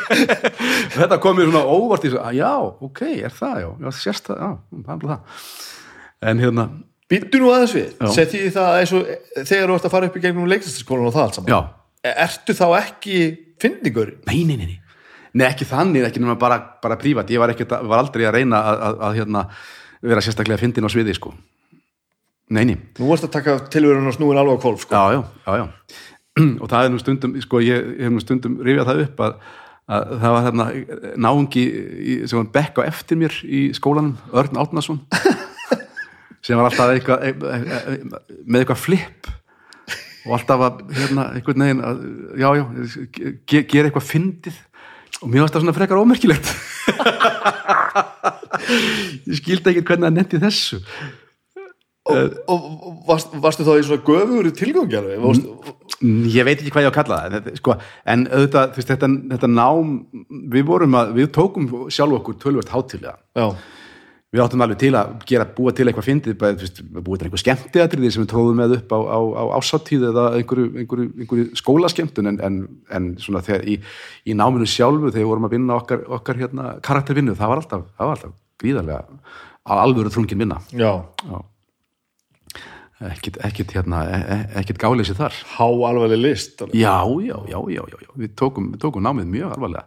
(laughs) Þetta kom mér svona óvart í svo, að já, ok, er það, já, já sérst það, já, það er bara það en hérna, býttu nú aðeins við, sett ég það eins og þegar þú ert að fara upp í gegnum leiklistaskólan og það allt saman. Já, ertu þá ekki fyndingur nei, nei, nei, nei. Ekki þannig, ekki nema bara, bara prívat. Ég var, ekki, var aldrei að reyna að, að, að hérna, vera sérstaklega fyndin á sviði, sko. Nei, nei. Nú varst að taka tilverun og snúin alveg á kolf sko. já, já, já, já. (clears throat) og það er nú stundum sko, ég hef nú stundum rifjað það upp að, að það var þarna náungi sem var bekk á eftir mér í skólanum, Örn Átnason (laughs) sem var alltaf eitthvað, e, e, e, með eitthvað flip og alltaf að hérna, einhvern veginn að, já, já, ge, gera eitthvað fyndið. Og mér varst það svona frekar ómerkilegt. (laughs) Ég skildi ekki hvernig að netti þessu. Og, og, og varst, varstu þá í svona tilgangi alveg? Varst, ég veit ekki hvað ég á að kalla það. Sko, en auðvitað, þú veist, þetta, þetta nám við vorum að, við tókum sjálf okkur tölvöld hátilega já, við áttum alveg til að gera, búa til eitthvað fyndið, búa til einhver skemmtiatriði sem við tróðum með upp á, á, á ásáttíð eða einhverju, einhverju, einhverju skólaskemmtun en, en, en svona þegar í, í náminu sjálfu þegar við vorum að vinna okkar, okkar hérna, karaktervinnu, það var alltaf, það var alltaf gríðarlega alvöru þrungin vinna já, Já. ekkit, ekkit hérna e- e- ekkit gáleysi þar há alveg list alveg. Já, já, já, já, já, já. Við, tókum, við tókum námið mjög alvarlega.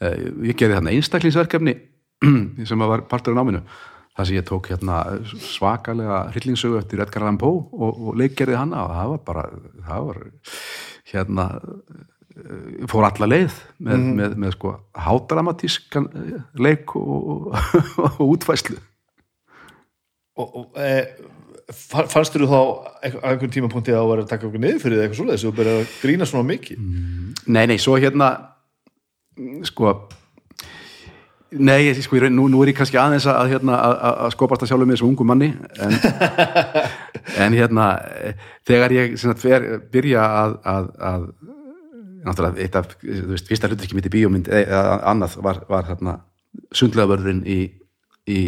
Eh, Ég gerði þarna einstaklingsverkefni (clears throat) sem var partur af náminu. Það sem ég tók hérna svakalega hryllingssögu eftir Edgar Allan Poe og, og leikgerði hana og það var bara, það var hérna eh, fór alla leið með, með, með sko hádramatískan eh, leik og, og, (laughs) útfæslu. og, og e, fa- fannst þú þá á einhvern tímapunkti að það var að taka okkur niður fyrir þig eitthvað svoleiðis og byrja að grína svona mikið Nei, nei, svo hérna mm, sko Nei, ég, sko, ég nú, nú er ég kannski aðeins að, hérna, að, að- að skopast að sjálfum með þessu ungu manni en, (laughs) en hérna eh, þegar ég sagt, fer, byrja að, að, að náttúrulega eitt af, þú veist, fyrsta hluturki mitt í bíómynd eða annað var, var hérna, sundlegaverðurinn í, í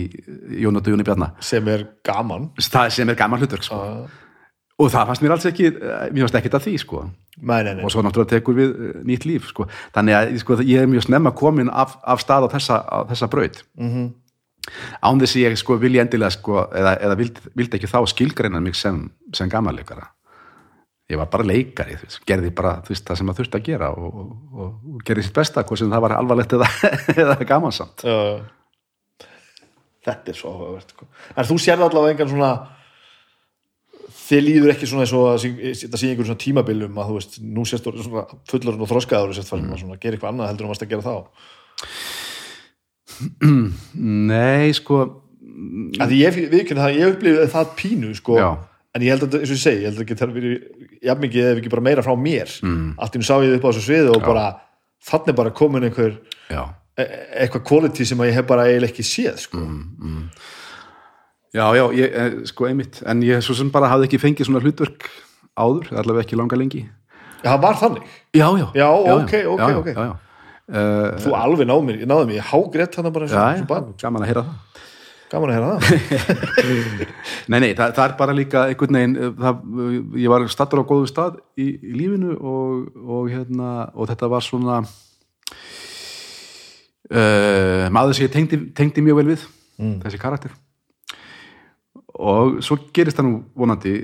Jónatu Jóni Bjarna. Sem er gaman. Það sem er gaman hlutur sko. uh, og það fannst mér alls ekki mér fannst ekkert að því sko nei, nei, nei. og svo náttúrulega tekur við eh, nýtt líf sko. þannig að sko, ég er mjög snemma komin af, af stað á þessa, þessa braut mm -hmm. án þess að ég sko, vilja endilega sko, eða, eða vildi, vildi ekki þá skilgreina mig sem, sem gamanleikara ég var bara leikari veist, gerði bara veist, það sem maður þurfti að gera og, og, og, og gerði sitt besta hvort sem það var alvarlegt eða, (laughs) eða gamansamt þetta er svo áhugavert sko. en þú sérði allavega engan svona þið líður ekki svona eins og að sí- þetta sé einhverjum svona tímabilum að þú veist, nú sést þú svona fullorinn og þroskaður og sért farin að svona gera eitthvað annað heldur en varst að gera þá (clears throat) nei sko að ég viðkynna það, ég upplifið það pínu sko, Já. en ég held að, eins og ég segi ég held að þetta getur verið jafn mikið ef ekki bara meira frá mér mm. allt í nú sá ég upp á þessu sviði og bara þannig bara komin einhver já e eitthvað quality sem að ég hef bara eiginlega ekki séð sko. Já, já, ég, eh, sko einmitt. En ég svo sem bara hafði ekki fengið svona hlutverk áður, allavega ekki langa lengi. Já, það var þannig, Já, já, Já, ok, ok, ok. já, já. Uh, þú alveg náði mér, ég náði mér ég hágrétt þannig bara eins og, og já, barn. Gaman að heyra það. Gaman að heyra það. (laughs) Nei, nei, það, það er bara líka einhvern veginn, eh, það, eh, ég var stattur á góðum stað í, í lífinu og, og hérna, og þetta var svona uh, maður sem ég tengdi, tengdi mjög vel við þessi karakter og svo gerist það nú vonandi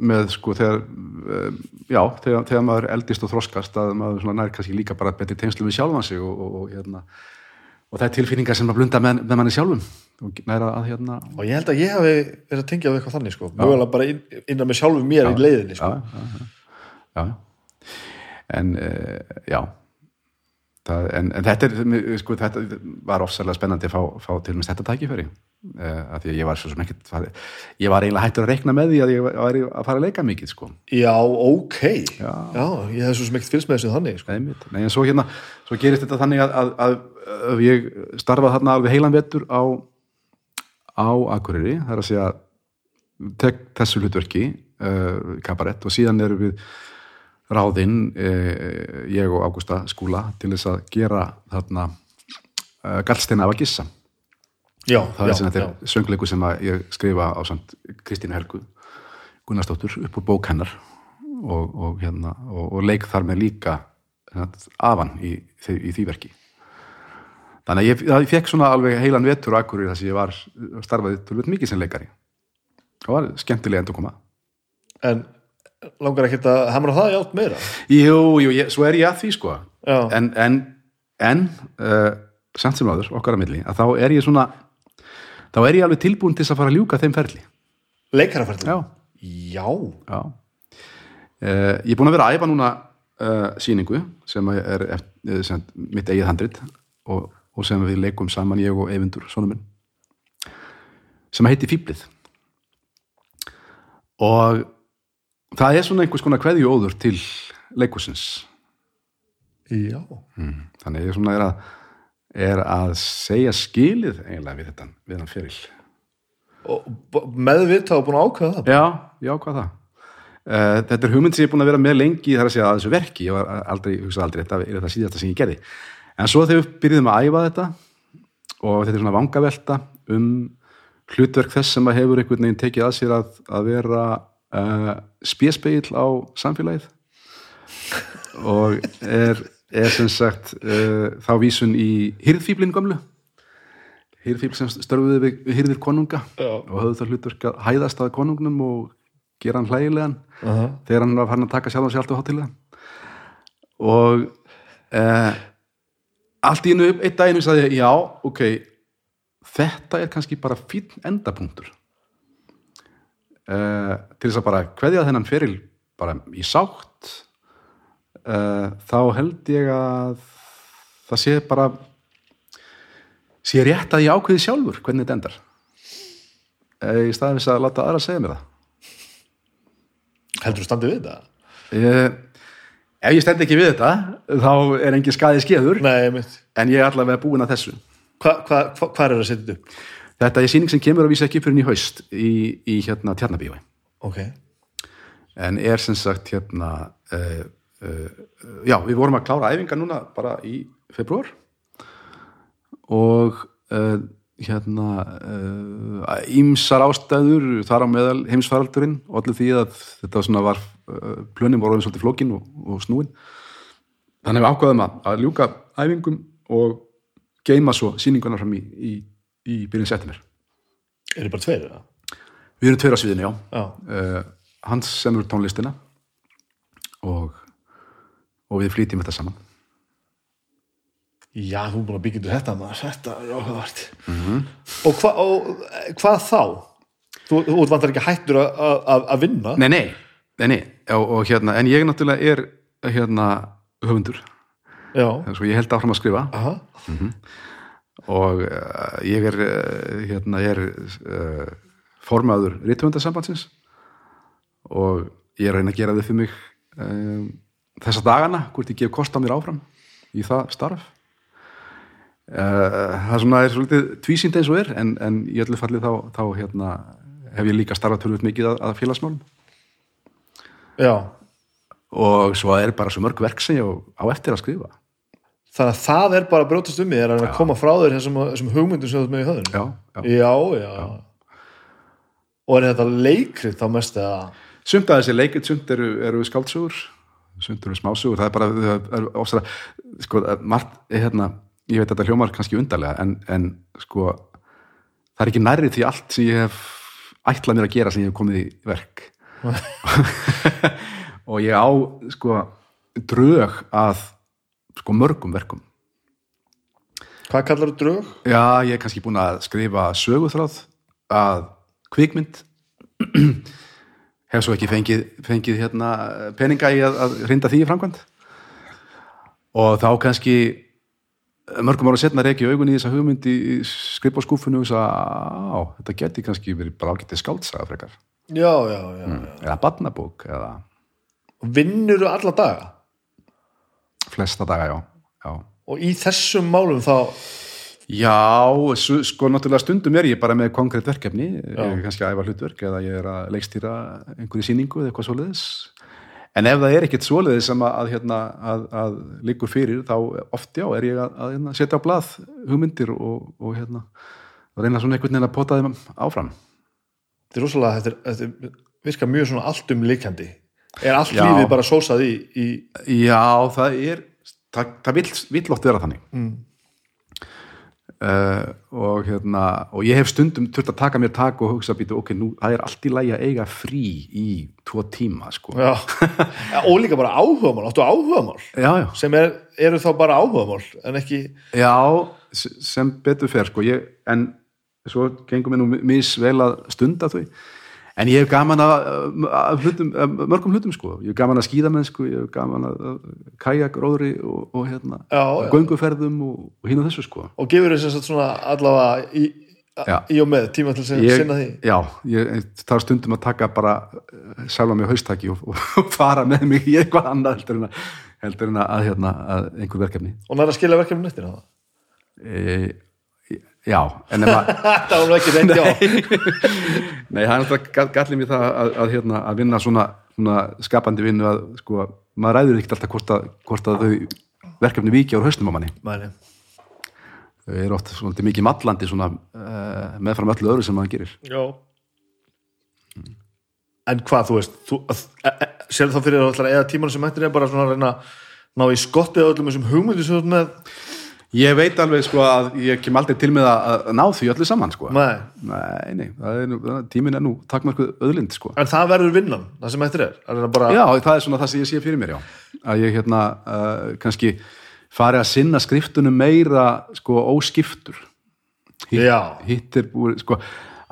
með sko þegar uh, já, þegar, þegar maður eldist og þroskast að maður nær kannski líka bara betri tengslu við sjálfan sig og, og, og hérna og það er tilfinningar sem að blunda með, með manni sjálfum að hérna og ég held að ég hafi verið að tengja á eitthvað þannig sko. mögulega bara inn, innan með sjálfum mér í leiðinni sko. já, já, já, já, já. en uh, já það, en, en þetta er sko, þetta var ofsalega spennandi að fá, fá til og með þetta tækifæri uh, af því að ég var svo sem ekkert ég var eiginlega hættur að reikna með því að ég var að fara að leika mikið sko já, ok Já. ég hef svo sem ekkert fylgst með þessu þannig sko. Einmitt. Nei, en svo hérna, svo gerist þetta þannig að, að, að, ég starfaði þarna alveg heilan vetur á, á Akureyri, það er að segja tek þessu hlutverki uh, kabarett og síðan erum við ráðinn uh, ég og Ágústa Skúla til þess að gera þarna gallsteina af að gissa já, það já, er söngleiku sem að ég skrifa á Kristínu Helgu Gunnarsdóttur upp úr bók hennar og, og, hérna, og, og leik þar með líka hérna, afan í, í, í því verki. Þannig að ég, ég fekk svona alveg heilan vetur á akkurir þar sem ég var starfaði tölvöld mikið sem leikari. Það var skemmtilega endur koma en langar ekkert að hamra það játt meira? Jú, jú, ég, svo er ég að því sko. Já. en, en, en uh, samt sem áður, okkar að milli að þá er ég svona þá er ég alveg tilbúin til að fara að ljúka þeim ferli. Leikaraferðin Já, já, já. Uh, Ég er búin að vera að æfa núna uh, sýningu sem að er sem, mitt eigið handrit og, og sem við leikum saman ég og Eyvindur, sonum minn sem heiti Fýblið og það er svona einhvers konar kveðju óður til leikusins já. þannig ég svona er að er að segja skilið eiginlega við þetta, við hann fyrir og meðvitað og búin að ákveða það? Já, já, hvað það. Uh, Þetta er hugmynd sem ég er búin að vera með lengi þar að segja að þessu verki, ég var aldrei, hugsa aldrei þetta er þetta síðasta sem ég gerði. En svo þegar við byrjuðum að æfa þetta og þetta er svona vangavelta um hlutverk þess sem að hefur einhvern veginn tekið að sér að, að vera uh, spéspegill á samfélagið. Og er, er sem sagt uh, þá vísun í hyrðfíblin gamlu hyrðfíbl sem störfuði við, hyrðir konunga Já. og höfðu það hlutverk að hæðast að konungnum og gera hann hlægilegan Aha. þegar hann var farin að taka sjálf og sjálf á hátilega og eh, allt í einu upp einn daginn sagði ég, já, ok þetta er kannski bara fín endapunktur eh, til þess að bara kveðja þennan feril bara í sátt eh, þá held ég að það sé bara sé rétt að ég ákveði sjálfur hvernig þetta endar. Eh, í staðin þess að láta aðra segja mér það. Heldur þú standið við það? ég, ef ég stend ekki við þetta þá er engin skaði skeður. Nei, en ég er allavega búin að þessu. Hvað hva, hva, hva er að setja þetta upp? þetta er síning sem kemur að vísa ekki fyrir í haust í, í hérna tjarnabíói Ok, en er sem sagt hérna uh, uh, já, við vorum að klára æfinga núna bara í februar og uh, hérna ímsar ástæður þar á meðal heimsfaraldurinn og allir því að þetta svona var plönin voru svolítið flókin og, og snúin. Þannig við ákvaðum að, að ljúka æfingum og geima svo sýninguna fram í, í, í byrjun september. Eru bara tveir eða? við erum tveir á sviðinu, já. Já, uh, hans semur tónlistina og, og við flýtjum þetta saman. Já, þú er búin að byggja þetta maður, þetta er áhugavert. Og, hva, og eh, hvað þá? Þú, þú vantar ekki hættur að- vinna? Nei, nei, nei, nei. Og, og hérna, en ég náttúrulega er hérna höfundur. Svo ég held áfram að skrifa. Aha, og uh, ég er uh, hérna, ég er uh, formaður rithöfundasambandsins. Og ég er að reyna að gera þau fyrir mig um, þessa dagana, hvort ég gef kost á mér áfram í það starf. Uh, það svona er svolítið tvísýnd eins og er en, en í öllu falli þá, þá hérna, hef ég líka starfað tölvöld mikið að, að félagsmálum. Já. Og svo er bara svo mörg verk sem ég á, eftir að skrifa. Þannig að það er bara að brjótast um mig er að koma frá þér þessum, þessum hugmyndum sem þú ert með í höfðinu. Já, já. já, já. Og er þetta leikrið þá mest eða? Sumt að þessi leikit, sumt eru, eru skáldsögur sumt eru smásugur, það er bara það er ofsara, sko, margt hérna, ég veit að þetta hljómar kannski undarlega en, en sko það er ekki nærrið því allt sem ég hef ætlað mér að gera sem ég hef komið í verk. (laughs) Og ég á sko drög að sko mörgum verkum. Hvað kallar þú drög? Já, ég er kannski búin að skrifa söguþráð að kvikmynd (clears throat) hef svo ekki fengið, fengið hérna peninga í að, að hrinda því í framkvæmt og þá kannski mörgum ára setna reiki augun í þessa hugmynd í skrifa skúfunu og sagði, á, þetta geti kannski verið bara ágætið skáldsaga frekar Já, já, já, já. eða barnabók eða vinnur þú alla daga? flesta daga, já, já. Og í þessum málum þá Já, sko náttúrulega stundum er ég bara með konkrétt verkefni, ég er kannski að æfa hlutverk eða ég er að leikstýra einhverju sýningu eða eitthvað svoleiðis. En ef það er ekkert svoleiðis sem að, hérna, að, að liggur fyrir þá oft já er ég að, að hérna, setja á blað hugmyndir og, og hérna reyna svona einhvern veginn að pota þeim áfram. Þetta er rosalega, þetta, þetta virkar mjög svona allt um líkandi Er allt Já. lífið bara sósað í, í Já, það er það, það vill, vill oft vera þannig. Mm. Og hérna og ég hef stundum þurft að taka mér tak og hugsa býtu, ok, nú, það er allt í lagi að eiga frí í tvo tíma, sko. Já, (laughs) og líka bara áhugamál áttu áhugamál? Já, já. sem er, eru þá bara áhugamál en ekki, Já, sem betur fer sko, ég, en svo gengum við nú misvel að stunda þau en ég hef gaman að, hlutum, mörgum hlutum sko, ég hef gaman að skýða menn sko, ég hef gaman að, kajakróðri og, og hérna, og gönguferðum og, og hínu þessu sko. Og gefur þess að svona allavega í, Já. í og með tíma til að sinna því? Já, ég þarf stundum að taka bara eh, sjálfa mig haustaki og, og fara með mig í eitthvað annað heldur en að, heldur en að, hérna, að einhver verkefni. Og næra skilja verkefni eftir það? E, Já, en ef að (laughs) Þetta var nú ekki reynd, já (laughs) Nei, það er alltaf gallið mér það að, að, hérna, að vinna svona, svona skapandi vinnu að sko, maður ræður ekkert alltaf hvort að, hvort að þau verkefni vikja úr haustum á manni. Mæni. Þau eru oft svona mikið mallandi svona, uh, meðfram öllu öðru sem maður gerir. Já En hvað, þú veist þú, e, e, sér þá fyrir að eða tíman sem hættir er bara svona að reyna að ná í skottið öllum þessum hugmyndu sem þú ert með Ég veit alveg sko að ég kem aldrei til með að, ná því öllu saman sko. Nei. Nei, nei, það er nú, tíminn er nú takmarkuð öðlind sko. En það verður vinnan, það sem hættir er að reyna bara, Já, það er svona það sem ég sé fyrir mér, já. Að ég hérna uh, kannski fari að sinna skriftunum meira sko óskiptur. Hitt, Já. hitt er búið, sko,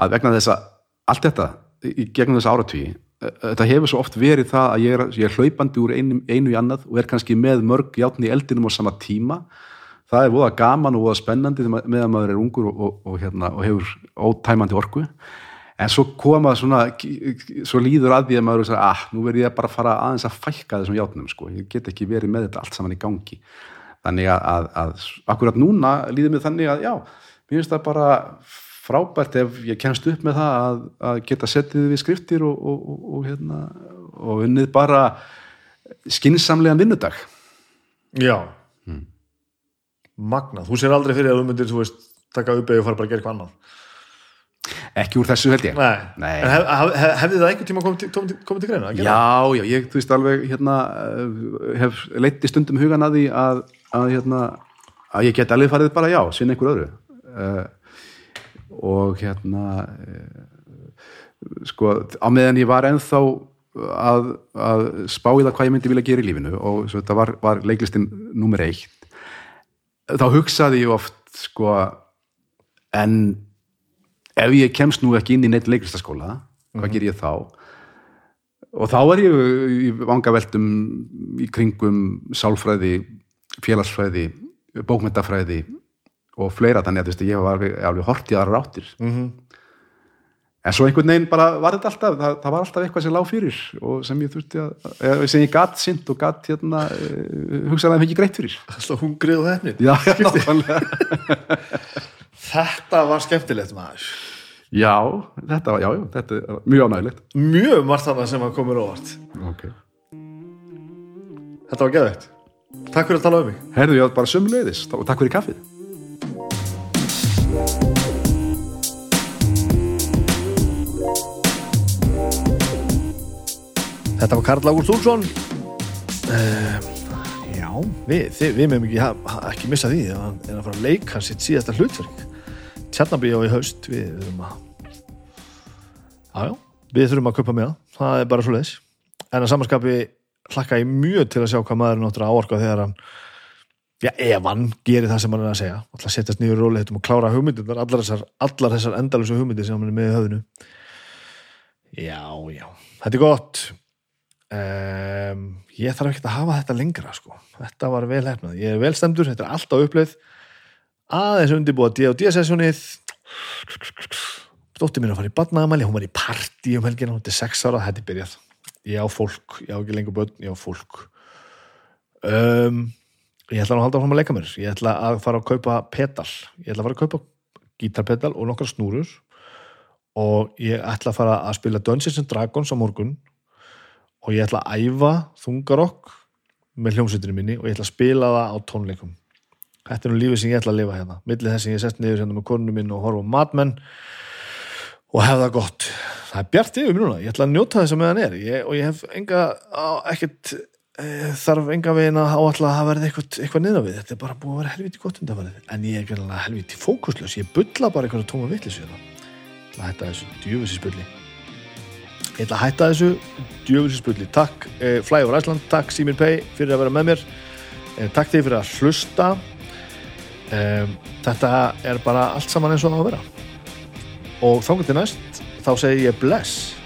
að vegna þess að allt þetta í gegnum þess áratvíi, þetta hefur svo oft verið það að ég er, ég er hlaupandi úr einu, einu í annað og er kannski með mörg játn í eldinum á sama tíma. Það er voða gaman og voða spennandi ma- meðan maður er ungur og, og, og, hérna, og hefur ótæmandi orku. en svo koma svona svo líður að því að maður er ah, nú verður ég bara að fara aðeins að fækka þessum játnum sko, ég get ekki verið með þetta allt saman í gangi. Þannig að, að, að akkurat núna líður mér þannig að já, mér finnst það bara frábært ef ég kemst upp með það að, að geta settið við skriftir og hérna og unnið bara skinsamlegan vinnudag. Já Magna, þú sér aldrei fyrir að þú myndir, þú veist, taka upp eða fara bara að gera eitthvað annað. Ekki úr þessu held ég. Nei, Nei. En hef, hef, hef, hefði það einhvern tíma komið til, komið til, greina? Já, já, ég, þú veist alveg hérna, uh, hef leitt í stundum hugan að því að, að hérna að ég get alveg farið bara já, sinna einhver öðru. Uh, og hérna uh, sko, á meðan ég var ennþá að, að spá í það hvað ég myndi vilja gera í lífinu og svo þetta var, var leiklistinn nummer eitt þá hugsaði ég oft sko en ef ég kemst nú ekki inn í neitt leiklistaskóla hvað ger ég þá? Og þá er ég í vangaveltum í kringum sálfræði félagsfræði bókmyndafræði og fleira þannig að ég var alveg, hortið aðra ráttir Mhm. En svo einhvern veginn bara var þetta alltaf það, það var alltaf eitthvað sem lág fyrir og sem ég þurfti að, sem ég gatt sint og gatt hérna, uh, hugsaði að það fengi greitt fyrir. Slá hungrið og hefnið já, já. (laughs) Þetta var skemmtilegt maður. Já, þetta var, já, já, þetta er mjög ánægilegt Mjög margt þarna sem að komur óvart. Okay. Þetta var geðveikt. Takk fyrir að tala um mig. Herðu, var bara sömulegðis og takk fyrir kaffið Þetta var Karl Ágúst Úlfsson. Uh, Já, við, þið, við meðum ekki, ekki missa því að hann er að fara að leika sitt síðasta hlutverk. Tjarnabíó í haust við þurfum að Já, já, við þurfum að köpa með það. Er bara svo leiðis en að samanskapi hlakka ég mjög til að sjá hvað maður náttúrulega áorka þegar hann já, ef hann gerir það sem hann er að segja. Alltaf setjast niður í róleitum og klára hugmyndirnar allar þessar, allar þessar endalösu hugmyndir sem hann er með í höfðinu. Já, já, þetta er gott um, Ég þarf ekki að hafa þetta lengra sko. Þetta var vel hefnað Ég er vel stemdur, þetta er alltaf uppleið. Aðeins undirbúa D&D-sessjónið Dóttir mín að fara í badnaðamæli hún var í partí um helgina, hún er 6 ára þetta er byrjað, ég á fólk ég á ekki lengur börn, ég á fólk. Um, Ég ætla að halda fram að leika mér. Ég ætla að fara að kaupa pedal. Ég ætla að fara að kaupa gítarpedal og nokkra snúrur. Og ég ætla að fara að spila Dungeons and Dragons á morgun og ég ætla að æfa þungarokk með hljómsveitinu minni og ég ætla að spila það á tónleikum. Þetta er nú lífið sem ég ætla að lifa hérna. Millið þess að ég sest niður hérna með konunum minn og horfa matmenn og hef það gott. Það er bjart yfir mér núna, ég ætla að njóta þess að meðan er. Ég, og ég hef enga á, ekkert e, þarf enga veginn að áallega að það verði eitthvað, eitthvað niður við. Þetta er bara búið að vera helviti gott undanfarið. En ég er helviti fókuslaus. Ég bulla bara eitthvað tóma ég ætla að hætta þessu djöfisisbulli ég ætla að hætta þessu. Djöfisisbulli takk e, Flyover Iceland, takk Simir Pay fyrir að vera með mér. E, takk þig fyrir að hlusta. E, þetta er bara allt saman eins og það á að vera. Og þá getur næst þá segi ég bless